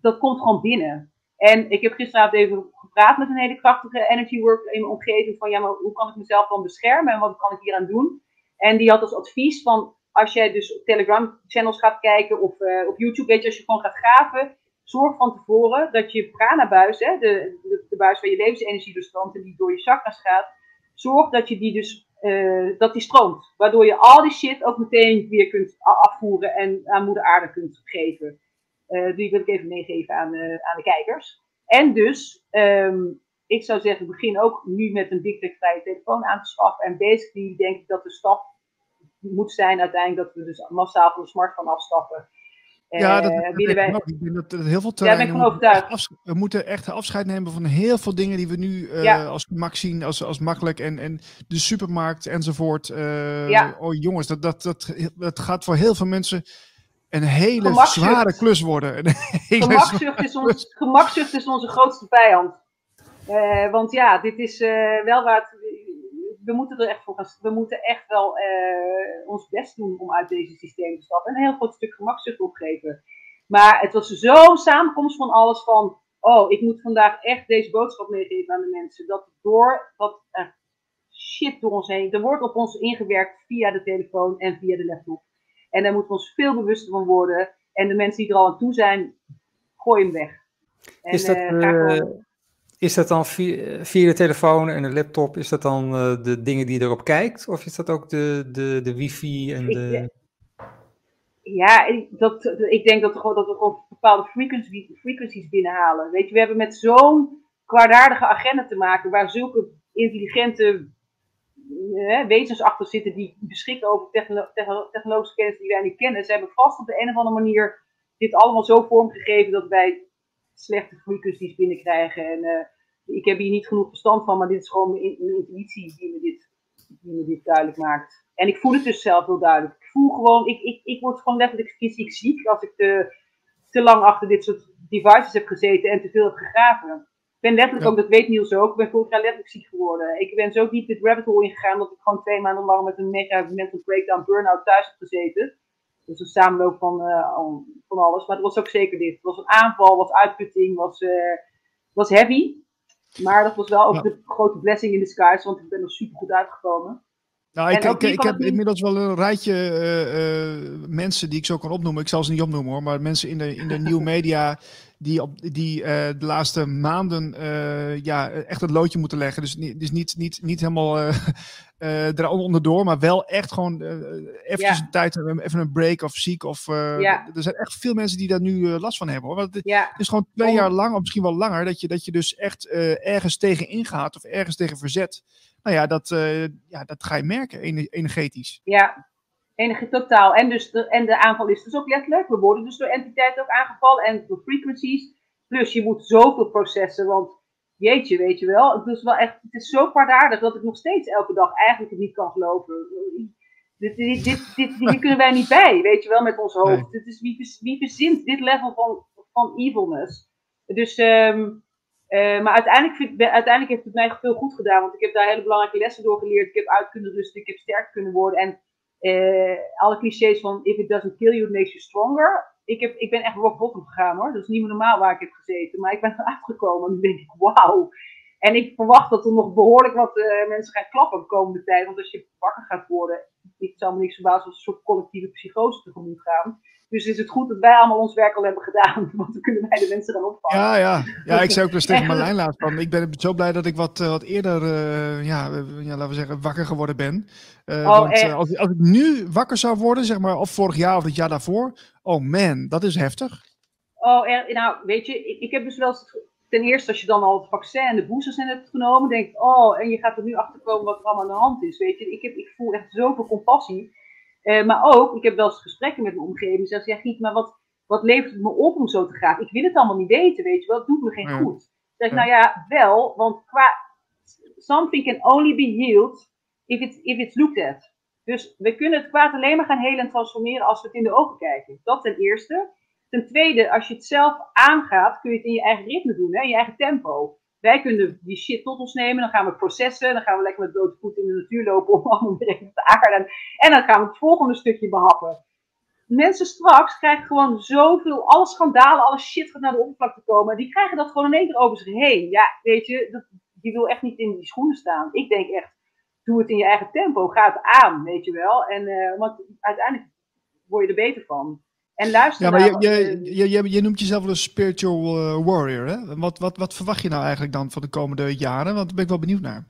[SPEAKER 2] dat komt gewoon binnen. En ik heb gisteravond even gepraat met een hele krachtige energy worker in mijn omgeving. Van ja, maar hoe kan ik mezelf dan beschermen en wat kan ik hier aan doen? En die had als advies van als jij dus op Telegram channels gaat kijken of uh, op YouTube, weet je, als je gewoon gaat graven, zorg van tevoren dat je prana-buis, hè, de, de, de, buis waar je levensenergie doorstroomt en die door je chakras gaat, zorg dat je die dus, uh, dat die stroomt. Waardoor je al die shit ook meteen weer kunt afvoeren en aan moeder aarde kunt geven. Uh, die wil ik even meegeven aan, uh, aan de kijkers. En dus, um, ik zou zeggen, begin ook nu met een Big Tech-vrije telefoon aan te schaffen. En basically denk ik dat de stap moet zijn uiteindelijk dat we dus massaal van de smartphone afstappen.
[SPEAKER 1] Ja, dat, uh, dat wij... ik denk dat, heel veel terreinen... Ja, van overtuigd. We moeten echt afscheid nemen van heel veel dingen die we nu uh, ja. als gemak zien, als, als makkelijk. En, en de supermarkt enzovoort. Uh, ja. Oh jongens, dat, dat, dat, dat gaat voor heel veel mensen een hele zware klus worden. Een hele
[SPEAKER 2] gemakzucht, is ons, gemakzucht is onze grootste vijand. Uh, want ja, dit is wel waar het, we moeten er echt voor gaan. We moeten echt wel uh, ons best doen om uit deze systeem te stappen. En een heel groot stuk gemakzucht opgeven. Maar het was zo'n samenkomst van alles van. Oh, ik moet vandaag echt deze boodschap meegeven aan de mensen. Dat door wat er shit door ons heen. Er wordt op ons ingewerkt via de telefoon en via de laptop. En daar moeten we ons veel bewuster van worden. En de mensen die er al aan toe zijn, gooi hem weg. En,
[SPEAKER 3] is dat, uh, is dat dan via, via, de telefoon en de laptop, is dat dan uh, de dingen die je erop kijkt? Of is dat ook de, de, de wifi en de...
[SPEAKER 2] Ja, dat, ik denk dat, we gewoon, dat we gewoon bepaalde frequencies, frequencies binnenhalen. Weet je, we hebben met zo'n kwaadaardige agenda te maken, waar zulke intelligente eh, wezens achter zitten die beschikken over technologische kennis die wij niet kennen. Ze hebben vast op de een of andere manier dit allemaal zo vormgegeven dat wij slechte frequencies binnenkrijgen. En uh, ik heb hier niet genoeg verstand van, maar dit is gewoon mijn, intuïtie die me, dit, die me dit duidelijk maakt. En ik voel het dus zelf heel duidelijk. Ik voel gewoon, ik, ik, ik word gewoon letterlijk fysiek ziek als ik te, te lang achter dit soort devices heb gezeten en te veel heb gegraven. Ik ben letterlijk ook, dat weet Niels ook, ik ben vorig jaar letterlijk ziek geworden. Ik ben zo diep dit rabbit hole ingegaan dat ik gewoon twee maanden lang met een mega mental breakdown, burn-out thuis heb gezeten. Dus een samenloop van, uh, van alles. Maar het was ook zeker dit. Het was een aanval, was uitputting, was, uh, was heavy. Maar dat was wel ook de grote blessing in disguise, want ik ben er super goed uitgekomen.
[SPEAKER 1] Nou, ik, ik, ik heb inmiddels wel een rijtje uh, mensen die ik zo kan opnoemen. Ik zal ze niet opnoemen hoor, maar mensen in de, in de nieuwe media die, op, die uh, de laatste maanden ja, echt het loodje moeten leggen. Dus, dus niet, niet, niet helemaal uh, er onderdoor, maar wel echt gewoon even ja. een tijd, even een break of ziek. Of, ja. Er zijn echt veel mensen die daar nu last van hebben. Hoor. Want het ja. is gewoon twee jaar lang, of misschien wel langer, dat je, dat je dus echt ergens tegen ingaat of ergens tegen verzet. Nou ja, dat, ja, dat ga je merken energetisch.
[SPEAKER 2] Ja, Enige totaal. En, dus de, en de aanval is dus ook letterlijk. We worden dus door entiteiten ook aangevallen en door frequencies. Plus je moet zoveel processen, want jeetje, weet je wel. Het is wel echt, het is zo kwaadaardig dat ik nog steeds elke dag eigenlijk het niet kan geloven. Dit, dit, dit, dit, hier kunnen wij niet bij, weet je wel, met ons hoofd. Nee. is, wie, wie verzint dit level van, van evilness? Dus, um, uh, maar uiteindelijk, vind, uiteindelijk heeft het mij veel goed gedaan, want ik heb daar hele belangrijke lessen door geleerd. Ik heb uit kunnen rusten, ik heb sterk kunnen worden. En uh, alle clichés van if it doesn't kill you, it makes you stronger. Ik, heb, ik ben echt rock bottom gegaan hoor. Dat is niet meer normaal waar ik heb gezeten. Maar ik ben eruit gekomen en dan denk ik, wauw. En ik verwacht dat er nog behoorlijk wat uh, mensen gaan klappen de komende tijd. Want als je wakker gaat worden, ik zou me niks verbazen als een soort collectieve psychose tegemoet gaan. Dus is het goed dat wij allemaal ons werk al hebben gedaan. Want dan kunnen wij de mensen gaan opvangen.
[SPEAKER 1] Ja, ja. ja ik zei ook dus tegen Marlijn laatst van. Ik ben zo blij dat ik wat, wat eerder, uh, ja, ja, laten we zeggen, wakker geworden ben. Uh, oh, want als, als ik nu wakker zou worden, zeg maar, of vorig jaar of het jaar daarvoor. Oh man, dat is heftig.
[SPEAKER 2] Oh, er, nou, weet je, ik, ik heb dus wel ten eerste als je dan al het vaccin en de boosters hebt genomen, denk ik, oh, en je gaat er nu achter komen wat er allemaal aan de hand is. Weet je, ik, heb, ik voel echt zoveel compassie. Uh, maar ook, ik heb wel eens gesprekken met mijn omgeving. Zeggen ja, Giet, maar wat, wat levert het me op om zo te gaan? Ik wil het allemaal niet weten, weet je wel. Het doet me geen ja. goed. Zeg, ja. nou ja, wel, want qua something can only be healed if it's, if it's looked at. Dus we kunnen het kwaad alleen maar gaan helen en transformeren als we het in de ogen kijken. Dat ten eerste. Ten tweede, als je het zelf aangaat, kun je het in je eigen ritme doen, hè, in je eigen tempo. Wij kunnen die shit tot ons nemen, dan gaan we processen, dan gaan we lekker met blote voet in de natuur lopen om allemaal te aarden. En dan gaan we het volgende stukje behappen. Mensen straks krijgen gewoon zoveel, alle schandalen, alle shit gaat naar de oppervlakte komen. Die krijgen dat gewoon in één keer over zich heen. Ja, weet je, dat, die wil echt niet in die schoenen staan. Ik denk echt, doe het in je eigen tempo, ga het aan, weet je wel. En, uh, want uiteindelijk word je er beter van. En luister
[SPEAKER 1] ja, maar je, je, je, je, je noemt jezelf een spiritual uh, warrior. Hè? Wat, wat, wat verwacht je nou eigenlijk dan van de komende jaren? Want daar ben ik wel benieuwd naar.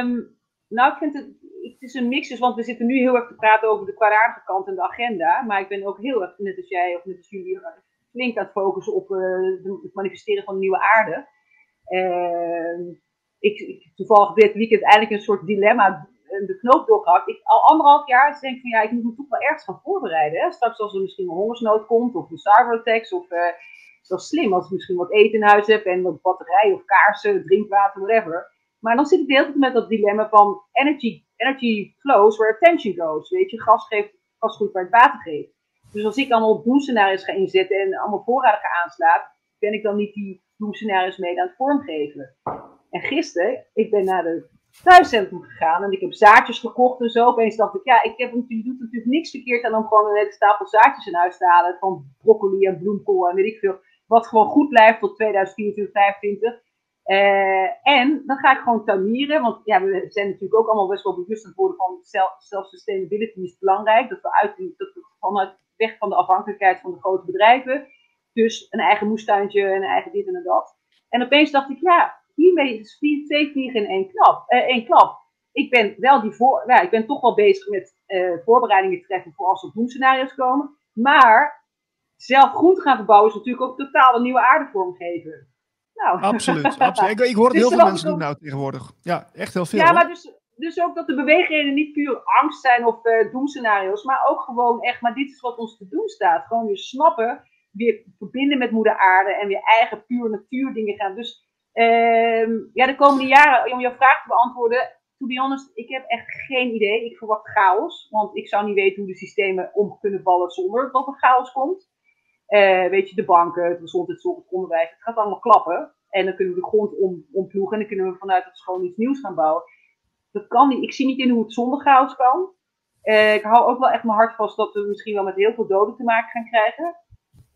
[SPEAKER 2] Um, nou, ik vind het, het is een mix, dus, want we zitten nu heel erg te praten over de kwaadaardige kant en de agenda. Maar ik ben ook heel erg, net als jij of net als jullie, flink aan het focussen op uh, het manifesteren van de nieuwe aarde. Uh, ik, toevallig dit weekend eigenlijk een soort dilemma de knoop doorgehakt. Ik al anderhalf jaar denk ik van ja, ik moet me toch wel ergens gaan voorbereiden. Hè? Straks als er misschien een hongersnood komt of een cyberattacks of uh, is wel slim als ik misschien wat eten in huis heb en wat batterijen of kaarsen, drinkwater, whatever. Maar dan zit ik de hele tijd met dat dilemma van energy, energy flows where attention goes. Weet je, gas geeft gas goed waar het water geeft. Dus als ik allemaal doemscenario's ga inzetten en allemaal voorraden ga aanslaan, ben ik dan niet die doemscenario's mee aan het vormgeven. En gisteren, ik ben naar de thuiscentrum gegaan en ik heb zaadjes gekocht en zo. Opeens dacht ik, ja, ik heb je doet natuurlijk niks verkeerd aan om gewoon een hele stapel zaadjes in huis te halen. Van broccoli en bloemkool en weet ik veel. Wat gewoon goed blijft tot 2024, 2025. Uh, en dan ga ik gewoon tuinieren, want ja, we zijn natuurlijk ook allemaal best wel bewust aan het worden van self-sustainability is belangrijk. Dat we, uit, dat we vanuit weg van de afhankelijkheid van de grote bedrijven. Dus een eigen moestuintje, een eigen dit en dat. En opeens dacht ik, ja, hiermee is twee vliegen in één klap. Eh, één klap. ik ben wel die voor, ja, ik ben toch wel bezig met uh, voorbereidingen treffen voor als er doemscenario's komen. Maar zelf groente gaan verbouwen is natuurlijk ook totaal een nieuwe aarde vormgeven.
[SPEAKER 1] Nou. Absoluut, absoluut. Ik, ik hoor het dus heel veel mensen doen nou tegenwoordig. Ja, echt heel veel.
[SPEAKER 2] Ja, maar dus, dus ook dat de beweegredenen niet puur angst zijn of uh, doemscenario's, maar ook gewoon echt, maar dit is wat ons te doen staat. Gewoon weer snappen, weer verbinden met moeder aarde en weer eigen puur natuurdingen gaan. Dus uh, ja, de komende jaren, om jouw vraag te beantwoorden, to be honest, ik heb echt geen idee. Ik verwacht chaos, want ik zou niet weten hoe de systemen om kunnen vallen zonder dat er chaos komt. Uh, weet je, de banken, het gezondheidszorg, het onderwijs, het gaat allemaal klappen. En dan kunnen we de grond om, omploegen en dan kunnen we vanuit het schoon iets nieuws gaan bouwen. Dat kan niet. Ik zie niet in hoe het zonder chaos kan. Uh, ik hou ook wel echt mijn hart vast dat we misschien wel met heel veel doden te maken gaan krijgen.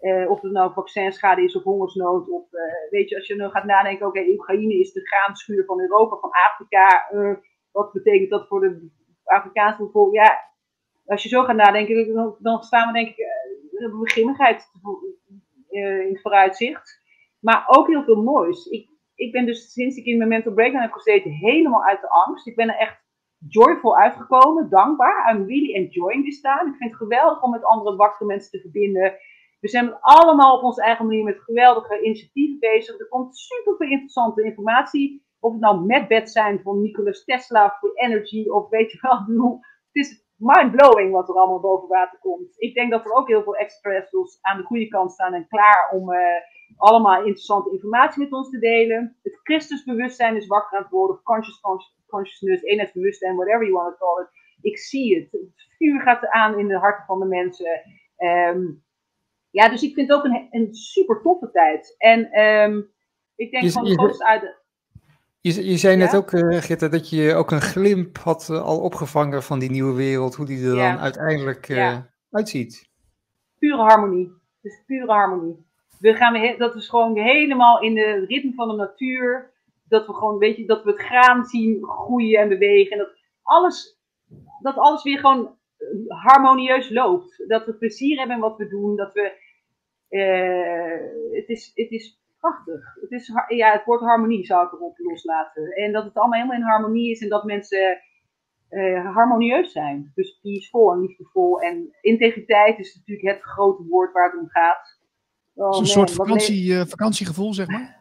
[SPEAKER 2] Uh, of het nou vaccinschade is of hongersnood. Of weet je, als je nu gaat nadenken, oké, okay, Oekraïne is de graanschuur van Europa, van Afrika. wat betekent dat voor de Afrikaanse bevolking? Ja, als je zo gaat nadenken, dan, dan staan we denk ik de beginnigheid in het vooruitzicht. Maar ook heel veel moois. Ik, ik ben dus sinds ik in mijn mental breakdown heb gezeten helemaal uit de angst. Ik ben er echt joyful uitgekomen, dankbaar. I'm really enjoying this time. Ik vind het geweldig om met andere wakkere mensen te verbinden. We zijn allemaal op onze eigen manier met geweldige initiatieven bezig. Er komt super veel interessante informatie. Of het nou met bed zijn van Nicolas Tesla voor Energy of weet je wel. Het is mind-blowing wat er allemaal boven water komt. Ik denk dat er ook heel veel extraterrestrials aan de goede kant staan en klaar om uh, allemaal interessante informatie met ons te delen. Het Christusbewustzijn is wakker aan het worden, of conscious, consciousness, eenheidsbewustzijn, whatever you want to call it. Ik zie het. Het vuur gaat aan in de harten van de mensen. Um, ja, dus ik vind het ook een, een super toffe tijd. En um, ik denk van de grootste uit.
[SPEAKER 3] Je, je zei net ook, uh, Gitta, dat je ook een glimp had uh, al opgevangen van die nieuwe wereld, hoe die er ja. dan uiteindelijk uh, ja. uitziet.
[SPEAKER 2] Pure harmonie. Dus pure harmonie. We gaan weer, dat is gewoon helemaal in de ritme van de natuur. Dat we gewoon, weet je, dat we het graan zien groeien en bewegen. En dat alles, dat alles weer gewoon harmonieus loopt. Dat we plezier hebben in wat we doen. Dat we, het is, het is prachtig. Het, is, ja, het woord harmonie zou ik erop loslaten. En dat het allemaal helemaal in harmonie is en dat mensen uh, harmonieus zijn. Dus peaceful en liefdevol. En integriteit is natuurlijk het grote woord waar het om gaat.
[SPEAKER 1] Oh, een soort vakantie, uh, vakantiegevoel, zeg maar?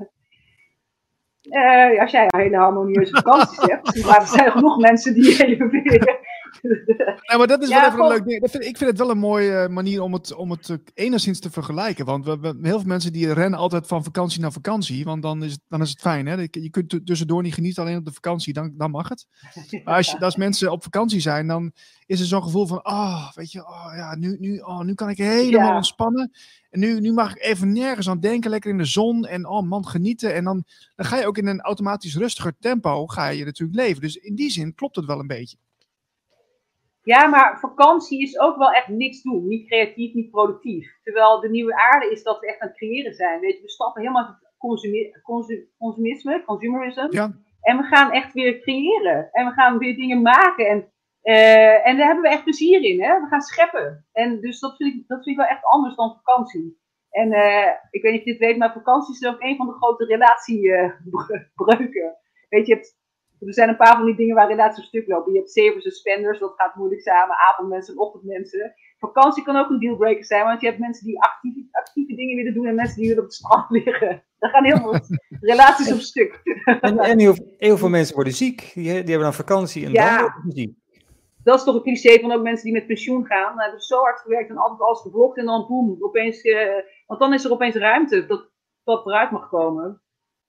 [SPEAKER 2] Uh, als jij een hele harmonieuze vakanties hebt, er zijn genoeg mensen die even
[SPEAKER 1] maar dat is wel even een leuk ding. ik vind het wel een mooie manier om het, om het enigszins te vergelijken. Want we, we, heel veel mensen die rennen altijd van vakantie naar vakantie. Want dan is het, dan is het fijn. Hè? Je kunt tussendoor niet genieten alleen op de vakantie. Dan, dan mag het. Maar als, je, als mensen op vakantie zijn, dan is er zo'n gevoel van... Oh, weet je, oh, ja, nu, nu, oh, nu kan ik helemaal ja. ontspannen. En nu, nu mag ik even nergens aan denken. Lekker in de zon. En oh man, genieten. En dan, dan ga je ook in een automatisch rustiger tempo ga je natuurlijk leven. Dus in die zin klopt het wel een beetje.
[SPEAKER 2] Ja, maar vakantie is ook wel echt niks doen. Niet creatief, niet productief. Terwijl de nieuwe aarde is dat we echt aan het creëren zijn. Weet je, we stappen helemaal uit het consumi consum consumisme, consumerism. Ja. En we gaan echt weer creëren. En we gaan weer dingen maken. En, uh, en daar hebben we echt plezier in. Hè? We gaan scheppen. En dus dat vind ik, dat vind ik wel echt anders dan vakantie. En uh, ik weet niet of je dit weet, maar vakantie is ook een van de grote relatiebreuken. Uh, weet je, je hebt er zijn een paar van die dingen waar relaties op stuk lopen. Je hebt savers en spenders, dat gaat moeilijk samen. Avondmensen en ochtendmensen. Vakantie kan ook een dealbreaker zijn, want je hebt mensen die actieve, actieve dingen willen doen en mensen die willen op het strand liggen. Daar gaan heel veel relaties op stuk.
[SPEAKER 3] En, en heel, heel, veel mensen worden ziek. Die, die hebben dan vakantie en ja. dan worden ziek.
[SPEAKER 2] Dat is toch een cliché van ook mensen die met pensioen gaan. Nou, hebben zo hard gewerkt en altijd alles geblokt en dan boem, opeens, uh, want dan is er opeens ruimte dat dat eruit mag komen.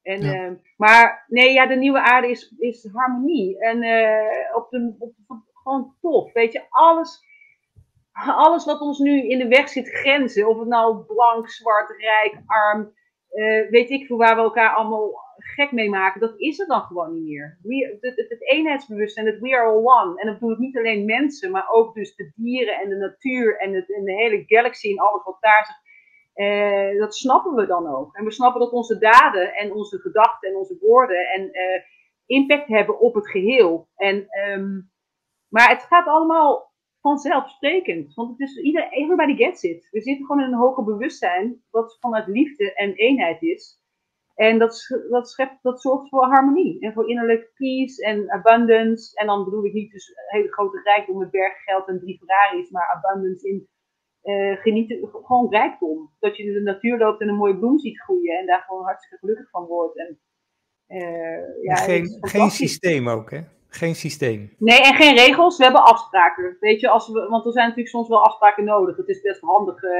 [SPEAKER 2] En, ja. uh, maar nee, ja, de nieuwe aarde is, is harmonie. En uh, op de, op, op, gewoon tof. Weet je, alles, alles wat ons nu in de weg zit, grenzen. Of het nou blank, zwart, rijk, arm. Uh, weet ik voor waar we elkaar allemaal gek mee maken. Dat is er dan gewoon niet meer. We, het, het, het eenheidsbewustzijn, het we are all one. En dat doe ik niet alleen mensen, maar ook dus de dieren en de natuur en, het, en de hele galaxy en alles wat daar zich uh, dat snappen we dan ook. En we snappen dat onze daden en onze gedachten en onze woorden en uh, impact hebben op het geheel. En, um, maar het gaat allemaal vanzelfsprekend. Want het is ieder, everybody gets it. We zitten gewoon in een hoger bewustzijn, wat vanuit liefde en eenheid is. En dat, dat, schept, dat zorgt voor harmonie en voor innerlijke peace en abundance. En dan bedoel ik niet dus hele grote rijkdom met berggeld en drie Ferraris, maar abundance in uh, genieten, gewoon rijkdom. Dat je in de natuur loopt en een mooie bloem ziet groeien en daar gewoon hartstikke gelukkig van wordt. En,
[SPEAKER 3] uh, ja, geen, geen systeem ook, hè? Geen systeem.
[SPEAKER 2] Nee, en geen regels. We hebben afspraken. Weet je, als we, want er zijn natuurlijk soms wel afspraken nodig. Het is best handig. Uh,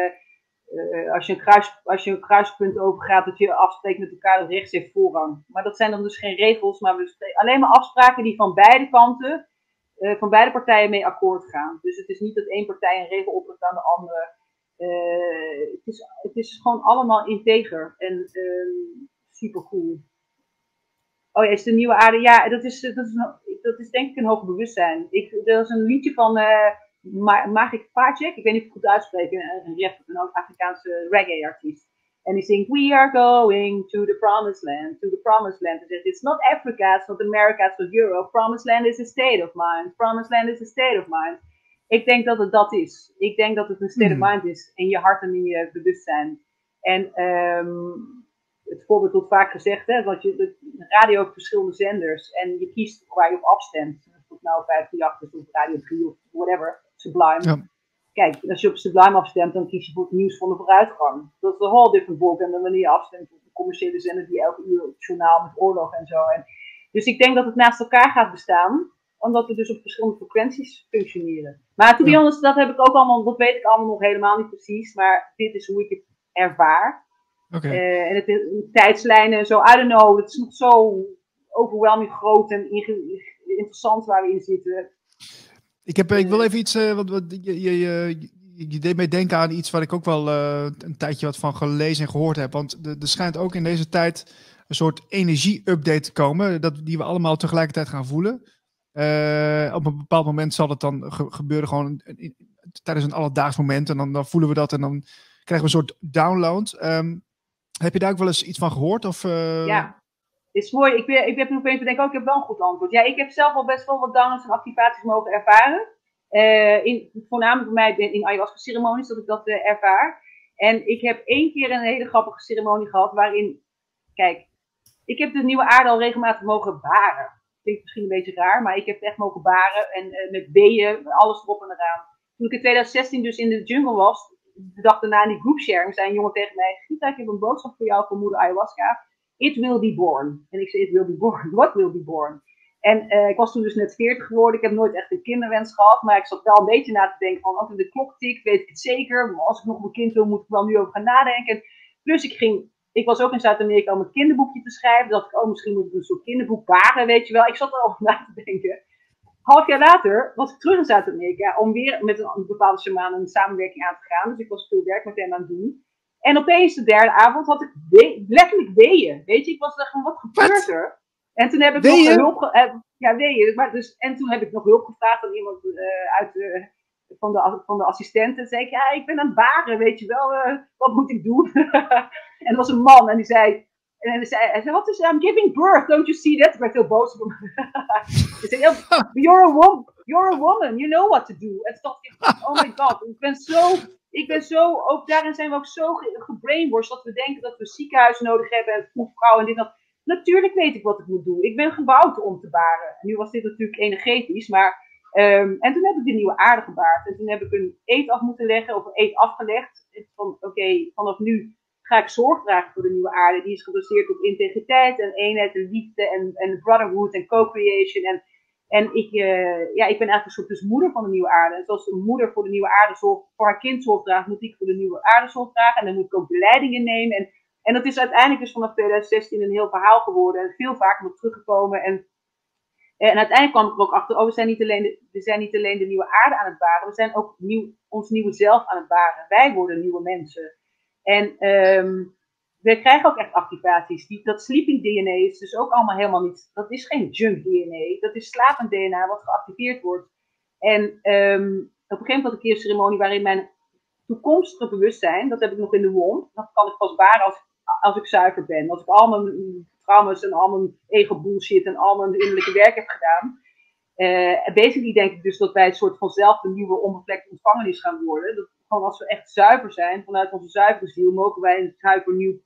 [SPEAKER 2] uh, als, je een kruis, als je een kruispunt overgaat, dat je afspreekt met elkaar dat rechts heeft voorrang. Maar dat zijn dan dus geen regels, maar we alleen maar afspraken die van beide kanten, uh, van beide partijen mee akkoord gaan. Dus het is niet dat één partij een regel oplegt aan de andere. Uh, het, is, het is gewoon allemaal integer en ehm, super cool. Oh ja, is de nieuwe aarde? Ja, dat is, dat is, dat is denk ik een hoog bewustzijn. Ik, er is een liedje van Magic Pacek, ik weet niet of ik het goed uitspreek, een, een Afrikaanse reggae-artiest. En die zingt, we are going to the promised land, to the promised land. It's not Africa, it's not America, it's not Europe. Promised land is a state of mind. Promised land is a state of mind. Ik denk dat het dat is. Ik denk dat het een state of hmm. mind is in je hart en in je bewustzijn. En um, het voorbeeld wordt vaak gezegd, hè, want je, de radio heeft verschillende zenders en je kiest waar je op afstemt. Of nou 538 is of Radio 3 of whatever. Sublime. Ja. Kijk, als je op Sublime afstemt, dan kies je voor het nieuws van de vooruitgang. Dat is een whole different book. En dan wanneer je afstemt op de commerciële zender die elke uur het journaal met oorlog en zo. En, dus ik denk dat het naast elkaar gaat bestaan, omdat we dus op verschillende frequenties functioneren. Maar toen ja. dat heb ik ook allemaal, dat weet ik allemaal nog helemaal niet precies, maar dit is hoe ik het ervaar. Okay. Uh, en het, tijdslijnen en zo, I don't know, het is nog zo overwhelming groot en interessant waar we in zitten.
[SPEAKER 1] Ik, heb, ik wil even iets, uh, wat, wat, je, je, je, je, deed mij denken aan iets waar ik ook wel uh, een tijdje wat van gelezen en gehoord heb. Want er schijnt ook in deze tijd een soort energie-update te komen, dat, die we allemaal tegelijkertijd gaan voelen. Uh, op een bepaald moment zal het dan ge gebeuren gewoon in, tijdens een alledaags moment. En dan, dan, voelen we dat en dan krijgen we een soort download. Um, heb je daar ook wel eens iets van gehoord? Of,
[SPEAKER 2] Ja, is mooi. Ik, ben, ik heb nu opeens bedenken, ook oh, ik heb wel een goed antwoord. Ja, ik heb zelf al best wel wat downloads en activaties mogen ervaren. Uh, in, voornamelijk bij mij in ayahuasca ceremonies, dat ik dat uh, ervaar. En ik heb één keer een hele grappige ceremonie gehad, waarin, kijk, ik heb de nieuwe aarde al regelmatig mogen baren. Klinkt misschien een beetje raar, maar ik heb het echt mogen baren. En uh, met weeën, alles erop en eraan. Toen ik in 2016 dus in de jungle was, de dag daarna in die groupsharing, zei een jongen tegen mij, Gita, ik heb een boodschap voor jou voor moeder ayahuasca. It will be born. En ik zei, it will be born. What will be born? En uh, ik was toen dus net 40 geworden. Ik heb nooit echt een kinderwens gehad. Maar ik zat wel een beetje na te denken van, als de klok tikt, weet ik het zeker. Maar als ik nog een kind wil, moet ik wel nu over gaan nadenken. Plus ik ging, ik was ook in Zuid-Amerika om een kinderboekje te schrijven. Dat ik, oh, misschien moet ik een soort kinderboek baren, weet je wel. Ik zat erover na te denken. Half jaar later was ik terug in Zuid-Amerika om weer met een, bepaalde shaman een samenwerking aan te gaan. Dus ik was veel werk met hem aan het doen. En opeens de derde avond had ik we letterlijk weeën. Weet je, ik was echt van, wat gebeurt er? En toen heb ik nog hulp... Uh, ja, weeën. Maar dus, en toen heb ik nog hulp gevraagd aan iemand uh, uit de, van, de, van de assistenten. zei ik, ja, ik ben aan het baren, weet je wel. Uh, wat moet ik doen? en er was een man en die zei... En hij zei, hij zei, wat is, I'm giving birth, don't you see that? Ik werd heel boos op hem. hij zei, you're a woman, you're a woman, you know what to do. En toen dacht ik, oh my god, ik ben zo ik ben zo, ook daarin zijn we ook zo gebrainwashed dat we denken dat we ziekenhuis nodig hebben en vroegvrouw en dit dat. Natuurlijk weet ik wat ik moet doen. Ik ben gebouwd om te baren. nu was dit natuurlijk energetisch, maar. Um, en toen heb ik de nieuwe aarde gebaard. En toen heb ik een eet af moeten leggen, of een eet afgelegd. Van oké, vanaf nu ga ik zorg dragen voor de nieuwe aarde. Die is gebaseerd op integriteit en eenheid en liefde en, en brotherhood en co-creation. En en ik, uh, ja, ik ben eigenlijk een soort dus moeder van de nieuwe aarde. Zoals een moeder voor de nieuwe aarde zorgt, voor haar kind zorg draagt, moet ik voor de nieuwe aarde zorg dragen. En dan moet ik ook de innemen. En, en dat is uiteindelijk dus vanaf 2016 een heel verhaal geworden. En veel vaker nog teruggekomen. En, en uiteindelijk kwam ik er ook achter, oh, we zijn, niet alleen de, we zijn niet alleen de nieuwe aarde aan het baren, we zijn ook nieuw, ons nieuwe zelf aan het baren. Wij worden nieuwe mensen. En um, we krijgen ook echt activaties. Die, dat sleeping DNA is dus ook allemaal helemaal niet. Dat is geen junk DNA. Dat is slapend DNA wat geactiveerd wordt. En um, op een gegeven moment had ik een ceremonie waarin mijn toekomstige bewustzijn, dat heb ik nog in de wond. Dat kan ik pas baren als, als ik zuiver ben. Als ik al mijn trauma's en al mijn ego bullshit en al mijn innerlijke werk heb gedaan. Uh, basically denk ik dus dat wij een soort van zelf een nieuwe onbevlekte ontvangenis gaan worden. Dat, gewoon als we echt zuiver zijn, vanuit onze zuivere ziel, mogen wij een zuiver nieuw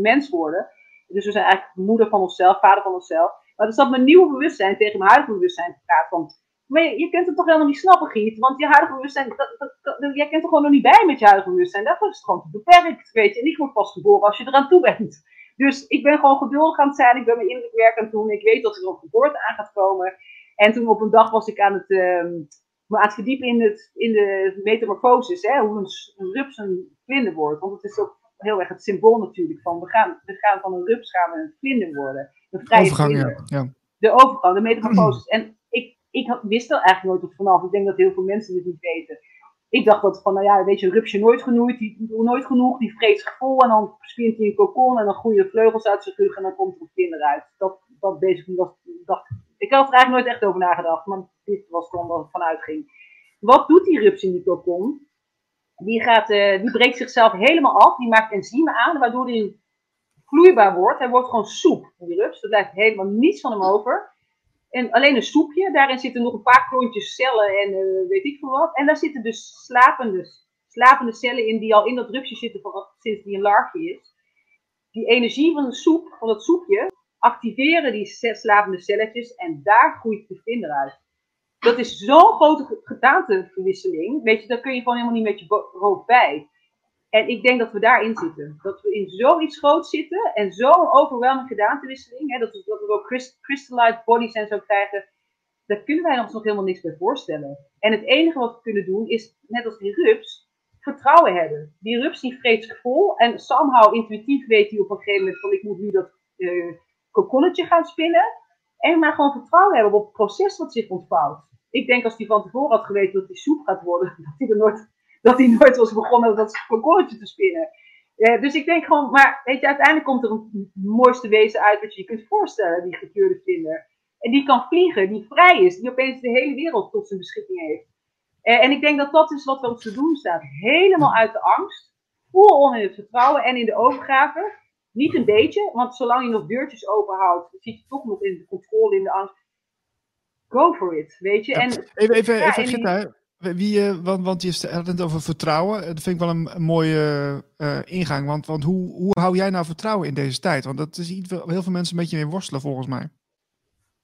[SPEAKER 2] mens worden. Dus we zijn eigenlijk moeder van onszelf, vader van onszelf. Maar is dat mijn nieuwe bewustzijn tegen mijn huidige bewustzijn praat. Want maar je, kunt het toch helemaal niet snappen, Giet. Want je huidige bewustzijn, dat, dat, jij kunt er gewoon nog niet bij met je huidige bewustzijn. Dat is gewoon te beperkt, weet je. En ik word pas geboren als je eraan toe bent. Dus ik ben gewoon geduldig aan het zijn. Ik ben mijn innerlijk werk aan het doen. Ik weet dat er een geboorte aan gaat komen. En toen op een dag was ik aan het, uh, aan het verdiepen in, het, in de metamorfosis. Hè, hoe een, een rups een vlinder wordt. Want het is ook heel erg het symbool natuurlijk van we gaan, we gaan van een rups gaan we een vlinder worden. Een vrije
[SPEAKER 1] overgang, ja. ja.
[SPEAKER 2] De overgang, de metamorfosis. En ik, ik wist er eigenlijk nooit wat vanaf. Ik denk dat heel veel mensen dit niet weten. Ik dacht dat van, nou ja, weet je, een rupsje nooit genoeg, die, nooit genoeg, die vreet zich vol en dan spint hij een kokon en dan groeien de vleugels uit zijn rug en dan komt er een vlinder uit. Dat, dat basically was, dacht ik. had er eigenlijk nooit echt over nagedacht, maar dit was gewoon waar het vanuit ging. Wat doet die rups in die kokon? Die, gaat, uh, die breekt zichzelf helemaal af, die maakt enzymen aan, waardoor hij vloeibaar wordt. Hij wordt gewoon soep, die rups. Er blijft helemaal niets van hem over. En alleen een soepje, daarin zitten nog een paar klontjes cellen en uh, weet ik veel wat. En daar zitten dus slapende, slapende cellen in die al in dat rupsje zitten van, sinds die een larfje is. Die energie van de soep, van dat soepje, activeren die slapende celletjes en daar groeit de vinder uit. Dat is zo'n grote gedaanteverwisseling, weet je, daar kun je gewoon helemaal niet met je hoofd bij. En ik denk dat we daarin zitten. Dat we in zoiets groot zitten en zo'n overweldigende gedaantewisseling, hè, dat, we, dat ook crystallized bodies en zo krijgen, daar kunnen wij ons nog helemaal niks bij voorstellen. En het enige wat we kunnen doen is, net als die rups, vertrouwen hebben. Die rups die vreet zich vol en somehow intuïtief weet hij op een gegeven moment van ik moet nu dat uh, kokonnetje gaan spinnen. En maar gewoon vertrouwen hebben op het proces wat zich ontvouwt. Ik denk als hij van tevoren had geweten dat die soep gaat worden, dat hij nooit dat hij nooit was begonnen dat kokonnetje te spinnen. dus ik denk gewoon, maar weet je, uiteindelijk komt er een mooiste wezen uit wat je je kunt voorstellen, die gekleurde vlinder. En die kan vliegen, die vrij is, die opeens de hele wereld tot zijn beschikking heeft. en ik denk dat dat is wat we ons te doen staat. Helemaal uit de angst, full on in het vertrouwen en in de overgave. Niet een beetje, want zolang je nog deurtjes open houdt, zit je toch nog in de controle, in de angst. Go for it, weet je. En,
[SPEAKER 1] even, even, ja, even wie, uh, want, want je had het over vertrouwen. Dat vind ik wel een, mooie uh, ingang. Want, want hoe, hoe hou jij nou vertrouwen in deze tijd? Want dat is iets waar heel veel mensen een beetje mee worstelen, volgens mij.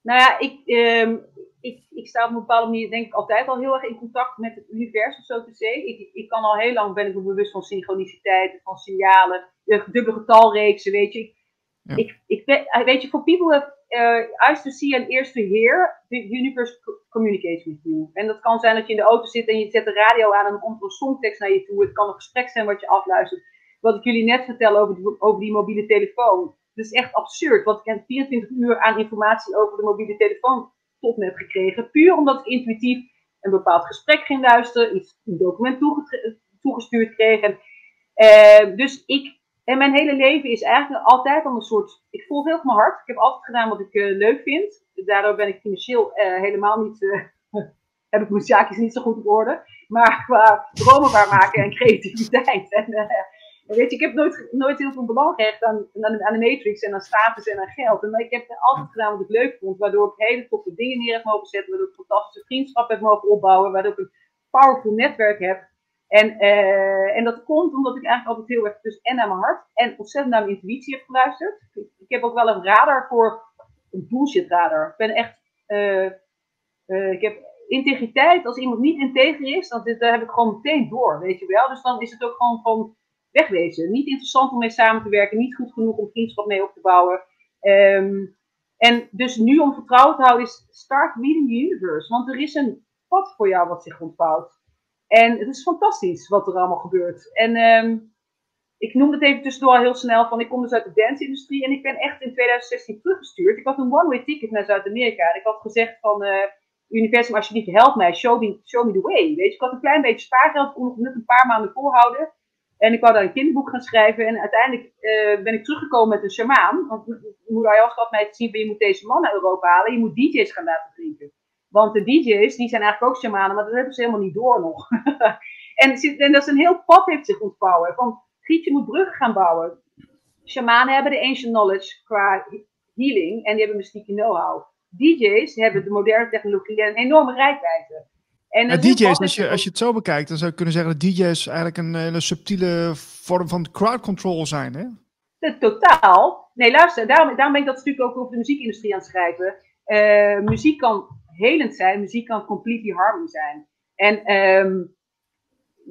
[SPEAKER 2] Nou ja, ik, um, ik, ik sta op een bepaalde manier denk ik altijd al heel erg in contact met het universum, zo te zeggen. Ik, ik kan al heel lang, ben ik me bewust van synchroniciteiten, van signalen, dubbele getalreeksen, weet je. Ja. Ik, ik, weet je, voor people have uh, eyes to see and ears to hear, the universe communicates with you. En dat kan zijn dat je in de auto zit en je zet de radio aan en dan komt er een songtekst naar je toe. Het kan een gesprek zijn wat je afluistert. Wat ik jullie net vertel over die, over die mobiele telefoon. Het is echt absurd, want ik heb 24 uur aan informatie over de mobiele telefoon tot me heb gekregen. Puur omdat ik intuïtief een bepaald gesprek ging luisteren, iets, een document toegestuurd kreeg. En, uh, dus ik en mijn hele leven is eigenlijk altijd al een soort. Ik volg heel mijn hart. Ik heb altijd gedaan wat ik uh, leuk vind. Daardoor ben ik financieel uh, helemaal niet. Uh, heb ik mijn zaakjes niet zo goed op orde. Maar qua dromen waarmaken en creativiteit. En, weet je, ik heb nooit, nooit heel veel belang gehecht aan, aan, aan, de matrix en aan status en aan geld. En ik heb altijd gedaan wat ik leuk vond. Waardoor ik hele toffe dingen neer heb mogen zetten. Waardoor ik fantastische vriendschap heb mogen opbouwen. Waardoor ik een powerful netwerk heb. En, uh, en dat komt omdat ik eigenlijk altijd heel erg dus en naar mijn hart en ontzettend naar mijn intuïtie heb geluisterd. Ik, heb ook wel een radar voor een bullshit radar. Ik ben echt, uh, uh, ik heb integriteit. Als iemand niet integer is, dan daar heb ik gewoon meteen door, weet je wel. Dus dan is het ook gewoon van wegwezen. Niet interessant om mee samen te werken, niet goed genoeg om vriendschap mee op te bouwen. Um, en dus nu om vertrouwen te houden is start reading the universe. Want er is een pad voor jou wat zich ontvouwt. En het is fantastisch wat er allemaal gebeurt. En um, ik noem het even tussendoor heel snel van ik kom dus uit de dance-industrie en ik ben echt in 2016 teruggestuurd. Ik had een one-way ticket naar Zuid-Amerika en ik had gezegd van uh, universum alsjeblieft help mij, show me, show me the way. Weet je, ik had een klein beetje spaargeld om net een paar maanden volhouden. En ik wou daar een kinderboek gaan schrijven. En uiteindelijk uh, ben ik teruggekomen met een shamaan. Want moeder Ayos had mij te zien, je moet deze man naar Europa halen. Je moet DJ's gaan laten drinken. Want de DJ's, die zijn eigenlijk ook shamanen, maar dat hebben ze helemaal niet door nog. en, en dat is een heel pad heeft zich ontvouwen. Van, Gietje moet bruggen gaan bouwen. Shamanen hebben de ancient knowledge qua healing en die hebben mystieke know-how. DJ's hebben de moderne technologie en een enorme rijkwijde.
[SPEAKER 1] En ja, DJ's, als je, als je het zo bekijkt, dan zou je kunnen zeggen dat DJ's eigenlijk een hele subtiele vorm van crowd control zijn. Hè?
[SPEAKER 2] De, totaal. Nee, luister, daarom, daarom ben ik dat natuurlijk ook over de muziekindustrie aan het schrijven. Uh, muziek kan helend zijn, muziek kan completely harming zijn. En um,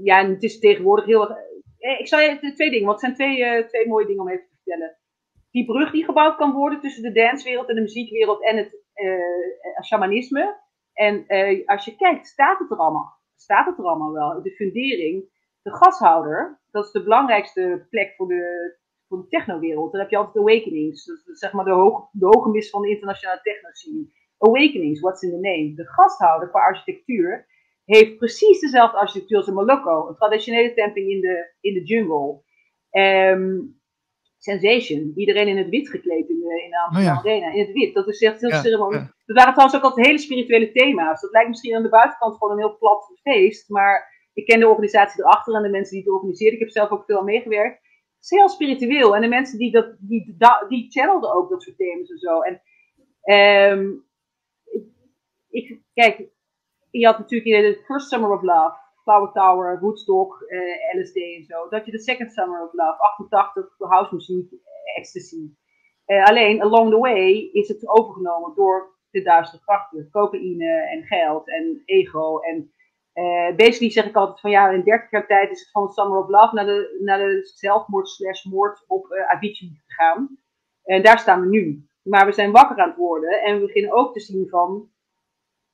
[SPEAKER 2] ja, het is tegenwoordig heel erg. Eh, ik zal je twee dingen, want het zijn twee, uh, twee mooie dingen om even te vertellen. Die brug die gebouwd kan worden tussen de dancewereld en de muziekwereld en het uh, shamanisme. En als je kijkt, staat het er allemaal. Staat het er allemaal wel. De fundering, de gashouder, dat is de belangrijkste plek voor de, voor de technowereld. Daar heb je altijd awakenings. Dat zeg maar de, hoog, de hoge mis van de internationale techno-scene. Awakenings, what's in the name? De gasthouder qua architectuur heeft precies dezelfde architectuur als in Moloko. Een traditionele temping in de, in de jungle. Um, Sensation, iedereen in het wit gekleed in de, in de Amsterdam oh Arena, in het wit. Dat is echt heel ja, ceremonie. Ja. Dat waren trouwens ook altijd hele spirituele thema's. Dat lijkt misschien aan de buitenkant gewoon een heel plat feest, maar ik ken de organisatie erachter en de mensen die het organiseren. Ik heb zelf ook veel aan meegewerkt. Het is heel spiritueel en de mensen die dat, die, die, die channelden ook dat soort thema's en zo. En um, ik, kijk, je had natuurlijk de First Summer of Love, Flower Tower, Woodstock, uh, LSD en zo. Dat je de Second Summer of Love, 88, house muziek, ecstasy. Uh, alleen, along the way is het overgenomen door de duistere krachten. Cocaïne en geld en ego. En uh, basically zeg ik altijd van ja, in 30 jaar tijd is het van Summer of Love naar de, naar de zelfmoord slash moord op uh, Avicii gegaan. En daar staan we nu. Maar we zijn wakker aan het worden en we beginnen ook te zien van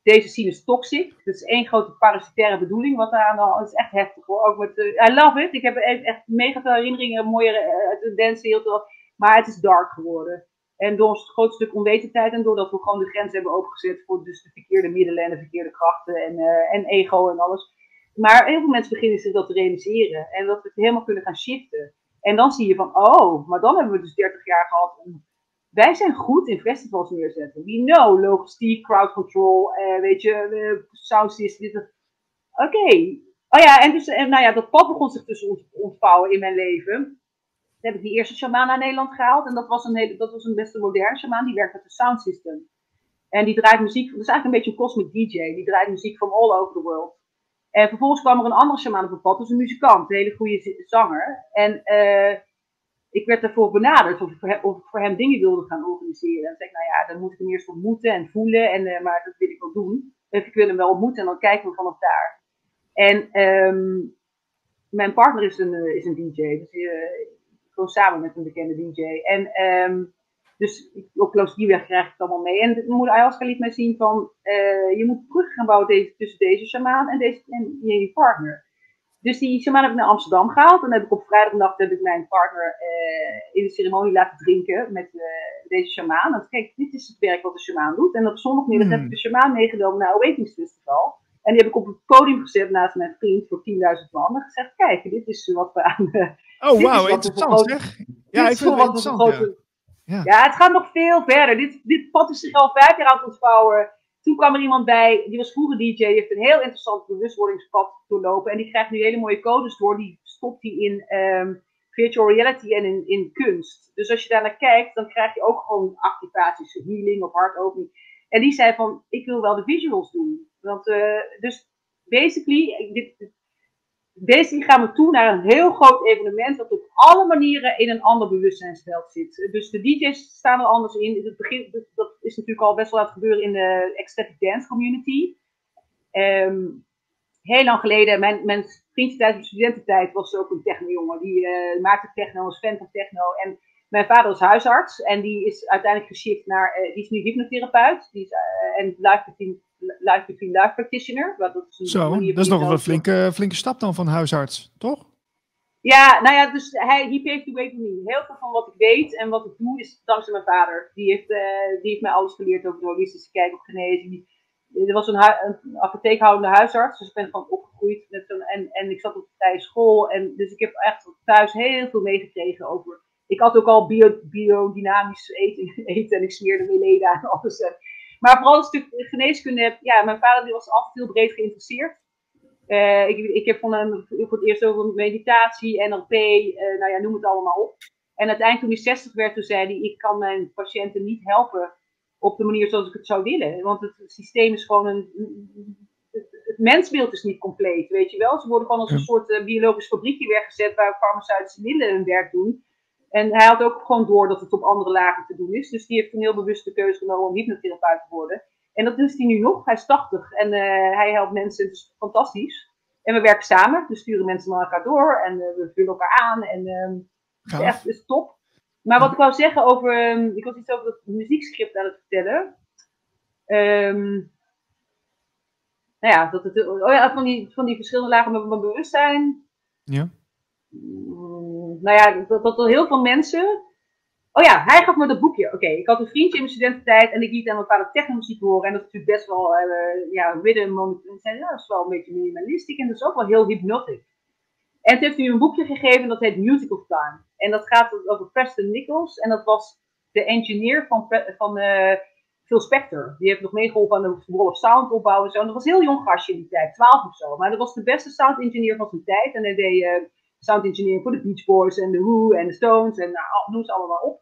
[SPEAKER 2] deze is toxic. Het is één grote parasitaire bedoeling wat daar aan is. echt heftig hoor. Ook met, uh, I love it. Ik heb echt mega veel herinneringen, mooie uh, dansen, heel. Maar het is dark geworden. En door een groot stuk onwetendheid en doordat we gewoon de grens hebben opengezet voor dus de verkeerde middelen en de verkeerde krachten en, uh, en ego en alles. Maar heel veel mensen beginnen zich dat te realiseren en dat we het helemaal kunnen gaan shiften. En dan zie je van, oh, maar dan hebben we dus 30 jaar gehad om wij zijn goed in festivals neerzetten. We know logistiek, crowd control, uh, weet je, uh, sound system. Oké. Oh ja, en, dus, en nou ja, dat pad begon zich dus ontvouwen in mijn leven. Toen heb ik die eerste shaman naar Nederland gehaald. En dat was een, hele, dat was een best moderne shaman. Die werkt met een sound system. En die draait muziek, dat is eigenlijk een beetje een cosmic DJ. Die draait muziek van all over the world. En vervolgens kwam er een andere shaman op het pad. Is een muzikant, een hele goede zanger. En... Uh, ik werd ervoor benaderd of ik voor, hem, ik dingen wilde gaan organiseren. En zei ik, nou ja, dan moet ik hem eerst ontmoeten en voelen, en, uh, maar dat wil ik wel doen. Dus ik wil hem wel ontmoeten en dan kijken we vanaf daar. En um, mijn partner is een, uh, is een DJ, dus uh, gewoon samen met een bekende DJ. En um, dus op langs die weg krijg ik het allemaal mee. En mijn moeder Ayahuasca liet mij zien van, je moet bruggen gaan bouwen tussen deze shamaan en, deze, en je partner. Dus die shaman heb ik naar Amsterdam gehaald. En dan heb ik op vrijdagnacht heb ik mijn partner uh, in de ceremonie laten drinken met uh, deze shaman. En kijk, dit is het werk wat de shaman doet. En op zondagmiddag heb ik de shaman meegenomen naar Awakenings Festival. En die heb ik op het podium gezet naast mijn vriend voor 10.000 man. En gezegd, kijk, dit is wat we aan... Uh,
[SPEAKER 1] oh, wauw, interessant zeg. Ja, ik vind het interessant, grote,
[SPEAKER 2] ja. ja. het gaat nog veel verder. Dit, dit pad is zich al vijf jaar aan het ontvouwen. Toen kwam er iemand bij, die was vroeger DJ, die heeft een heel interessant bewustwordingspad doorlopen. En die krijgt nu hele mooie codes door, die stopt die in um, virtual reality en in, in kunst. Dus als je daar naar kijkt, dan krijg je ook gewoon activaties, healing of hartopening. En die zei van, ik wil wel de visuals doen. Want, uh, dus basically, dit, Basically gaan we toe naar een heel groot evenement dat op alle manieren in een ander bewustzijnsveld zit. Dus de DJ's staan er anders in. Het begin, dat is natuurlijk al best wel aan het gebeuren in de ecstatic dance community. Um, heel lang geleden, mijn, mijn vriendje tijdens mijn studententijd was ook een techno-jongen. Die uh, maakte techno, was fan van techno. En mijn vader is huisarts en die is uiteindelijk geshift naar, uh, die is nu hypnotherapeut. Die is, uh, en live between live practitioner. Dat is
[SPEAKER 1] Zo, dat is nog wel een flinke, flinke stap dan van huisarts, toch?
[SPEAKER 2] Ja, nou ja, dus hij, he paved the way for me. Heel veel van wat ik weet en wat ik doe is dankzij mijn vader. Die heeft, uh, die heeft mij alles geleerd over de holistische kijk op genezing. Er was een, een apotheekhoudende huisarts, dus ik ben gewoon opgegroeid met zo'n, en, en ik zat op de vrije school. En, dus ik heb echt thuis heel veel meegekregen over. Ik had ook al bio, biodynamisch eten, eten en ik smeerde mijn leden aan alles. Maar vooral een stuk geneeskunde. Ja, mijn vader die was altijd heel breed geïnteresseerd. Uh, ik, ik heb van hem voor het eerst over meditatie, NLP, uh, eh, nou ja, noem het allemaal op. En uiteindelijk toen hij 60 werd, toen zei hij, ik kan mijn patiënten niet helpen op de manier zoals ik het zou willen. Want het, systeem is gewoon een, het, mensbeeld is niet compleet, weet je wel. Ze worden gewoon als een soort uh, biologisch fabriekje weggezet waar farmaceutische middelen hun werk doen. En hij had ook gewoon door dat het op andere lagen te doen is. Dus die heeft een heel bewuste keuze genomen om hypnotherapeut te worden. En dat is hij nu nog. Hij is 80 en uh, hij helpt mensen. Het is fantastisch. En we werken samen. We sturen mensen naar elkaar door en uh, we vullen elkaar aan. En het is echt is top. Maar wat ik wou zeggen over. Um, ik was iets over het muziekscript aan het vertellen. Um, nou ja, dat het, oh ja, van, die, van die verschillende lagen van bewustzijn.
[SPEAKER 1] Ja.
[SPEAKER 2] Nou ja, dat, dat heel veel mensen. Oh ja, hij gaf me dat boekje. Oké, ik had een vriendje in mijn studententijd en ik liet hem een bepaalde technomuziek horen. En dat is natuurlijk best wel, uh, ja, rhythm, ja, dat is wel een beetje minimalistisch en dat is ook wel heel hypnotic. En toen heeft hij een boekje gegeven dat heet Music of Time. En dat gaat over Preston Nichols en dat was de engineer van, van uh, Phil Spector. Die heeft nog meegeholpen aan de Wall of Sound opbouwen en zo. En dat was een heel jong gastje in die tijd, 12 of zo. Maar dat was de beste sound engineer van zijn tijd. En hij deed uh, sound engineering voor de Beach Boys en de Who en de Stones en nou, noem ze allemaal op.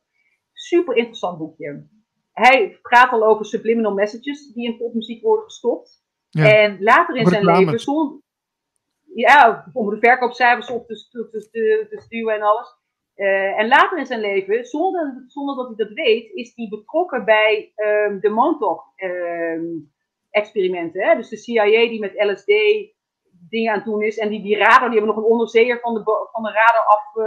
[SPEAKER 2] Super interessant boekje. Hij praat al over subliminal messages die in popmuziek worden gestopt. Ja. En later in zijn leven, zonder, ja, om de verkoopcijfers op te, te, te, te stuwen en alles. Uh, en later in zijn leven, zonder, zonder dat hij dat weet, is hij betrokken bij um, de Montauk-experimenten. Um, dus de CIA die met LSD dingen aan het doen is. En die, die radar, die hebben nog een onderzeeër van de, van de radar af uh,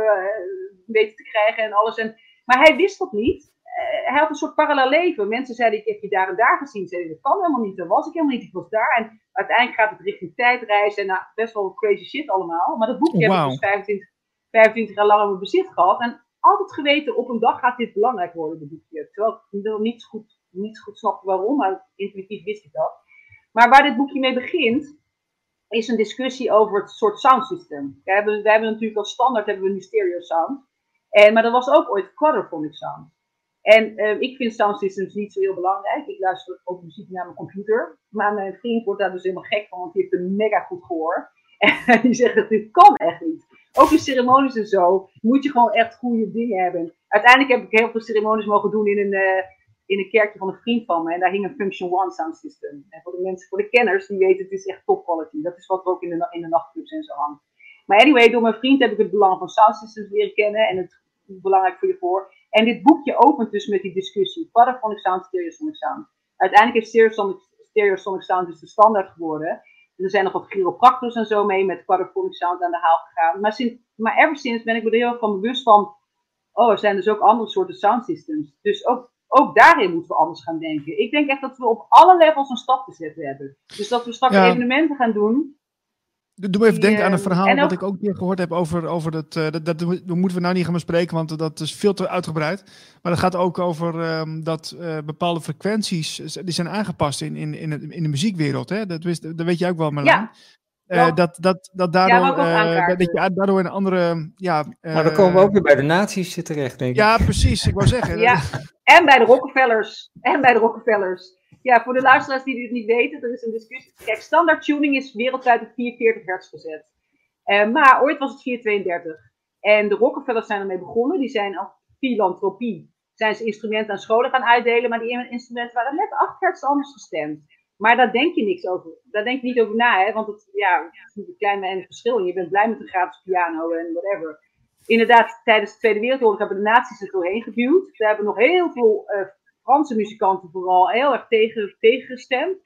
[SPEAKER 2] weten te krijgen en alles. En, maar hij wist dat niet. Uh, hij had een soort parallel leven. Mensen zeiden, ik heb je daar en daar gezien. Zeiden, dat kan helemaal niet. Dat was ik helemaal niet. Ik was daar. En uiteindelijk gaat het richting tijdreizen. En nou, best wel crazy shit allemaal. Maar dat boekje wow. heb ik dus 25 25 jaar lang in mijn bezit gehad. En altijd geweten, op een dag gaat dit belangrijk worden, de boekje. Terwijl ik nog niet goed, niet goed snapte waarom, maar intuïtief wist ik dat. Maar waar dit boekje mee begint, is een discussie over het soort soundsystem. We hebben, we hebben natuurlijk als standaard hebben we nu stereo sound. En, maar dat was ook ooit quadraphonic sound. En uh, ik vind sound systems niet zo heel belangrijk. Ik luister ook muziek naar mijn computer. Maar mijn vriend wordt daar dus helemaal gek van, want die heeft een mega goed gehoor. En die zegt dat dit kan echt niet ook in ceremonies en zo, moet je gewoon echt goede dingen hebben. Uiteindelijk heb ik heel veel ceremonies mogen doen in een, uh, in een kerkje van een vriend van me. En daar hing een Function One sound system. En voor de mensen, voor de kenners, die weten, het is echt top quality. Dat is wat er ook in de, in de nachtclubs en zo hangt. Maar anyway, door mijn vriend heb ik het belang van sound systems leren kennen. En het is belangrijk voor je voor. En dit boekje opent dus met die discussie. Paraphonic sound, stereosonic sound. Uiteindelijk heeft stereosonic, stereosonic sound dus de standaard geworden. Er zijn nog wat chiropractors en zo mee met quadraphonic sound aan de haal gegaan. Maar, sinds, maar ever sinds ben ik er heel erg van bewust van. Oh, er zijn dus ook andere soorten sound systems. Dus ook, ook daarin moeten we anders gaan denken. Ik denk echt dat we op alle levels een stap te zetten hebben. Dus dat we straks evenementen gaan doen
[SPEAKER 1] Doe even denken aan een ehm, verhaal wat ik ook weer gehoord heb over, over dat, uh, dat, dat, dat. moeten we nou niet gaan bespreken, want dat is veel te uitgebreid. Maar dat gaat ook over um, dat uh, bepaalde frequenties. die zijn aangepast in, in, in, de, in de muziekwereld. Hè? Dat, wist, dat weet jij ook wel, Marlijn. Ja. Uh, dat, dat, dat daardoor, ja, dat je daardoor een andere. Ja,
[SPEAKER 3] maar dan komen we ook weer bij de nazi's terecht, denk ik.
[SPEAKER 1] Ja, precies. Ik wou zeggen.
[SPEAKER 2] ja. En bij de Rockefellers. En bij de Rockefellers. Ja, voor de luisteraars die dit niet weten, er is een discussie. Kijk, standaard tuning is wereldwijd op 440 hertz gezet. Uh, maar ooit was het 432. En de Rockefellers zijn ermee begonnen. Die zijn als filantropie. Zijn ze instrumenten aan scholen gaan uitdelen. Maar die instrumenten waren net 8 hertz anders gestemd. Maar daar denk je niks over. Daar denk je niet over na, hè? Want het, ja, het is een klein en verschil. Je bent blij met een gratis piano en whatever. Inderdaad, tijdens de Tweede Wereldoorlog hebben de nazi's er doorheen geduwd. Ze hebben nog heel veel uh, Franse muzikanten vooral heel erg tegen, tegengestemd.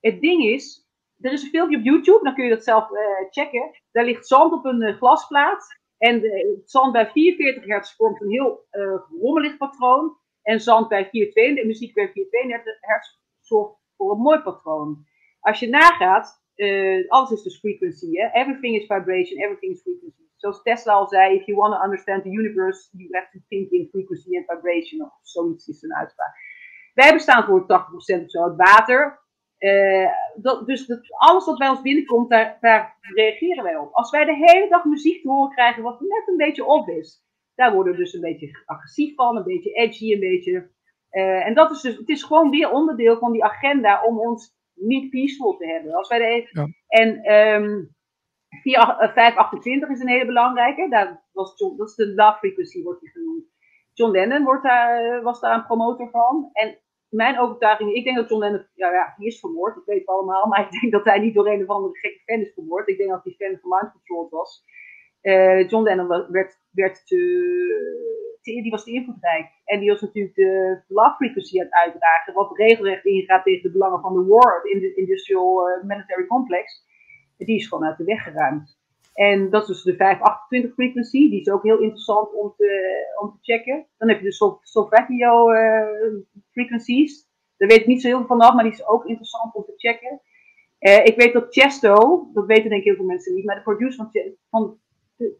[SPEAKER 2] Het ding is, er is een filmpje op YouTube, dan kun je dat zelf uh, checken. Daar ligt zand op een uh, glasplaat. En de, zand bij 44 hertz vormt een heel rommelig patroon. En zand bij 432, de muziek bij 432 hertz zorgt voor een mooi patroon. Als je nagaat, alles is dus frequency. Hè? Everything is vibration, everything is frequency. Zoals Tesla al zei, if you want to understand the universe, you have to think in frequency and vibration. Of zoiets is een uitspraak. Wij bestaan voor 80% of zo uit water. Uh, dat, dus dat, alles wat bij ons binnenkomt, daar, daar, reageren wij op. Als wij de hele dag muziek te horen krijgen wat net een beetje op is, daar worden we dus een beetje agressief van, een beetje edgy, een beetje. Uh, en dat is dus, het is gewoon weer onderdeel van die agenda om ons niet peaceful te hebben. Als wij de, ja. En um, 528 is een hele belangrijke. Daar was John, dat is de love frequency, wordt die genoemd. John Lennon wordt daar, was daar een promotor van. En mijn overtuiging, ik denk dat John Lennon, ja, ja, die is vermoord, dat weten we allemaal. Maar ik denk dat hij niet door een of andere gekke fan is vermoord. Ik denk dat hij fan van Mind Control was. Uh, John Lennon werd, werd te die was te invloedrijk. En die was natuurlijk de love frequency aan het uitdragen, wat regelrecht ingaat tegen de belangen van de war, de industrial uh, military complex. Die is gewoon uit de weg geruimd. En dat is dus de 528 frequency, die is ook heel interessant om te, om te checken. Dan heb je de Solfeggio uh, frequencies, daar weet ik niet zo heel veel vanaf, maar die is ook interessant om te checken. Ik weet dat Chesto, dat weten denk ik heel veel mensen niet, maar de producer van, van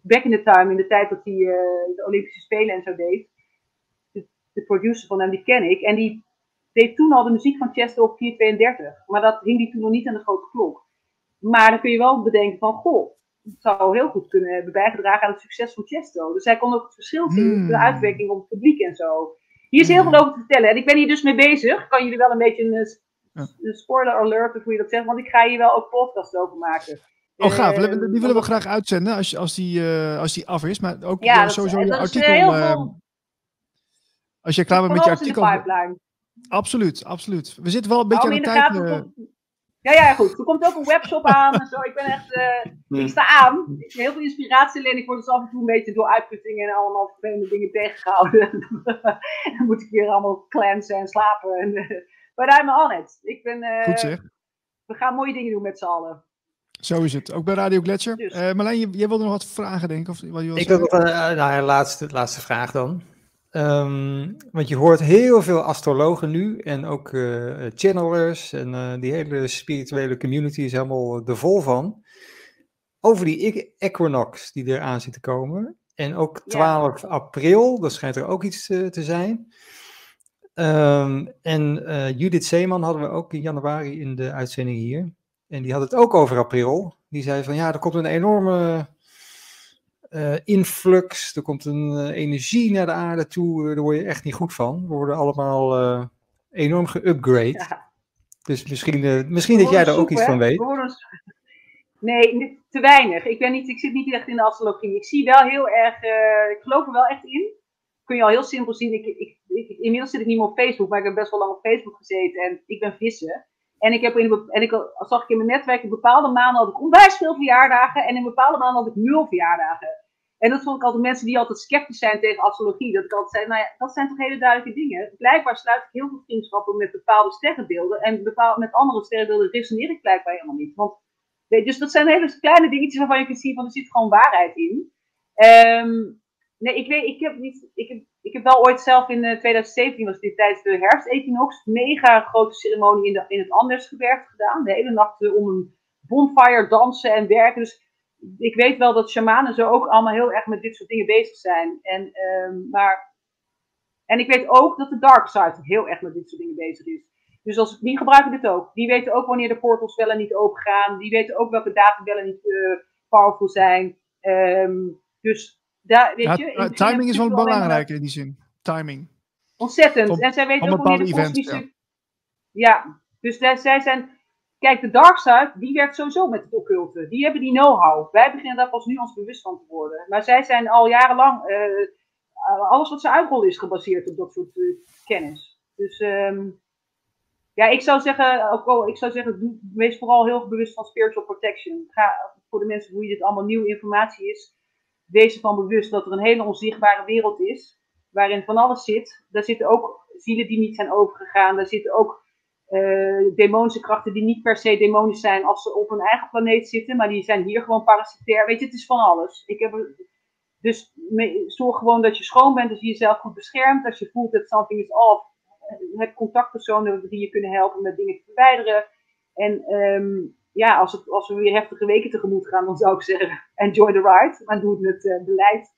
[SPEAKER 2] back in the time, in de tijd dat hij uh, de Olympische Spelen en zo deed, de, de, producer van hem, die ken ik. En die deed toen al de muziek van Chesto op 432. Maar dat hing die toen nog niet aan de grote klok. Maar dan kun je wel bedenken van, goh, het zou heel goed kunnen hebben bijgedragen aan het succes van Chesto. Dus hij kon ook het verschil zien, hmm. de uitwerking op het publiek en zo. Hier is heel veel over te vertellen. En ik ben hier dus mee bezig. Kan jullie wel een beetje een, een spoiler alert, of hoe je dat zegt, want ik ga hier wel ook podcast over maken.
[SPEAKER 1] Oh, gaaf. Die willen we ehm, graag uitzenden als, als, die, uh, als die af is. Maar ook ja, uh, sowieso je artikel. Uh, als je klaar bent met je artikel. Absoluut, absoluut. We zitten wel een beetje aan de tijd. Eh,
[SPEAKER 2] ja, ja, goed. Er komt ook een webshop aan en zo. Ik ben echt, uh, ik sta aan. Ik heb heel veel inspiratie alleen. Ik word dus af en toe een beetje door uitputtingen en allemaal vervelende dingen tegengehouden. dan moet ik weer allemaal cleansen en slapen. En, but I'm on it. Ik ben, uh,
[SPEAKER 1] goed zeg.
[SPEAKER 2] We gaan mooie dingen doen met z'n allen.
[SPEAKER 1] Zo is het. Ook bij Radio Gletscher. Dus. Uh, Marlijn, jij wilde nog wat vragen, denk ik? Of wat je
[SPEAKER 3] ik wil nog een nou, laatste, laatste vraag dan. Um, want je hoort heel veel astrologen nu en ook uh, channelers en uh, die hele spirituele community is helemaal er vol van. Over die equinox die eraan zit te komen. En ook 12 ja. april, dat schijnt er ook iets uh, te zijn. Um, en Judith Zeeman hadden we ook in januari in de uitzending hier. En die had het ook over april. Die zei van ja, er komt een enorme uh, influx, er komt een uh, energie naar de aarde toe, uh, daar word je echt niet goed van. We worden allemaal enorm geupgrade. Ja. Dus misschien, misschien dat jij daar ook iets van weet.
[SPEAKER 2] Nee, te weinig. Ik, ben niet, ik zit niet echt in de astrologie. Ik zie wel heel erg, ik geloof er wel echt in. Kun je al heel simpel zien. Ik, ik, ik, inmiddels zit ik niet meer op Facebook, maar ik heb best wel lang op Facebook gezeten en ik ben vissen. En ik, heb in, en ik zag ik in mijn netwerk, in bepaalde maanden had ik onwijs veel verjaardagen. En in bepaalde maanden had ik nul verjaardagen. En dat vond ik altijd mensen die altijd sceptisch zijn tegen astrologie. Dat ik altijd zei, nou ja, dat zijn toch hele duidelijke dingen. Blijkbaar sluit ik heel veel vriendschappen met bepaalde sterrenbeelden. En met andere sterrenbeelden resoneer ik blijkbaar helemaal niet. Want, dus dat zijn hele kleine dingetjes waarvan je kunt zien van er zit gewoon waarheid in. Um, nee, ik weet, ik heb niet, ik heb, ik heb wel ooit zelf in 2017, eh, was dit tijdens de herfstequinox, mega grote ceremonie in, de, in het Andersgebergte gedaan. De hele nacht eh, om een bonfire dansen en werken. Dus ik weet wel dat shamanen zo ook allemaal heel erg met dit soort dingen bezig zijn. En, um, maar, en ik weet ook dat de dark side heel erg met dit soort dingen bezig is. Dus als, die gebruiken dit ook. Die weten ook wanneer de portals wel en niet open gaan. Die weten ook welke data wel en niet uh, powerful zijn. Um, dus daar, weet je,
[SPEAKER 1] timing is wel belangrijk in die zin. Timing.
[SPEAKER 2] Ontzettend. en zij weten ook wanneer de kosmische... Ja. ja, dus zij zijn Kijk, de dark side, die werkt sowieso met het occulte. Die hebben die know-how. Wij beginnen daar pas nu ons bewust van te worden. Maar zij zijn al jarenlang, uh, alles wat ze uitrollen is gebaseerd op dat soort uh, kennis. Dus um, ja, ik zou zeggen, ook al, ik zou zeggen, wees vooral heel bewust van spiritual protection. Ga, voor de mensen voor wie dit allemaal nieuwe informatie is, wees ervan bewust dat er een hele onzichtbare wereld is, waarin van alles zit. Daar zitten ook zielen die niet zijn overgegaan, daar zitten ook uh, demonische krachten die niet per se demonisch zijn als ze op een eigen planeet zitten, maar die zijn hier gewoon parasitair. Weet je, het is van alles. Ik heb, dus zorg gewoon dat je schoon bent, dat je jezelf goed beschermt. Als je voelt dat something is off, heb contactpersonen die je kunnen helpen met dingen te verwijderen. En um, ja, als, het, als we weer heftige weken tegemoet gaan, dan zou ik zeggen, enjoy the ride, maar doe het met uh, beleid.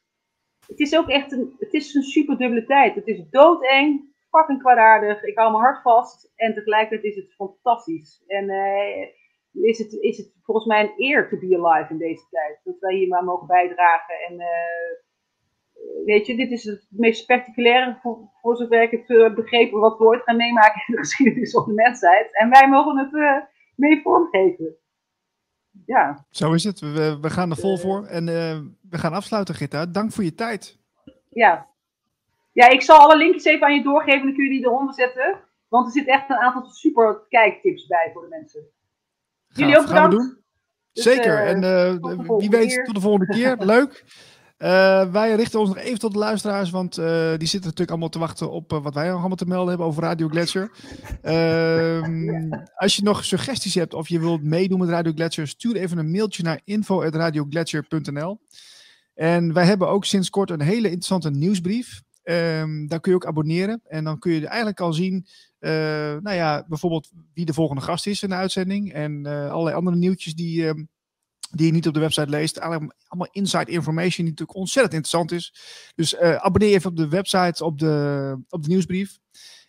[SPEAKER 2] Het is ook echt een, het is een super dubbele tijd. Het is doodeng, fucking kwaadaardig. Ik hou mijn hart vast. En tegelijkertijd is het fantastisch. En uh, is, het, is het volgens mij een eer to be alive in deze tijd. Dat wij hier maar mogen bijdragen. En uh, weet je, dit is het meest spectaculaire, voor, zover ik het begrepen, wat we ooit gaan meemaken in de geschiedenis van de mensheid. En wij mogen het mee vormgeven. Ja.
[SPEAKER 1] Zo is het. We, we gaan er vol voor. En we gaan afsluiten, Gitta. Dank voor je tijd.
[SPEAKER 2] Ja, ja, ik zal alle linkjes even aan je doorgeven, dan kun je die eronder zetten. Want er zit echt een aantal super kijktips bij voor de mensen. Jullie ook bedankt.
[SPEAKER 1] Gaan we doen. Dus, Zeker. Uh, en uh, wie weet, tot de volgende keer. Leuk. Uh, wij richten ons nog even tot de luisteraars, want uh, die zitten natuurlijk allemaal te wachten op uh, wat wij nog allemaal te melden hebben over Radio Gletscher. Ehm, als je nog suggesties hebt of je wilt meedoen met Radio Gletscher, stuur even een mailtje naar info.radiogletscher.nl. En wij hebben ook sinds kort een hele interessante nieuwsbrief. Um, daar kun je ook abonneren en dan kun je eigenlijk al zien, nou ja, bijvoorbeeld wie de volgende gast is in de uitzending en allerlei andere nieuwtjes die um, die je niet op de website leest. Allemaal inside information die natuurlijk ontzettend interessant is. Dus uh, abonneer even op de website, op de, op de nieuwsbrief.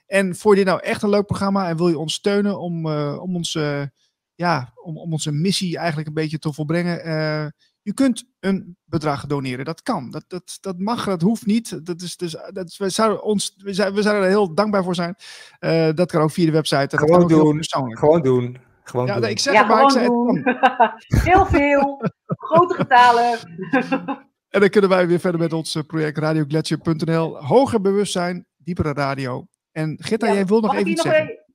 [SPEAKER 1] En voor je dit nou echt een leuk programma en wil je ons steunen om, uh, om, onze, ja, om, om onze missie eigenlijk een beetje te volbrengen. Uh, je kunt een bedrag doneren. Dat kan. Dat, dat, dat mag, dat hoeft niet. Dat is, dus, dat is, we, zouden ons, we, zijn, we zouden er heel dankbaar voor zijn. dat kan ook via de website. Dat
[SPEAKER 3] gewoon
[SPEAKER 1] doen.
[SPEAKER 3] Gewoon doen. Gewoon
[SPEAKER 1] ja,
[SPEAKER 3] doen.
[SPEAKER 1] Nee, ik zeg
[SPEAKER 2] ja,
[SPEAKER 1] het maar, ik zeg
[SPEAKER 2] doen. Heel veel, grote getalen.
[SPEAKER 1] en dan kunnen wij weer verder met ons project radiogletscher.nl. Hoger bewustzijn, diepere radio. En Gitta,
[SPEAKER 2] Ja,
[SPEAKER 1] jij wil nog even
[SPEAKER 2] hier
[SPEAKER 1] iets
[SPEAKER 2] nog
[SPEAKER 1] zeggen.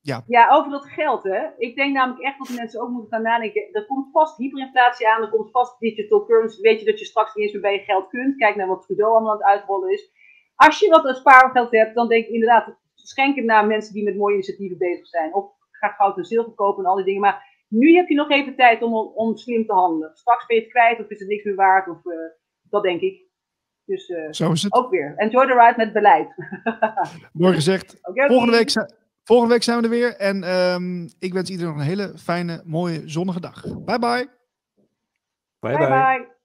[SPEAKER 1] Ja.
[SPEAKER 2] Ja, over dat geld, hè. Ik denk namelijk echt dat mensen ook moeten gaan nadenken. Er komt vast hyperinflatie aan, er komt vast digital currency. Weet je dat je straks niet eens meer bij je geld kunt. Kijk naar wat Trudeau allemaal aan het uitrollen is. Als je wat spaargeld hebt, dan denk ik inderdaad, schenk het naar mensen die met mooie initiatieven bezig zijn. Of ga goud en zilver kopen en al die dingen. Maar nu heb je nog even tijd om, om slim te handelen. Straks ben je het kwijt of is het niks meer waard. Of, eh, dat denk ik. Dus eh,
[SPEAKER 1] Zo is het.
[SPEAKER 2] ook weer. Enjoy the ride met beleid.
[SPEAKER 1] Mooi gezegd. Volgende week, zijn- volgende week zijn we er weer. En ehm, ik wens iedereen nog een hele fijne, mooie, zonnige dag. Bye bye.
[SPEAKER 3] Bye
[SPEAKER 2] Bye
[SPEAKER 3] bye.
[SPEAKER 2] bye.